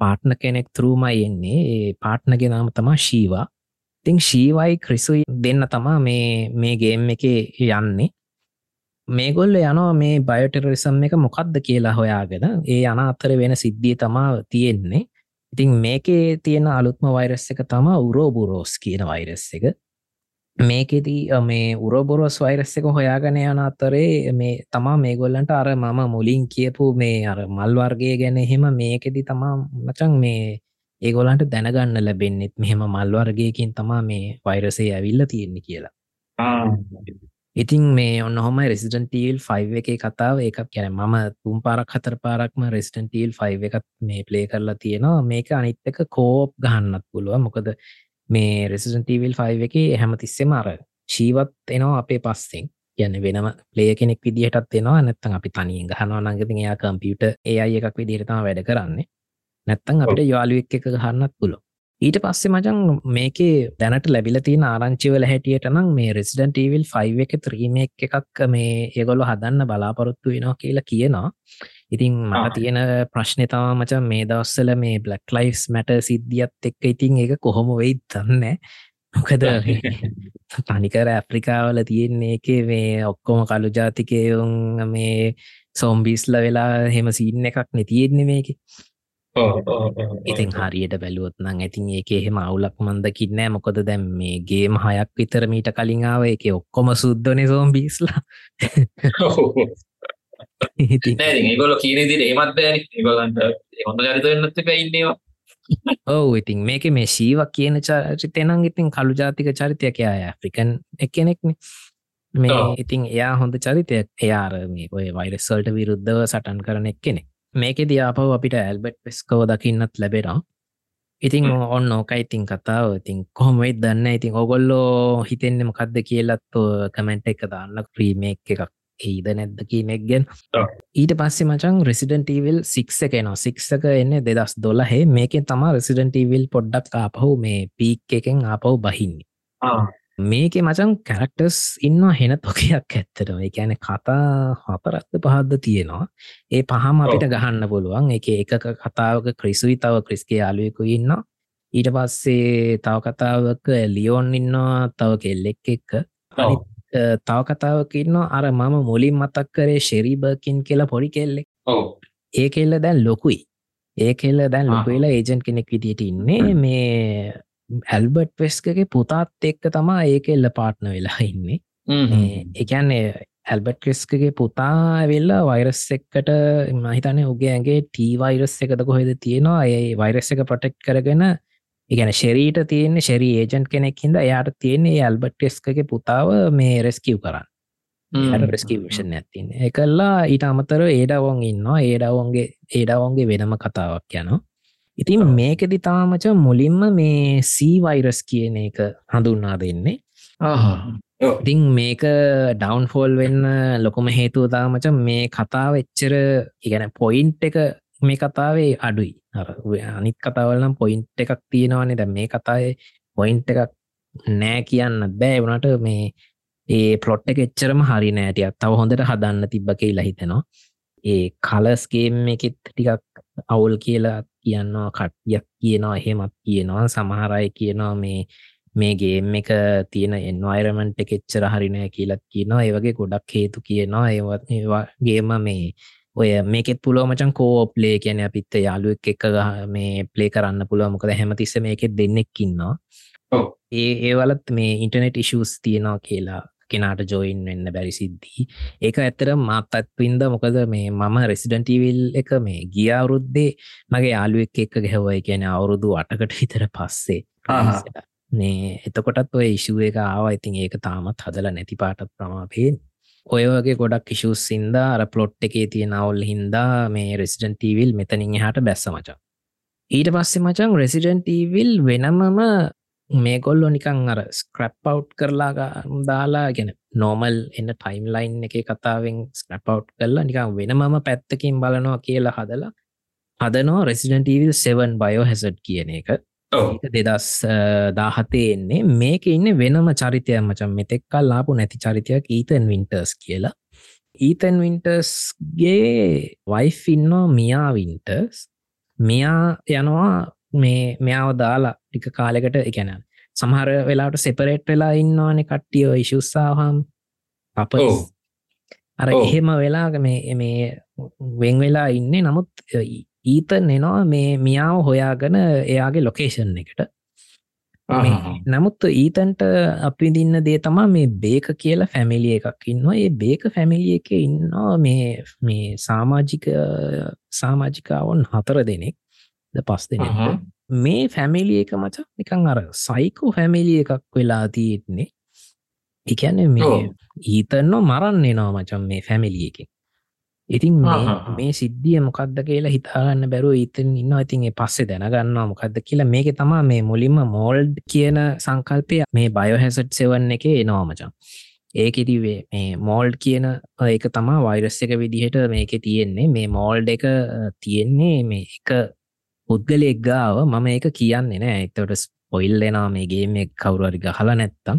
පාට්න කෙනෙක් තරූමයි එන්නේ. ඒ පාට්නගේ නාම තමා ශීවා ඉතිං ශීවයි ක්‍රිසුයි දෙන්න තමා මේ මේ ගේම් එක යන්නේ. මේගොල්ල යනවා මේ බයෝටෙරරිසම් එක මොකක්ද කියලා හොයාගෙන. ඒ අන අතර වෙන සිද්ධිය තමා තියෙන්නේ. ඉතින් මේකේ තියෙන අලුත්ම වෛරස් එක තම උරෝබුරෝස් කියන වෛරස් එක. මේකෙදී මේ උරෝබොරෝස් වෛරස් එක හොයාගෙන යන අතරේ මේ තමා මේගොල්ලන්ට අර මම මුලින් කියපු මේ අර මල්වර්ගය ගැන එහෙම මේකෙදි තමා මචන් මේ ඒගොලන්ට දැනගන්න ලැබෙන්න්නෙත් මෙහෙම මල්වර්ගයකින් තමා මේ වෛරසේ ඇවිල්ල තියෙන්නේ කියලා. ඉතින් මේ ඔන්න හොම රෙසිඩන්ටීල් ෆයි් එක කතාව එකක් ගැන මම තුම් පාරක් හතර පාරක්ම රෙස්ටන්ටීල් ෆයි් එකත් මේ ප්ලේ කරලා තියෙනවා. මේක අනිත් එක කෝප් ගහන්නත් පුළුව මොකද මේ රෙසිඩන්ටීවිල් ෆයි් එක හැමතිස්සෙම අර ශීවත් එනවා අපේ පස්සෙන්. යන්න වෙනම පලේ කෙනෙක් විදිහටත් එනවා නැත්තන් අපි තනියෙන් ගහනවා නංගති එයා කම්පියුට ඒ අයි එකක් විදිහටම වැඩ කරන්නේ. නැත්තං අපිට යාලුවෙක් එක ගහන්නත් පුලො ඊට පස්සේ මචන් මේකේ දැනට ලැබිල තියෙන ආරංචිවල හැටියට නම් මේ රෙසිඩන්ට ඊවිල් ෆයි් එක ත්‍රීමක් එකක් මේ ඒගොල්ලො හදන්න බලාපොරොත්තු වෙනවා කියලා කියනවා. ඉතින් මට තියෙන ප්‍රශ්නය තම මචන් මේ දවස්සල මේ බ්ලක් ලයිස් මැට සිද්ධියත් එක්ක ඉතින් එක කොහොම වෙයි දන්න මොකද [laughs] තනිකර ඇප්‍රිකාවල තියෙන්නේ එක මේ ඔක්කොම කළු ජාතිකයුන් මේ සෝම්බිස්ල වෙලා හෙම සින්න එකක් නැතියෙන්නේ මේක ඉතින් හරියට බැලුවොත් නම් ඇතින් ඒක එහෙම අවුලක් මන්දකින්නෑ මොකොද දැම් මේ ගේම හයක් විතර මීට කලින්ාව එක ඔක්කොම සුද්දනේ සෝම් බිස්ලා ඒගොල කියන දිට ඒමත් බෑන. ඒගොලන්ට හොඳ ජරිතන්නත් පැයින්නවා ඔව ඉතින් මේක මේ ශීවක් කියන චරිතයනං ඉතින් කළු ජාතික චරිතයක්. අය ෆ්‍රිකන් එකනෙක්න මේ ඉතින් එයා හොඳ චරිතයක්. එයාර මේ ඔය වෛරස්සල්ට විරුද්ධව සටන් කරන එක් කෙනෙක් මේක දියාපව අපිට ඇල්බට් පෙස්කෝ දකින්නත් ලැබෙනවා. ඉතින් ඔන්න ඕකයි ඉතින් කතාව. ඉතින් කොහොමයි දන්න? ඉතින් ඔගොල්ලෝ හිතෙන්නෙම කක්ද කියලත් කමෙන්ට් එක දාන්න ක්‍රීමේක් එකක්. ඒද නැද්ද කියනෙක්ගෙන් ඊට පස්සේ මචන් රෙසිඩන්ටීවිල් සික්ස එකනවා සික්සක එන්න දෙදස් දොලහේ මේකෙන් තමා රෙසිඩන්ටීවිල් පොඩ්ඩක් ආපහු මේ පීක් එකෙන් ආපහු බහින්නේ මේක මචන් කැරක්ටර්ස් ඉන්න හෙන තොකයක් ඇත්තටම. එකැන කතා හතරත්ත පහද්ද තියෙනවා. ඒ පහම අපිට ගහන්න පුළුවන්. එක එක කතාවක ක්‍රිසුයි තව ක්‍රිස්ගේ යාලුවෙකු ඉන්න ඊට පස්සේ තව කතාවක ලියෝන් ඉන්නවා තව කෙල්ලෙක් එක්ක. තව කතාවක ඉන්න අර මම මුලින් මතක් කරේ ශෙරීබකින් කියලා පොඩි කෙල්ලෙක්. ඒ කෙල්ල දැන් ලොකුයි. ඒ කෙල්ල දැන්. ලොකුවෙලා ඒජන්් කෙනෙක් විදිට ඉන්නේ. මේ ඇල්බට් වෙස්කගේ පුතාත් එක්ක තමා ඒ කෙල්ල පාට්න වෙලා ඉන්නේ. එකන්නේ ඇල්බට් ක්‍රිස්කගේ පුතා වෙල්ලා වෛරස් එක්කට මහිතන උගේ ඇගේ ටී වෛරස් එකද කොහෙද තියෙනවා? ඒ වෛරස් එක ප්‍රොටෙක්් කරගෙන ඉගැන ශරීට තියෙන ශරී ඒජන්් කෙනෙක් හිද එයාට තියෙන්නේ ඇල්බට් ටෙස්කගේ පුතාව මේ රෙස්කිව් කරන්න. රෙස්කිවෂන් ඇතින් එකල්ලා ඊට අමතර ඒඩවොන් ඉන්නවා. ඒඩවොන්ගේ ඒඩවොන්ගේ වෙනම කතාවක් යනවා ඉතින් මේකෙදි තාමච මුලින්ම මේ සී වෛරස් කියන එක හඳුන්නා දෙන්නේ. ඉතිං මේක ඩවන් ෆෝල් වෙන්න ලොකොම හේතුව තාමච මේ කතාව එච්චර ඉගැන පොයින්ට් එක මේ කතාවේ අඩුයි. අනිත් කතාවලනම් පොයින්ට් එකක් තියෙනවානේ. ද මේ කතාය පොයින්ට් එකක් නෑ කියන්න බෑ. වනට මේ ඒ පලොට් එක එච්චරම හරි නෑටියක් තව හොඳට හදන්න තිබ්බකේ ලහිතෙනවා ඒ කලස්ගේම් එකෙත් ටිකක් අවුල් කියලා කියන්නවා කට්යක් කියනවා එහෙමත් කියනවා. සමහරය කියනවා මේ මේ ගේම් එක තියෙන එන්වයිරමන්ට් එක එච්චර හරිනෑ කියලත් කියනවා. ඒවගේ ගොඩක් හේතු කියනවා. ඒවත් ඒවාගේම මේ ඔය මේකෙත් පුලුව මචන් කෝ ප්ලේ කියන අපිත්ත යාලුවක් එක මේ ප්ලේ කරන්න පුළුව මොකද හැමතිස්ස මේකෙත් දෙන්නෙක්කින්නවා ඒ ඒවලත් මේ ඉන්ටනෙට් ඉශස් තියෙනවා කියලා කෙනාට ජොයින් වෙන්න බැරි සිද්ධී. ඒක ඇත්තර මාත්තත් පින්ද මොකද මේ මම රෙසිඩන්ටීවිල් එක මේ ගිය අවුරුද්දේ මගේ යාලුවෙක් එක්ක ගැහවයි කියන අවුරුදු අටකට විතර පස්සේ. මේ එතකොටත් ඔය ඉශුව එක ආවා. ඉතින් ඒක තාමත් හදල නැති පාටත් ප්‍රමාපයෙන්. ඔය වගේ ගොඩක් ඉශුස් සින්ද අර පලොට් එකේ තියෙන අවුල් හින්දා මේ රෙසිඩන්ටීවිල් මෙතනින් එහට බැස්ස මචා. ඊට පස්සේ මචන් රෙසිඩන්ටීවිල් වෙනමම මේ කොල්ලො නිකං අර ස්ක්‍රප් අව් කරලා දාලා ගෙන නෝමල් එන්න ටයිම් ලයින් එක කතාවෙන් ස්ක්‍රප් අව් කරලා නිකං වෙනමම පැත්තකින් බලනවා කියලා හදලා හදනෝ රෙසිඩන්ටීවිල් 7 බයෝ හැසට් කියන එක. දෙදස් දාහතේ එන්නේ මේක ඉන්න වෙනම චරිතය මචන් මෙතෙක්කල් ලාපු නැති චරිතයක් ඊතන් වින්ටර්ස් කියලා. ඊතන් වින්ටර්ස්ගේ වයිෆ් ඉන්නවා මියා වින්ටර්ස් මෙයා යනවා මේ මෙයාව දාලා ටික කාලෙකට එකැන සමහර වෙලාට සෙපරේට් වෙලා ඉන්නවානේ කට්ටිය ඉශුස්සාහම් අප අර එහෙම වෙලාග මේ මේ වෙන් වෙලා ඉන්න. නමුත් ඊතන් එනවා මේ මියාව හොයාගන එයාගේ ලොකේෂන් එකට. නමුත් ඊතන්ට අපි දින්න දේ තමා මේ බේක කියලා ෆැමිලිය එකක් ඉන්නවා. ඒ බේක ෆැමිලිය එක ඉන්නවා මේ මේ සාමාජික සාමාජිකාවන් හතර දෙනෙක්. ද පස් දෙනෙක් මේ ෆැමිලිය එක මචක් නිකං අර සයිකෝ ෆැමිලිය එකක් වෙලා තියෙන්නේ. එකැන මේ ඊතන්නෝ මරන්න එනවා මචන් මේ ෆැමිලිය එකෙන්. ඉතින් මේ සිද්ධිය මොකක්ද කියලා හිතාගන්න බැරුව ඉතින් ඉන්න ඉතින් පස්සේ දැනගන්නවා මොකක්ද කියලා. මේක තමා මේ මුලින්ම මෝල්ඩ් කියන සංකල්පය මේ බයෝහැසට් සෙවන්න එක එනවාමචන් ඒක ඉතිවේ මේ මෝල්ඩ් කියන ඒක තමා වෛරස් එක විදිහට මේක තියෙන්නේ. මේ මෝල්ඩ් එක තියෙන්නේ මේ එක පුද්ගලෙක් ගාව මම ඒක කියන්නේ නෑ. එතවට පොයිල්ලෙනා මේගේ මේ කවුරුවරි ගහලා නැත්තම්.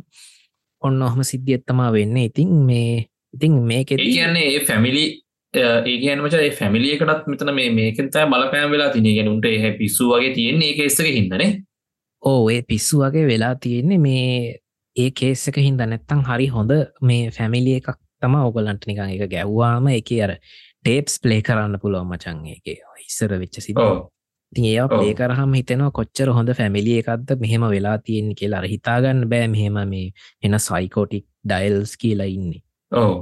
ඔන්න ඔහම සිද්ධියත්තමා වෙන්න. ඉතින් මේ ඉතින් මේක කියන්නේ ඒ ෆැමිලි ඒගනමච ෆැමිලියකටත් මෙතන මේ මේකතයි බලපෑම් වෙලා තින ගෙනුන්ට එහ පිස්සු වගේ තියෙන්නේ ඒ කෙස්සක හිදනේ ඕ ඒ පිස්සු වගේ වෙලා තියෙන්නේ මේ ඒ කේස්සක හින්ද. නැත්තං හරි හොඳ මේ ෆැමිලිය එකක් තම ඔගලන්ට නිකං එක ගැව්වාම එක අර ටේප්ස් ප්ලේ කරන්න පුළුවන් මචන් එක ඉස්සර වෙච්ච සිද ති ඒ ප්ලේ කරහම හිතෙනවා කොච්චර හොඳ ෆැමිලිය එකක්ද මෙහෙම වෙලා තියෙන කියලා හිතාගන්න බෑ මෙහෙම මේ එන සයිකෝටික් ඩයිල්ස් කියලා ඉන්නේ. ඕ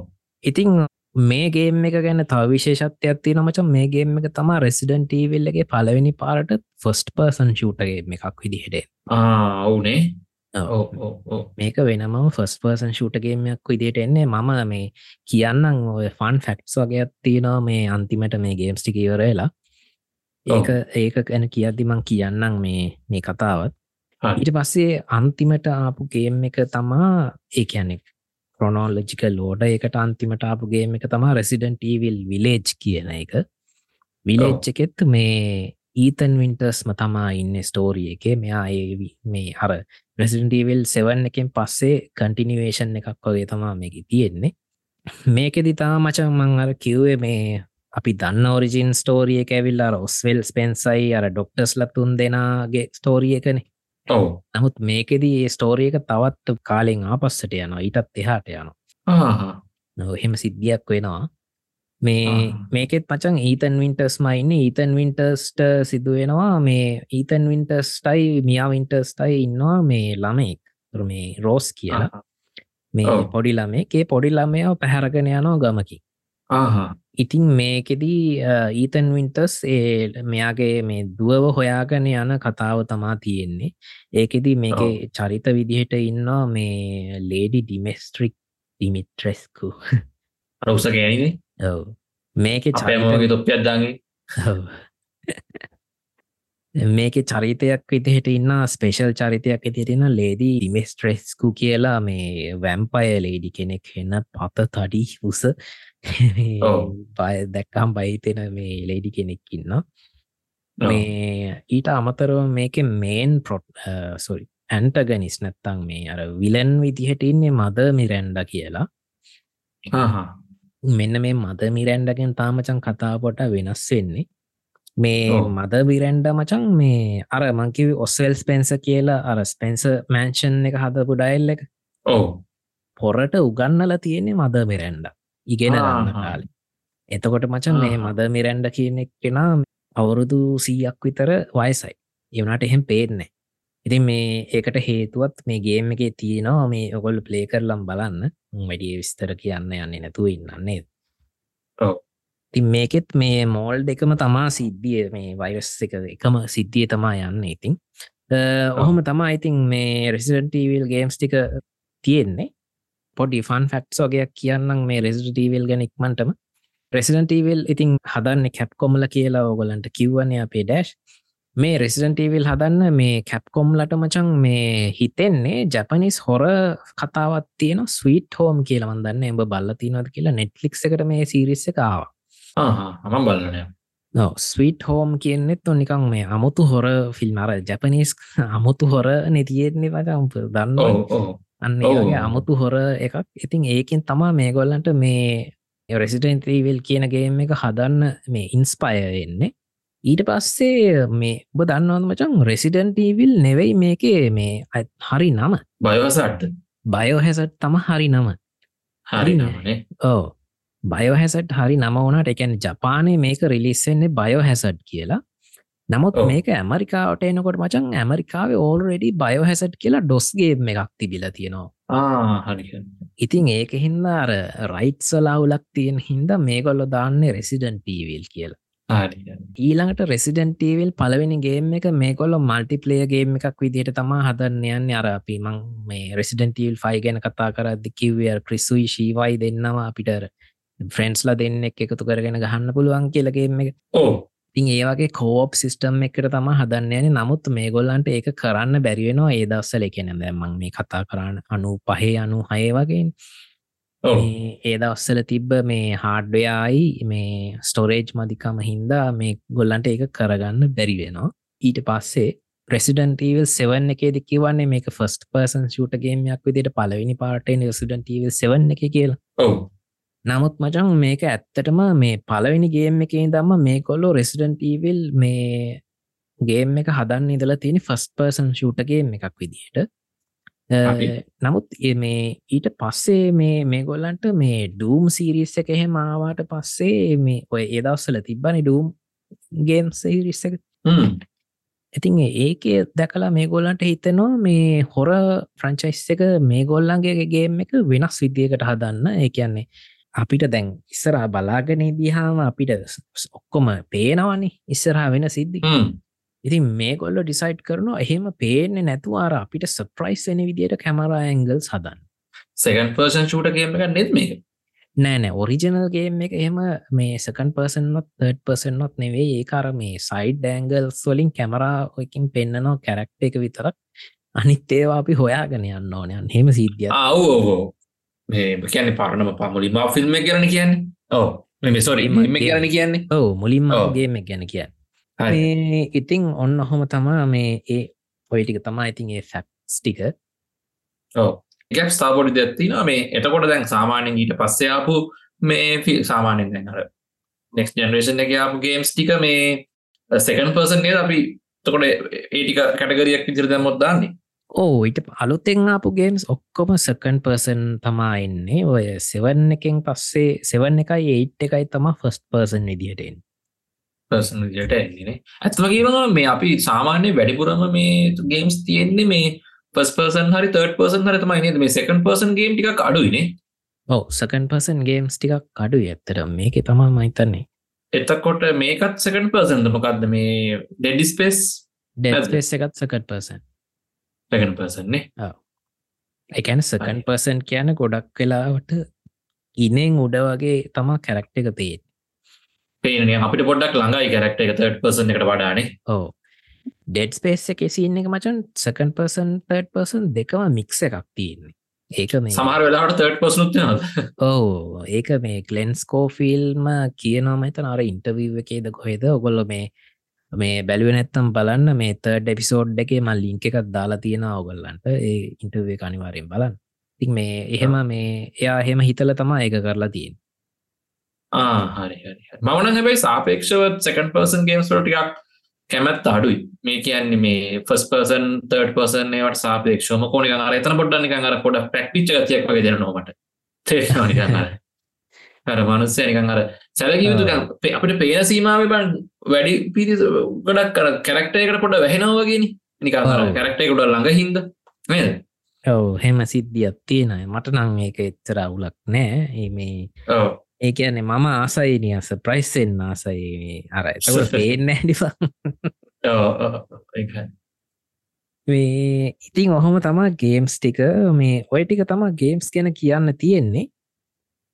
ඉතිං මේගේම එක ගැන තවිශේෂත්වයක් තිය නමචන් මේගේම එක තමා රෙසිඩන් ටීවිල්ලගේ පලවෙනි පාරට ෆස්ට පර්සන් ෂූටගේ එකක් විදිහට අවුනේ මේක වෙනම ෆස් පර්සන් ෂූටගේමයක් විදිට එන්නේ. මම මේ කියන්නම් ඔය ෆන් ෆැක්ස් වගේත් තියෙනවා මේ අන්තිමට මේ ගේම්ස්ටික ඉවරලා ඒක ඒක ගැන කියද්දි මං කියන්නම් මේ මේ කතාවත්. ඊට පස්සේ අන්තිමට ආපු ගේම් එක තමා ඒ කියන්නෙක් ක්‍රොනෝලජික ලෝඩ එකට අන්තිමට ආපුගේම එක තමා රෙසිඩන්ටීවිල් විලේජ් කියන එක. විලේජ් එකෙත් මේ ඊතන් වින්ටර්ස්ම තමා ඉන්න ස්ටෝරිය එක. මෙයා ඒ මේ හර ප්‍රසිඩන්ටීවිල් සෙවන් එකෙන් පස්සේ කන්ටිනිවේෂන් එකක් වගේ තමා මේක තියෙන්නේ. මේකෙදි තා මචන් මං අර කිව්වේ මේ අපි දන්න ඔරිජින් ස්ටෝරිය එක ඇවිල් අර ඔස්වෙල් ස්පෙන්සයි අර ඩොක්ටර්ස් ලතුන් දෙනාගේ ස්ටෝරිය එකනේ. ඔව. නමුත් මේකෙදී ඒ ස්ටෝරියක තවත් කාලෙන් ආපස්සට යනවා ඊටත් එහාට යනවා. එහෙම සිද්ධියක් වෙනවා. මේ. මේකෙත් පචන් ඊතන් වින්ටර්ස් මයින්න ඊතන් වින්ටර්ස්ට සිදුවෙනවා මේ ඊතන් වින්ටර්ස්ටයි මියා වින්ටර්ස්ටයි ඉන්නවා මේ ළමෙක්. මේ රෝස් කියලා. මේ. පොඩි ළමේ පොඩි ළමයව පැහැරගෙන යනෝ ගමකි ආහා ඉතින් මේකෙදී ඊතන් වින්ටර්ස් ඒ මෙයාගේ මේ දුවව හොයාගෙන යන කතාව තමා තියෙන්නේ ඒකෙදී මේක. චරිත විදිහට ඉන්නවා මේ ලේඩි ඩිමෙස්ට්‍රික් ඩිමිට්‍රෙස්කු රවස ගෑනිද ඔව මේක අපේ මගේ තොප්පියක්දාගේ ඔව්. [laughs] මේක චරිතයක් විදිහට ඉන්න ස්පේෂල් චරිතයක් ඇතිරෙන ලේදී ඩිමෙස්ට්‍රෙස්කු කියලා මේ වැම්පය ලේඩි කෙනෙක් එන්න පත තඩි උස. පය දැක්කම් බයිතෙන මේ ලේඩි කෙනෙක් ඉන්න මේ ඊට අමතරව මේක මේන් පොට් සොරි ඇන්ටගනිස් නැත්තං මේ අර විලන් විදිහට ඉන්නේ මද මිරැන්ඩ කියලා. මෙන්න මේ මද මිරැන්ඩගෙන් තාමචන් කතාපොට වෙනස් වෙන්නේ. මේ. මද විරැන්ඩ මචන් මේ අර මංකිව ඔස්සෙල් ස්පෙන්ස කියලා අර ස්පෙන්ස මෑන්ෂන් එක හදපු ඩයිල් එක. ඔව. පොරට උගන්නල තියෙන්නේ මද මිරැන්ඩ ඉගෙන ගන්න. කාලේ. එතකොට මචන් මේ. මද මිරැන්ඩ කියනෙක් කෙනා අවුරුදු සීයක් විතර වයසයි. එවනට එහෙම පේන්නේ ඉතින් මේ ඒකට හේතුවත් මේ ගේම් එක තියෙනවා මේ ඔකොල් ප්ලේ කරලම් බලන්න. වැඩිය විස්තර කියන්න යන්නේ නැතුව ඉන්නන්නේ. තින් මේකෙත් මේ මෝල් දෙකම තමා සිද්ධිය මේ වයිරස් එක එකම සිද්ධිය තමා යන්න ඉතින්. ඔහොම තමා ඉතින් මේ රෙසිඩන්ටීවල් ගේම්ස් ටික තියෙන්නේ පොඩි ෆන් ෆක්ස් වගේයක් කියන්නම් මේ රෙසිටීවල් ගැන ඉක්මටම ප්‍රෙසිඩන්ටීවල් ඉතින් හදන්න කැප් කොමල කියලා ඕගොලන්ට කිව්වන්නේ අපේ ඩෑශ් මේ රෙසිඩන්ටීවල් හදන්න මේ කැප් කොම්ලට මචන් මේ හිතෙන්නේ ජැපනිස් හොර කතාවත් තියෙන ස්වීට් හෝම් කියලවන්දන්න එඹ බල්ල තිනවද කියලා නෙට්ලික් එකට මේ සිරිස්ස කාව අම බලනය නො. ස්වීට් හෝම් කියන්නෙත් ඔනිකං මේ අමුතු හොර ෆිල්ම් අර ජැපනිස් අමුතු හොර නෙතියෙන්නේ වචම්ප දන්න අන්න. ඒගේ අමුතු හොර එකක්. ඉතින් ඒකින් තමා මේ ගොල්ලන්ට මේ රෙසිඩන්ටීවල් කියනගේම එක හදන්න මේ ඉන්ස්පය එන්නේ ඊට පස්සේ මේ ඔබ දන්නවද මචන් රෙසිඩන්ටීවිල් නෙවෙයි මේකේ මේ අත්- හරි නම. බයවසට්ට බයෝහැසට් තම හරි නම. හරි නමනේ ඕ බයෝහැසට් හරි නම වනට එකැන ජපානය මේක රිලිස්සෙන්නේ බයෝහැසට් කියලා නමුත්. මේක ඇමරිකාවට එනකොට මචන් ඇමරිකාව ඕල්රෙඩි බයෝහැසට් කියලා ඩොස්ගේම් එකක් තිබිල තියෙනවා. හරි ඉතින් ඒක හින්ද අර රයිට්සලාවුලක් තියෙන හින්ද මේගොල්ලො දාන්නේ රෙසිඩන්ටීවිල් කියලා. ඊළඟට රෙසිඩන්ටීවල් පලවෙනි ගේම් එක මේකොල්ල මල්ටිපලේගේම් එකක් විදිහට තමා හදන්න යන්න අර අපි මං රෙසිඩන්ටීවල් ෆයි ගැන කතා කරදදි කිව්වර් ක්‍රිස්සුයි ශීවයි දෙන්නවා අපිට ෆ්‍රෙන්ස්ලා දෙන්න එක එකතු කරගෙන ගහන්න පුළුවන් කියලගේම එක. ඕ තින් ඒවගේ කෝප් සිිස්ටම් එකට තම හදන්න යන නමුත් මේ ගොල්ලන්ට ඒක කරන්න බැරිවෙනවා ඒ දස්සල එකන දැමන් මේ කතා කරන්න අනු පහේ අනු හය වගේ මේ ඒ දවස්සල තිබ්බ මේ හාඩ්ඩයායි මේ ස්ටෝරේජ් මධිකම හින්දා මේ ගොල්ලන්ට ඒක කරගන්න බැරි වෙනවා. ඊට පස්සේ ප්‍රෙසිඩන්ටීවල් සෙවන් එකේ දෙකිවන්නේ මේක ෆස්ට පර්සන් ෂූටගේමයක් විදිට පලවෙනි පාටෙන් රෙසිඩන්ටීවල් සෙවන් එක කියලා නමුත් මචන් මේක ඇත්තටම මේ පලවෙනි ගේම් එකේ දම්ම මේ කොල්ලෝ රෙසිඩන්ටීවල් මේ ගේම් එක හදන්න ඉදලා තියෙන ෆස්ට පර්සන් ෂූටගේම් එකක් විදිහට. නමුත් මේ ඊට පස්සේ මේ මේ ගොල්ලන්ට මේ ඩූම් සිරිස්ස එක එහෙම ආවාට පස්සේ මේ ඔය ඒදවස්සල තිබ්බනි ඩූම් ගේම් සිරිස්ස එක. ඉතින් ඒකේ දැකලා මේ ගොල්ලන්ට හිතනවා මේ හොර ෆ්‍රංචයිස් එක මේ ගොල්ලන්ගේ ගේම් එක වෙනස් විදියකට හදන්න. ඒ කියන්නේ අපිට දැන් ඉස්සරා බලාගෙන දිහාම අපිට ඔක්කොම පේනවනේ ඉස්සරහා වෙන සිද්ධි. ඉතින් මේ ගොල්ල ඩිසයිට් කරනවා එහෙම පේනෙ නැතුව අර අපිට සප්‍රයිස් වෙන විදියට කැමරා ඇංගල් සදන්න සකන් පර්සන් ෂූට ගේම එක නෙත් මේක? නෑනෑ ඔරිජනල්ගේම් එක එහෙම මේ සකන් පර්සන්නොත් තර්ඩ් පර්සන්නොත් නෙවේ ඒකාර මේ සයිඩ් ඩෑංගල්ස් වලින් කැමරාකින් පෙන්න්නනවා කැරක්ට එක විතරක්. අනිත් ඒවා අපි හොයාගෙන යන්න ඕනයන් හෙම සිද්ධිය අවෝ මේ කියන්න පරණම පමුලිම ෆිල්ම් කරන කියන්නේ? ඕ මෙ සොරි එම කරන කියන්නේ? ඔව මුලින්ම ඔව්. ගේම ගැන කිය ඉතිං ඔන්න ඔහොම තමා මේ ඒ ඔයිටික තමා ඉතින් ඒ ෆැක්ස්ටික ඕ එක ස්ථාපොඩි දැත්තින මේ එතකොට දැන් සාමානෙන් ඊට පස්සයාපු මේ සාමානෙන් දැන් අර නෙක්ස් ජනරේෂන් එක ආපු ගේම්ස් ටික මේ සෙකන් පර්සන් නේද? අපි තකොට ඒටික කටගරියක් විදිර දැම්මොත් දාන්නේ ඕ ඊට අලුතෙන් ආපු ගේම්ස් ඔක්කොම සකන් පර්සන් තමා එන්නේ. ඔය සෙවන් එකෙන් පස්සේ සෙවන් එකයි ඒට් එකයි තමා ෆස්ට පර්සන් විදිහටෙන් පර්සන් විදියට එන්නේ ඇත්වගේම මේ අපි සාමාන්‍ය වැඩිපුරම මේ ගේම්ස් තියෙන්නේ මේ පස් පර්සන් හරි තර්ඩ පර්සන් හර තමයි නේද? මේ සකන් පර්සන් ගේම් ටික අඩුයිනේ ඕ සකන් පර්සන් ගේම්ස් ටිකක් කඩු ඇත්තර මේක තමා මහිතන්නේ එතකොට මේකත් සකන් පර්සන්ද මොකක්ද මේ ඩෙඩිස්පේස් ඩෙස්පේස් එකත් සකට පර්සන් සකන් පර්සන්නේ එකැන සකන් පර්සන් කියන ගොඩක් වෙලාවට ඉනෙන් උඩ වගේ තමා කැරක්ට එක පේත් පේන අපිට පොඩක් ළඟයි කරක්ට එක තර්ඩ පර්සන් එකට වඩානේ ඕ ඩෙඩ් ස්පේස් එක සින්න එක මචන් සකන් පර්සන් තර්ඩ පර්සන් දෙකම මික්ස එකක් තියෙන්නේ. ඒක මේ සමහර වෙලාට තර්ඩ පර්සනුත් නද ඕ ඒක මේ ගලෙන්ස්කෝ ෆිල්ම කියනම එත අර ඉන්ටවීව එකේද කොහෙද? ඔගොල්ල මේ මේ බැලුව නැත්තම් බලන්න මේ තර්ඩ එපිසෝඩ් එකේ මල් ලිංක එකක් දාලා තියෙන ඔගොල්ලන්ට ඒ ඉන්ටවේ අනිවාරයෙන් බලන්න. ති මේ එහෙම මේ එයා එහෙම හිතල තමා ඒක කරලා තියෙන් හරි මවන හැබයි සාපේක්ෂව සකන් පර්සන් ගේම්ස් ටිකක් කැමැත් අඩුයි. මේ කියන්නේ මේ ෆස් පර්සන් තර්ඩ පර්සන් ඒවට සාපේක්ෂම කෝනි අර එතන පොඩ්ඩ නිකන් අර පොඩ පැක්ටිච් ගතියක් වගේ දෙන නොමට තේරෙනවා නිකන් අර අර මනුස්සය නිකන් අර සැලකිය යුතු අපිට පේන සීමාව බන් වැඩි පිරි ගොඩක් කර කැරක්ටයකට පොඩ වැහෙනවා වගේනි නිකන් අර ඔව්. කැරක්ටයකට ළඟ හින්ද. නේද? ඔව හෙම සිද්ධියක් තියෙනයි මට නං ඒක එච්චර අවුලක් නෑ. මේ ඔව්. ඒ කියන්නේ මම ආසයි නියස ප්‍රයිස්සෙන් ආසයි අර [laughs] පේන්න මේ. ඉතින් ඔහොම තමා ගේම්ස් ටික. මේ ඔය ටික තමා ගේම්ස් ගැන කියන්න තියෙන්නේ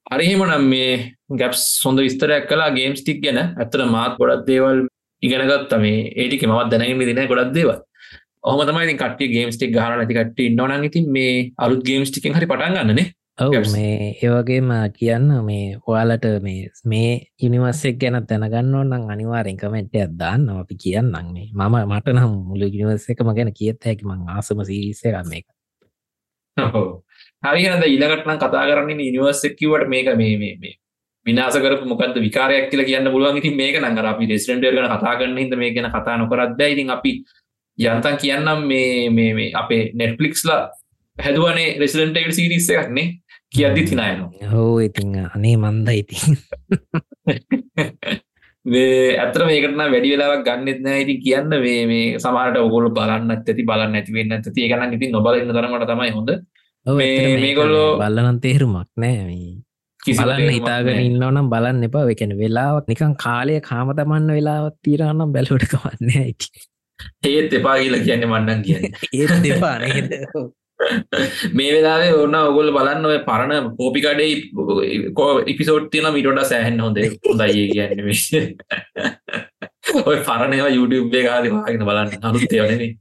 අරහෙමනම් මේ ගැප්ස් සොඳ විස්තරයක් කලා ගේම්ස් ටික් ගැන. ඇතර මාත් ගොඩක් දේවල් ඉගෙනගත් මේ ඒටික මත් දැනගම දින ගොඩක් දේව ඔහම තමයි කට ගේම්ස් ටික් ගහර නැතිකට ඉන්නවන ඉතින් මේ අලුත් ගේම්ස් ටිකෙන් හරි පටන් ගන්නනේ ඔව්. මේ ඒවගේම කියන්න මේ ඔයාලට මේ මේ ඉනිවස්සෙක් ගැන දැනගන්න නම් අනිවාරෙන් කමෙන්ටයක් දාන්න අපි කියන්නම් මේ. මම මට නම් මුළු ඉනිවස්ස එකම ගැන කියත් හැකි. මං ආසම සිරිස්සේ ගන්න එක හරිහද ඉලකටනම් කතා කරන්න නිවර්සකිවට මේක මේ මේ මේ විනාස කරපු මොකද විකාරයක් කියලා කියන්න පුළුවන්. ඉතින් මේක නංගර අපි රෙස්ටන්ටර් ගැන කතා කරන්න හිද මේ ගැන කතා නොකරත් බෑ. ඉතින් අපි යන්තන් කියන්නම් මේ මේ මේ අපේ නෙට්ලික්ස්ලා හැදුවනේ රෙසිඩන්ටේට සිරිස්ස එකක්නේ කියද්දි තිනයනවා. හෝ ඉතිං අනේ මන්ද ඉතින්. [laughs] ඇතර මේකටන වැඩි වෙලාවක් ගන්නෙත් නෑ. ඉති කියන්න මේ මේ සමහට ඔගොල බලන්න ඇති බලන්න ඇතිවෙන්න ඇති. ඒකන ඉතින් නොබලන්න තරමට තමයි හොඳ මේගොල්ලෝ- මේ බලන්න තේරුමක් නෑ. බලන්න හිතාගෙන. ඉන්නවනම් බලන්න එපා. එකන වෙලාවක් නිකන් කාලය කාම තමන්න වෙලාවත් තීරන්නම් බැලුවට කවන්න ඒත් එපා කියලා කියන්න මන්නන් කියන්න. [laughs] ඒත් දෙපා [laughs] මේ වෙලාවේ ඔන්න ඔගොල් බලන්න ඔය පරණ පෝපිකඩේ කෝ ඉපිසෝට් තියන මිටොට සෑහන් හොඳ. හොඳයි කියන්න [laughs] ඔය පරණවා YouTube ගාල වාගෙන බලන්න. අලුත්තයවනේ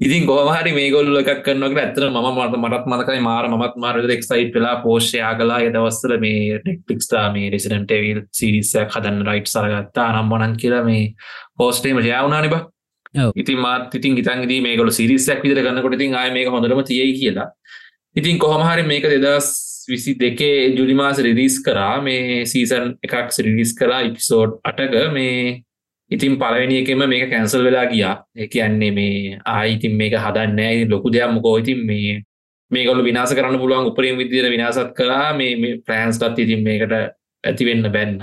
ඉතින් ගෝමහරි මේගොල්ල එකක් කරනක ඇතර ම මට මටත් මතකයි මාර මත් මාර එක්සයිට් වෙලා පෝෂ්‍යයා කලා දවස්සල මේ ටෙක්පික්ස්ටා මේ රෙසිඩන්ටේවිල් සිරිස්සයක් හදන්න රයිට් සරගත්තා නම්බනන් කියලා මේ පෝස්ටේම ජයවුණනි බා. ඔව්. ඉතින් මාත් ඉතින් ඉතන්ගදී මේකොල සිරිස්සයක් විදර ගන්නකොට ඉතින් ආය මේක හොඳටම තියයි කියලා. ඉතින් කොහොමහරි මේක දෙදස් විසි දෙකේ ජුලිමාස රිදිස් කරා. මේ සීසන් එකක් සිරිදිස් කරා ඉපිසෝඩ් අටක. මේ ඉතින් පලවෙනි එකම මේක කැන්සල් වෙලා ගියා. එක යන්නේ මේ ආයිතින් මේක හදන්න ලොකු දෙයක් මොකෝ? ඉතින් මේ මේකොල විනාස කරන්න පුළුවන් උපරින් විදිර විනාසත් කරා මේ ප්‍රෑන්ස්ටත් ඉතින් මේකට ඇතිවෙන්න බැන්න.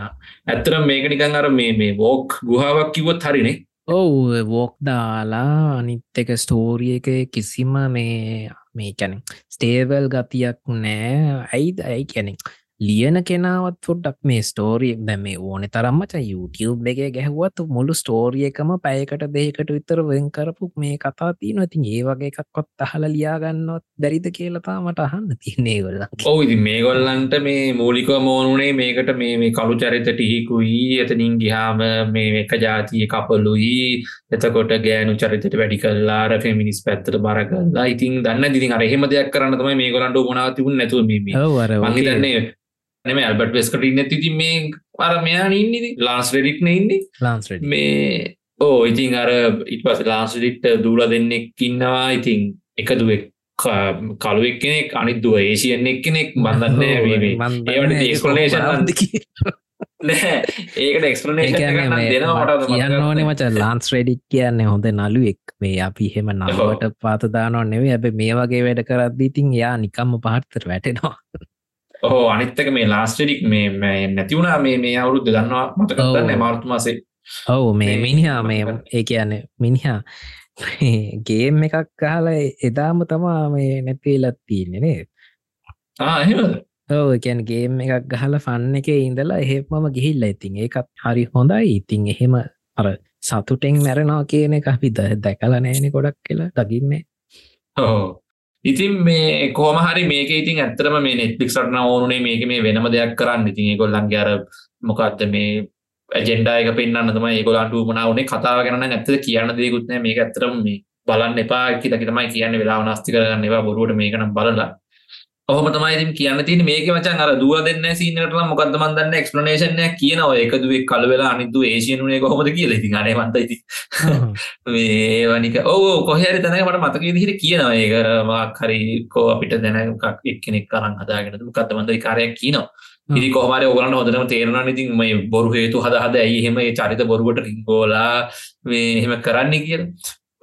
ඇත්තර මේක නිකන් අර මේ මේ වෝක් ගුහාවක් කිවොත් හරිනේ. ඔව් වෝක් දාලා අනිත් එක ස්ටෝරිය එක කිසිම මේ මේ කැන ස්ටේවල් ගතියක් නෑ ඇයිද ඇයි කැනෙ ලියන කෙනාවත් ොඩ්ඩක් මේ ස්ටෝරිය දැ මේ ඕන තරම්මච YouTube එක ගැහුවත් මුළු ස්ටෝරිය එකම පැයකට දෙකට විතර වෙන් කරපු මේ කතා තියන ඉතින් ඒ වගේ එකක්කොත් අහල ලියාගන්නවත් දැරිද කියලතා මට අහන්න තියන්නේ ගොල්ල ඔව ඉති මේගොල්ලන්ට මේ මූලික මෝනුනේ මේකට මේ මේ කළු චරිත ටිහිකුයි එතනින් ගිහාම මේ එක ජාතිය කපලුයි එතකොට ගෑනු චරිතට වැඩි කල්ලාර ෆෙමිනිස් පැත්තට බර කල්ලා ඉතින් දන්න දිතින් අරහෙම දෙයක් කරන්න තමයි මේ ගොලන්ට උනාතිබුන් නැතුව මේ වර මහිතන්නේ නම ඇල්බට වෙස්කට ඉන්න තිති මේ අර මෙයා ඉන්නේ ලාස් රෙඩික්න ඉන්නේ. ලාන්ස්ට මේ ඕ ඉතින් අර ඉට පස ලාන්ස්ටික්ට දූල දෙන්නෙක් ඉන්නවා. ඉතින් එකදුවෙක් කළුවෙක් කෙනෙක් අනිත් දුව ඒසියන්නෙක් කෙනෙක් බඳන්න [laughs] ඒවට ඒස්කොලේෂන් [laughs] ඒකට එක්ස්පලනේෂන් ඒකන්නේ මේ දෙනවා මට මට කියන්න ඕනේ මච ලාන්ස් රෙඩික් කියන්නේ හොඳ නලුවෙක් මේ අපි එහෙම නලුවට පාතදානො නෙවේ ඇබ මේ වගේ වැඩ කරද්දී තින් යා නිකම්ම පහත්තර වැටෙනවා ඕ අනිත්තක මේ ලාස්ටඩික් මේ නැතිවුණා මේ මේ අවුරුද්ධ දන්නවා මතකතන්න මාර්තුමාසේ ඔවු මේ මිනිහා මේ ඒ කියන්නේ මිනිහා. ගේම් එකක් කාල එදාම තමා මේ නැතිලත් තියන්නේ නේ එහෙමද? ඔව එකැන් ගේම් එකක් ගහල ෆන්න එක ඉඳලා එහෙමම ගිහිල්ල ඉතින් ඒකත් හරි හොඳයි. ඉතින් එහෙම අර සතුටෙන් මැරෙනවා කියන එක අපි දැකල නෑනෙ ගොඩක් කියලා දකින්නේ. හෝ ඉතින් මේ කෝම හරි මේක ඉතින් ඇත්තරම මේ නෙට්ලික් සටන ඕනුනේ මේක මේ වෙනම දෙයක් කරන්න. ඉතින් ගොල්ලන්ගේ අර මොකක්ද මේ ඇජෙන්ඩායක පෙන්න්න තම ඒගොලන්ට මනාවනේ කතාව ගැන ඇත්ත කියන්න දෙකුත්න මේක ඇතරම මේ බලන්න එපා කියලක තමයි කියන්න. වෙලා නස්ති කරගන්න එවා බොරුවට මේකනම් බලලා. ඔහම තමයි කියන්න තින මේක මචන් අර දුව දෙන්න සිනට මොකද මන්දන්න එක්ස්පලනේෂන්ය කියනව. එක දුවක් කල වෙලා අනිදු ඒශයනුනේ කොහොමද කියල. ති අනේ මන්තයිති මේවනික ඕ කොහරි තැන මට මතක දිහිට කියනවා. ඒක මක් හරි කෝ අපිට දැන එක්කෙනෙක් කරන්න හදාගෙන කත්තමන්ද කාරයක් කියනවා. ඉදි කොහමර ඔගලන්න හොදනම තේරෙන ඉතින් මේ බොරු හේතු හද හද ඇයි එහෙම ඒ චරිත බොරුවට රිංගෝලා මේ එහෙම කරන්න කිය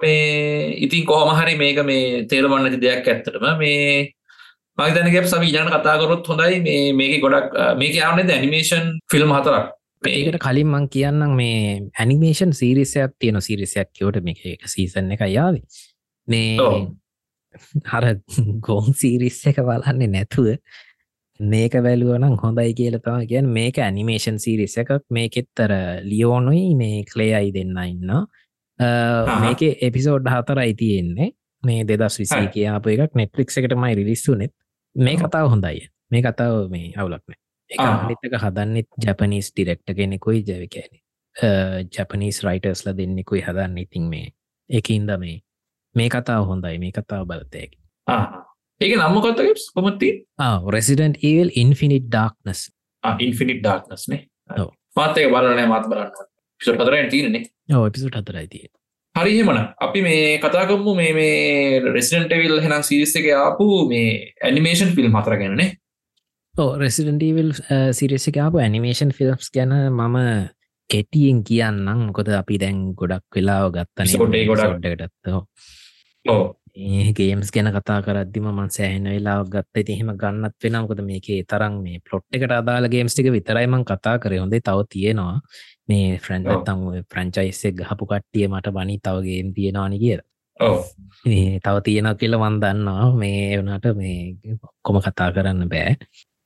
මේ ඉතින් කොහොමහරි මේක මේ තේරමන්න ඇති දෙයක් ඇත්තටම මේ මගතනක සම ඉජන කතාකරොත් හොඳයි. මේ මේක ගොඩක් මේක යවන ඇනිමේෂන් ෆිල්ම් හතරක්. ඒකට කලින් මං කියන්නම් මේ ඇනිමේෂන් සීරිසයක් තියෙන සිරිසයක් කියවට මේ එක සීසන් එක යාව මේ. හර ගෝන් සීරිස් එක බලන්නේ නැතුව මේක වැලුවනම් හොඳයි කියල තම කියන් මේක ඇනිමේෂන් සීරිස එකක්. මේකෙත්තර ලියෝනුයි මේ කලේයයි දෙන්න ඉන්න මේක එපිසෝඩ් හතරයි තියෙන්නේ. මේ දෙදස් විසි හරි. කියාපු එකක්. නෙට්ලික් එකට මයි රිලිස්සුනෙත් මේ කතාව හොඳයි. මේ කතාව මේ අවුලක්න ආ. එකනිතක හදන්නෙත් ජැපනිස් ඩිරෙක්ට කෙනෙකුයි ජැවිකෑන ජැපනිස් රයිටර්ස්ල දෙන්නෙකුයි හදන්න ඉතින් මේ. එකඉන්ද මේ මේ කතාව හොඳයි. මේ කතාව බලතයකි ඒක නම්මකත්තක කොමති රෙසිඩන්ට ඒවල් ඉන්ෆිනිට් ඩාක්නස් ඉන්ෆිනිට් ඩාක්නස්නේ. මාතක බලනෑ මත් බලන්න පිසට පතරෙන් තියනෙ ඕ එපිසුට හතරයිතිය හරිහෙමන අපි මේ කතාකම්මු මේ මේ රෙසිඩන්ටවිල් හෙනම් සිරිස්ස එක ආපු මේ ඇනිමේෂන් ෆිල්ම් හතර ගැනනේ රෙසිඩන්ටීවල් සිරිසිකාපු ඇනිමේෂන් ෆිල්ම්ස් ගැන මම කෙටියෙන් කියන්නම්. මොකොද අපි දැන් ගොඩක් වෙලාව ගත්තන Episode එක ගොඩක්. ඩටත් ඕ ගේම්ස් ගැන කතා කරදදිම මන් සෑහන වෙලා ගත්ත. තිහෙම ගන්නත් වෙනම්කොද මේකේ තරම් මේ පලොට් එකට අදාල ගේම්ස්ටික විතරයිමං කතා කර. හොඳේ තව තියෙනවා. මේ ෆ්‍රන්් ඔව්. තම් ප්‍රංචයිස්සෙක් ගහපු කට්ටිය මට බනි තවගේම් තියෙනවානි කිය මේ තව තියෙන කියල වන්දන්නවා මේ වනට මේ කොම කතා කරන්න බෑ.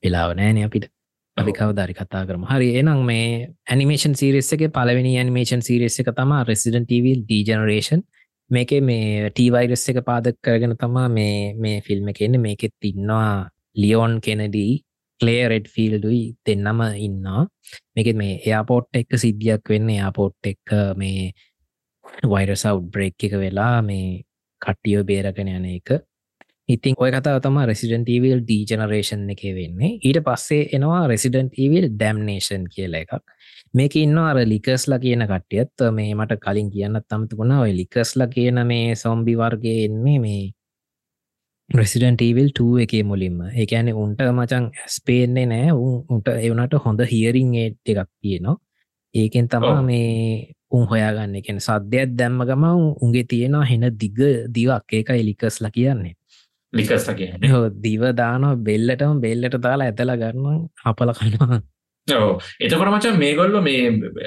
වෙලාව නෑන අපිට. අපි කවදාරි කතා කරම. හරි එනම් මේ ඇනිමේෂන් සිරිස්ස එක පලවෙනි ඇනිමේෂන් සිරිස්ස එක තමා රෙසිඩන් ටවල් ඩීජනරේෂන් මේක මේ ටීවයිරස් එක පාදක් කරගෙන තමා මේ මේ ෆිල්ම් එකන්න මේකෙත් ඉන්නවා ලියෝන් කෙනදී කලේ රෙඩ් ෆිල්ඩුයි දෙන්නම ඉන්නවා. මේක මේ එයාපෝට් එක්ක සිද්ධියක් වෙන්න. එයාපෝට් එක්ක මේ වයිරසව් බ්‍රේක් එක වෙලා මේ කට්ටියෝ බේරගෙන යන එක. ඉතින් ඔය කතාව තම රෙසිඩන්ට ීවල් ඩීජනරේෂන් එක වෙන්නේ. ඊට පස්සේ එනවා රෙසිඩන්ට ඊවල් ඩැම්නේෂන් කියල එකක්. මේක ඉන්න අර ලිකස්ලා කියන කට්ටියත් මේ මට කලින් කියන්න තමතුකුණ ඔය ලිකස්ලා කියන මේ සොම්බි වර්ගේ එන්නේ මේ රෙසිඩන්ට ඊවල් 2 එකේ මුලින්ම. ඒඇන උන්ට මචන් ඇස්පේන්නේ නෑ. උන් උන්ට එවනට හොඳ හියරිං ඒට් එකක් තියෙනවා. ඒකෙන් තමා. මේ උන් හොයාගන්න. එකෙන සද්‍යයක් දැම්ම ගම උන්ගේ තියෙනවා හෙන දිග දිවක්. ඒකයි ලිකස්ලා කියන්නේ. ලිකස්ල කියන්නේ. දිව දානවා බෙල්ලටම බෙල්ලට දාලා ඇතල ගන්න අපල කනවා එතකොට මචන් මේගොල්ල මේ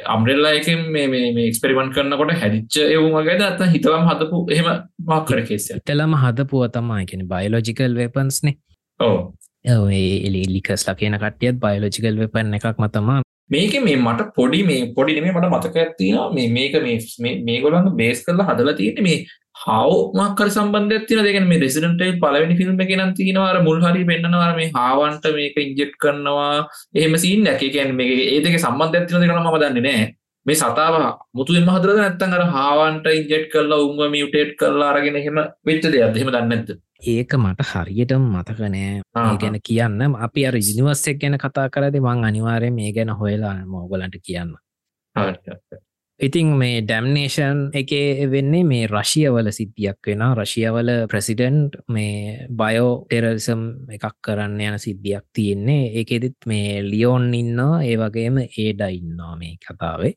අම්රෙල්ලා එකෙන් මේ එක්ස්පෙරිමන්් කරනකොට හැදිච්ච එවුම් වගේ අත්ත හිතවම් හදපු එහෙම මක්කර කෙසිය එතලම හදපුුව තමයි. කියෙන බයිලෝජිකල් වෙපන්ස්නේ ඕ එලි ලිකස්ලා කියන කටියත් බයිලෝජිකල් වෙපන් එකක් මතමා මේක මේ මට පොඩි මේ පොඩි නෙමේ මට මතක ඇත්තිනවා මේ මේක මේ මේගොලන් බේස් කරලා හදලා තියෙන මේ හව මක්කර සම්බන්ධ තින දෙක මේ රෙසිඩට පලවෙනි ෆිල්ම් එක නම් තියෙනවාර මුල් හරි පෙන්න්නනවාර මේ හාවන්ට මේක ඉංජෙට් කරනවා. එහෙම සීන් කියැන මේ ඒදක සම්බන්ධ ඇතින දෙකන ම දන්නේ නෑ මේ සතාව මුතුෙන් මහදර නැත්තන් අර හාවන්ට ඉංජෙට් කරලා උන්ව මියටේට් කරලා අරගෙන එහෙම වෙච්ච දෙයක් එහෙම දන්නඇත ඒක මට හරියටම මතකනෑ ගැන කියන්න. අපි අර ජිනිවස්සෙක් ගැන කතා කරද මං අනිවාරය මේ ගැන හොයලා මෝගලන්ට කියන්න ඉතිං මේ ඩැම්නේෂන් එක වෙන්නේ මේ රශියවල සිද්ධියක් වෙන රශියවල ප්‍රසිඩන්ට් මේ බයෝ ටෙරල්සම් එකක් කරන්න යන සිද්ධියක් තියෙන්නේ. ඒකෙදත් මේ ලියෝන් ඉන්න ඒ වගේම ඒඩයින්නවා මේ කතාවේ.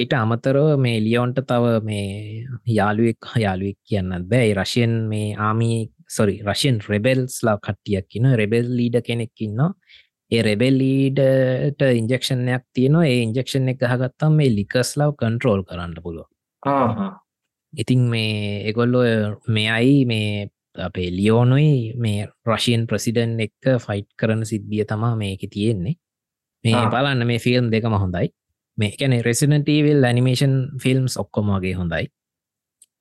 ඊට අමතරව මේ ලියෝන්ට තව මේ යාළුවෙක් යාළුවෙක් කියන්න බෑ. රශයෙන් මේ ආමී සොරි රශයෙන් රෙබෙල්ස් ලා කට්ටියක් ඉන්න රෙබෙල් ලීඩ කෙනෙක් ඉන්න ඒ රෙබෙල්ලීඩට ඉන්ජෙක්ෂණයක් තියනවා. ඒ ඉන්ජෙක්ෂන් එක ගත්තම් මේ ලිකස් ලව් කන්ට්‍රෝල් කරන්න පුළුව ඉතින් මේ එගොල්ලො මෙයයි මේ අපේ ලියෝනුයි මේ රශයන් ප්‍රසිඩන් එක්ක ෆයිට් කරන සිද්ධිය තමා මේක තියෙන්නේ. මේ. බලන්න මේ ෆිල්ම් දෙකම හොඳයි. මේ කැන රෙසිඩන්ටීවිල් ඇනිමේෂන් ෆිල්ම්ස් ඔක්කොමගේ හොඳයි.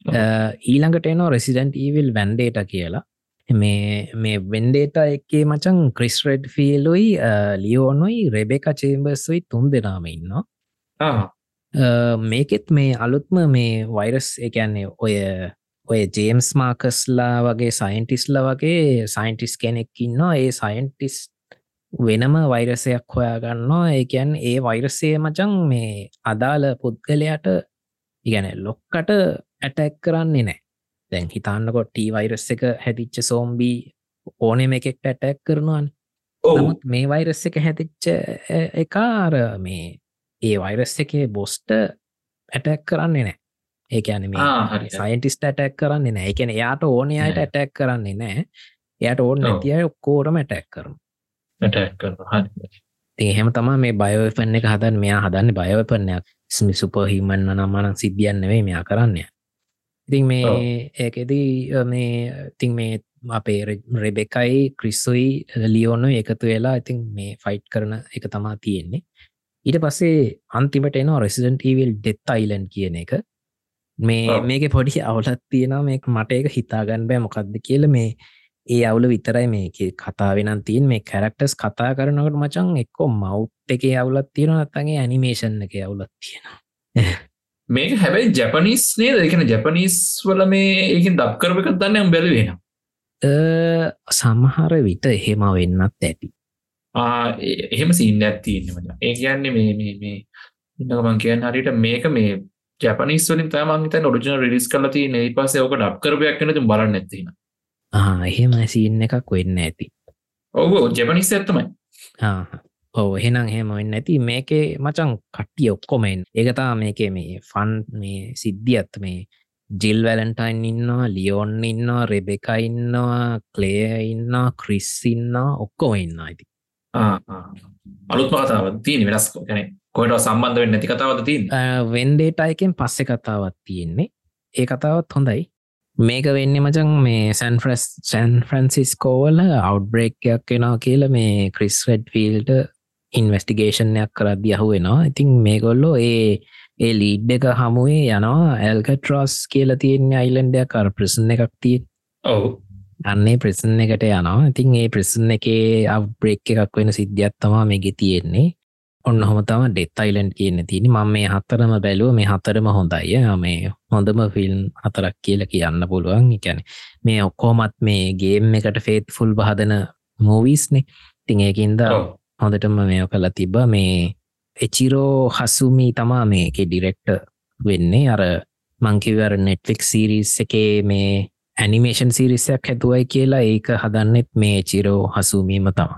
ඊළඟට එනවා රෙසිඩන්ට ඊවිල් වැන්ඩේට කියලා මේ මේ වෙන්ඩේට එකේ මචන් ක්‍රිස්රෙඩ් ෆිල්ලුයි ලියෝනුයි රෙබෙක චේම්බර්ස්ුයි තුන් දෙනාම ඉන්නවා. මේකෙත් මේ අලුත්ම මේ වෛරස් එකන්නේ ඔය ඔය ජේම්ස් මාකස්ලා වගේ සයින්ටිස්ල වගේ සයින්ටිස් කෙනෙක් ඉන්නවා. ඒ සයින්ටිස් වෙනම වෛරසයක් හොයාගන්නවා. ඒකැන් ඒ වෛරසය මචන් මේ අදාළ පුද්ගලයට ඉගැන ලොක්කට ඇටැක් කරන්නේ නෑ දැන් හිතන්නකොට ටී වෛරස් එක හැතිච්ච සෝම්බී ඕනෙම එකෙක්ට ඇටැක් කරනවාන්. නමුත් මේ වෛරස් එක හැතිච්ච එකාර මේ ඒ වෛරස් එකේ බොස්ට ඇටැක් කරන්නේ නෑ. ඒකන මේ. සයින්ටිස්ට ඇටැක් කරන්නේ නෑ. එකන එයාට ඕනයට නෑ. ඇටැක් කරන්නේ නෑ. එයට ඔව්. නැතිය ඔක්කෝරම ඇටැක් කරන එහෙම තමා මේ බයෝපන්න එක හදන් මෙයා හදන්න බයෝපන්නයක් ස්මි සුපහිමන්න නම්මනක් සිද්ධියන්නවේ මෙයා කරන්න ඉතින්. මේ ඒකෙදී මේ තින් මේ අපේ රෙබෙකයි ක්‍රිස්සුයි ලියෝනු එකතු වෙලා ඉතින් මේ ෆයිට් කරන එක තමා තියෙන්නේ. ඊට පස්සේ අන්තිමට එනවා රෙසිඩන්ට ඊවිල් ඩෙත් අයිලන් කියන එක. මේ. [laughs] මේක පොඩි අවුලත් තියෙනවා. මේ මට එක හිතාගන්න බෑ මොකක්ද කියල. මේ ඒ අවුල විතරයි මේක කතා වෙන තින් මේ කැරක්ටස් කතා කරනකට මචන් එක්කෝ මව් එක අවුලත් තියෙන නත්තගේ ඇනිමේෂන් එක අවුලත් තියෙනවා [laughs] මේක හැබැයි ජැපනිස් නේද? එකන ජැපනිස් වල මේ ඒකින් දක් කරප එකක් දන්න බැලවෙන අ, සමහර විට එහෙම වෙන්නත් ඇති. එහෙම සින්න ඇත්තින්න. ඒ කියන්නේ මේ මේ මේ ඉන්නකමන් කියන්න හරිට මේක මේ ජැපනිස් වලින් තමන් තන් ඔරිජිනල් රිලිස් කල තිය ඒ පස්සේ ඕක ඩක් කරපයක් කනතු බලන්න ඇතින එහෙම සින්න එකක් වෙන්න ඇති. ඔව ජැපනිස් ඇත්තමයි ඔව එහෙනම් හෙම වෙන්න ඇති. මේකේ මචන් කට්ටිය ඔක්කොමෙන් ඒකතා මේකේ මේ ෆන් මේ සිද්ධියත් මේ ජිල් වැලන්ටයින් ඉන්නවා ලියෝන් ඉන්නවා රෙබෙක ඉන්නවා කලේ ඉන්නවා ක්‍රිස් ඉන්නවා ඔක්කොම ඉන්න ඇති අලුත්ම කතාව තියන වෙනස් කැන කොයට සම්බන්ධ වෙන්න නැති කතාවද තින් වෙන්ඩේට අයකෙන් පස්සෙ කතාවත් තියෙන්නේ. ඒ කතාවත් හොඳයි. මේක වෙන්න මචන් මේ සැන්ෆ්‍රස් සැන් ෆ්‍රන්සිස්කෝවල අවට්බ්‍රේක්යක් කෙනවා කියල මේ ක්‍රිස් රෙඩ් ෆිල්ට ඉන්වස්ටිගේෂන්යක් කරද්දි අහුවෙනවා ඉතින් මේගොල්ලෝ ඒ ඒ ලීඩ් එක හමුවේ යනවා ඇල්කටරොස් කියල තියෙන්නේ අයිලන්ඩයක් කර ප්‍රසන් එකක් තිය ඔවු. අන්නේ ප්‍රසන් එකට යනවා. ඉතින් ඒ ප්‍රසන් එකේ අවබ්‍රේක් එකක් වෙන සිද්ධියත් තමා මේගෙ තියෙන්නේ. ඔන්න හොම තම ඩෙත් අයිලන්ඩ් කියන්න තිනි මම මේ හත්තරම බැලුව. මේ හතරම හොඳයි. මේ හොඳම ෆිල්ම් හතරක් කියල කියන්න පුළුවන්. එකැන මේ ඔක්කෝමත් මේ ගේම් එකට ෆේත් ෆුල් බහදන මූවිස්නේ තිං ඒකින්ද හොඳටම මෙය කලා තිබ මේ එචිරෝ හසුමී තමා මේක ඩිරෙක්ට වෙන්නේ. අර මංකිවර නෙට්ලික් සිරිස් එකේ මේ ඇනිමේෂන් සිරිස්සයක් හැතුවයි කියලා ඒක හදන්නෙත් මේ චිරෝ හසුමීම තම.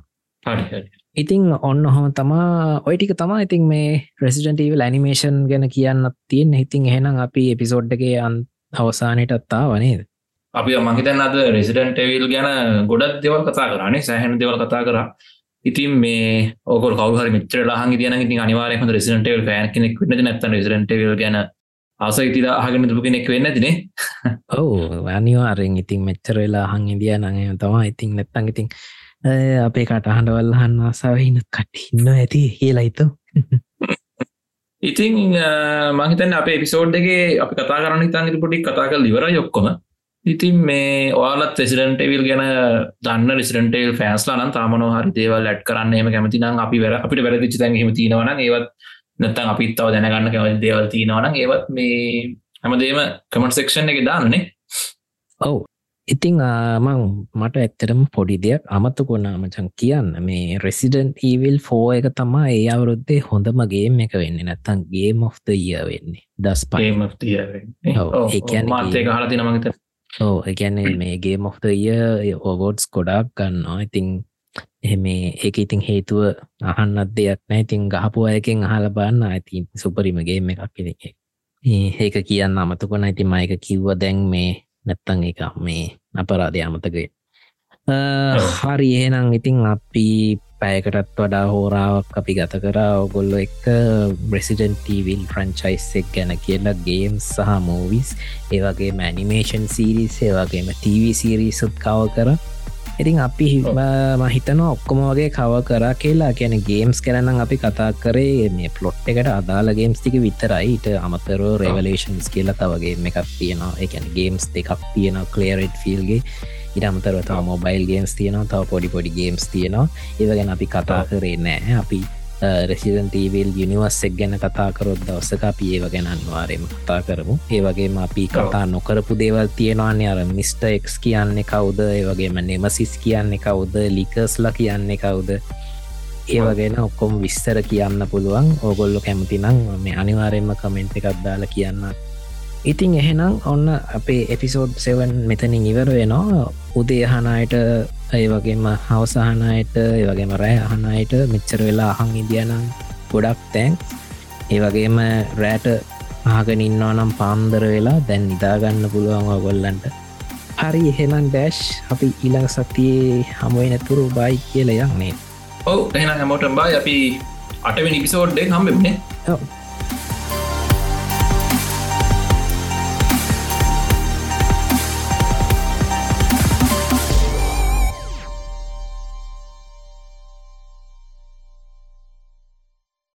ඉතිං ඔන්න හොම තමා ඔයිටික තමා ඉතින් මේ ප්‍රසිඩන්ටීවල් ඇනිමේෂන් ගැන කියන්න තියෙන් හිතින් එහෙනම් අපි එපිසෝඩ්ඩගේ අන් අවසානයටත්තා වනේද අපි මහිතන් අද රෙසිඩන්ට එවිල් ගැන ගොඩක් දෙවල් කතා කරන්නේ සෑහන දෙවල් කතා කර ඉතින් මේ ඕක කවහර මෙචර ලහන් දියන ඉතින් අනිවාරයම රෙසිඩන්ටවල් ෑන කෙනෙක් වෙන නැත රෙසිඩන්ටවල් ගැන ආස ඉතිල අහගෙන දුප කෙනෙක් වෙන්න තිනේ ඔවු අනිවාරෙන් ඉතින් මෙච්චර වෙලා හං ඉදිය නඟ තමා ඉතින් නැත්තන් ඉතින් අපේ කටහඬවල් හන්න ආසාාවහින කටඉන්න ඇති? කියලයිතු [laughs] ඉතින් මහිතන් අප පිසෝඩ්ගේ අපි කතා කරන්න හිතන් ඉති පොඩි කතා කල් ඉවර යොක්කොම ඉතින් මේ ඔයාලත් රෙසිඩන්ටවිල් ගැන දන්න රෙසිඩන්ටේල් ෆෑස්ලා නම් තාමන හරි දේවල් ඇට් කරන්න එම කැමති නම් අපි වැර අපිට වැරදිචි තැන් හෙම තියෙනවන ඒවත් නැත්තන් අපිත්තව දැනගන්න කැමති දේවල් තියෙනවන ඒවත් මේ හැමදේම කමට සෙක්ෂන් එක දාන්නනේ. ඔවු. ඉතිං මං මට ඇත්තරම පොඩි දෙයක් අමතකොනා මචන් කියන්න. මේ රෙසිඩන්් ඊවිල් ෆෝ එක තමා ඒ අවුරුද්දේ හොඳමගේම එක වෙන්න. නැත්තන් ගේම් the year වෙන්නේ. දස් පයි ඔව්, ඒ කියන්නේ මාතය හල තින මගත ඕ මේ of the year ඔවෝඩ්ස් ගොඩක් ගන්නවා. ඉතිං එහෙම ඒක ඉතින් හේතුව අහන්නත් දෙයක් නෑ ඉතින් ගහපු අයකින් අහල බන්න ඇතින් සුපරිමගේම එකක් පිළික ඒක කියන්න අමතකොන ඉතින් මයක කිව්ව දැන් මේ නැත්තං එක මේ අපරාධය අමතකේ හරි එහෙනම් ඉතින් අපි පැයකටත් වඩා හෝරාවක් අපි ගත කරා. ඔගොල්ලො එක්ක බ්‍රෙසිඩන්ටීවිල් ෆ්‍රංචයිස් එක් ගැන කියලා ගේම් සහ මූවිස් ඒවගේ මැනිමේෂන් සීරිස් ඒවගේම TV සිරිසුත් කව කර. ඉතින් අපි මහිතන ඔක්කොම වගේ කව කරා කියලා. කියන ගේම්ස් කරනම් අපි කතා කරේ මේ පලොට් එකට අදාලා ගේම්ස් ටික විතරයිට අමතරෝ රෙවලේෂන්ස් කියලා තවගේ එකක් තියෙනවා. එකන ගේම්ස් දෙකක් තියෙන කලේරට් ෆිල්ගේ ඉට අමතරව තව මොබයිල් ගේම්ස් තියෙනවා තව පොඩි පොඩි ගේම්ස් තියෙනවා. ඒව ගැන අපි කතා කරේ නෑ අපි රෙසිඩන්ටීවල් යනිවස්සෙක් ගැන කතා කරොත් දවසක අපි ඒව ගැන අනිවාරයම කතා කරමු. ඒවගේම අපි කතා නොකරපු දේවල් තියෙනවාන්නේ අර මිස්ට එක්ස් කියන්නේ කවුද? ඒවගේම නෙමසිස් කියන්නේ කවුද? ලිකස්ල කියන්නේ කවුද? ඒවගෙන ඔක්කොම විස්තර කියන්න පුළුවන්. ඕගොල්ලො කැමතිනම් මේ අනිවාරයෙන්ම කමෙන්ට් එකක් දාලා කියන්න ඉතින් එහෙනම් ඔන්න අපේ එපිසෝඩ් සෙවන් මෙතනින් ඉවර වෙනවා. උදේ අහනයට ඒ වගේම හවසාහනයට ඒවගේම රෑ අහනයට මෙච්චර වෙලා අහන් ඉදියනම් ගොඩක් තැන්. ඒ වගේම රෑට ආගෙන ඉන්නවා නම් පාන්දර වෙලා දැන් නිදාගන්න පුළුවන් ඔගොල්ලන්ට හරි එහෙනම් ඩෑශ් අපි ඊළඟ සතියේ හමුවෙන තුරු බයි කියල යන්නේ ඔව එන හැමෝටම් බයි අපි අටවෙනි පිසෝඩ්ඩේ හම්බෙන්නේ ඔව්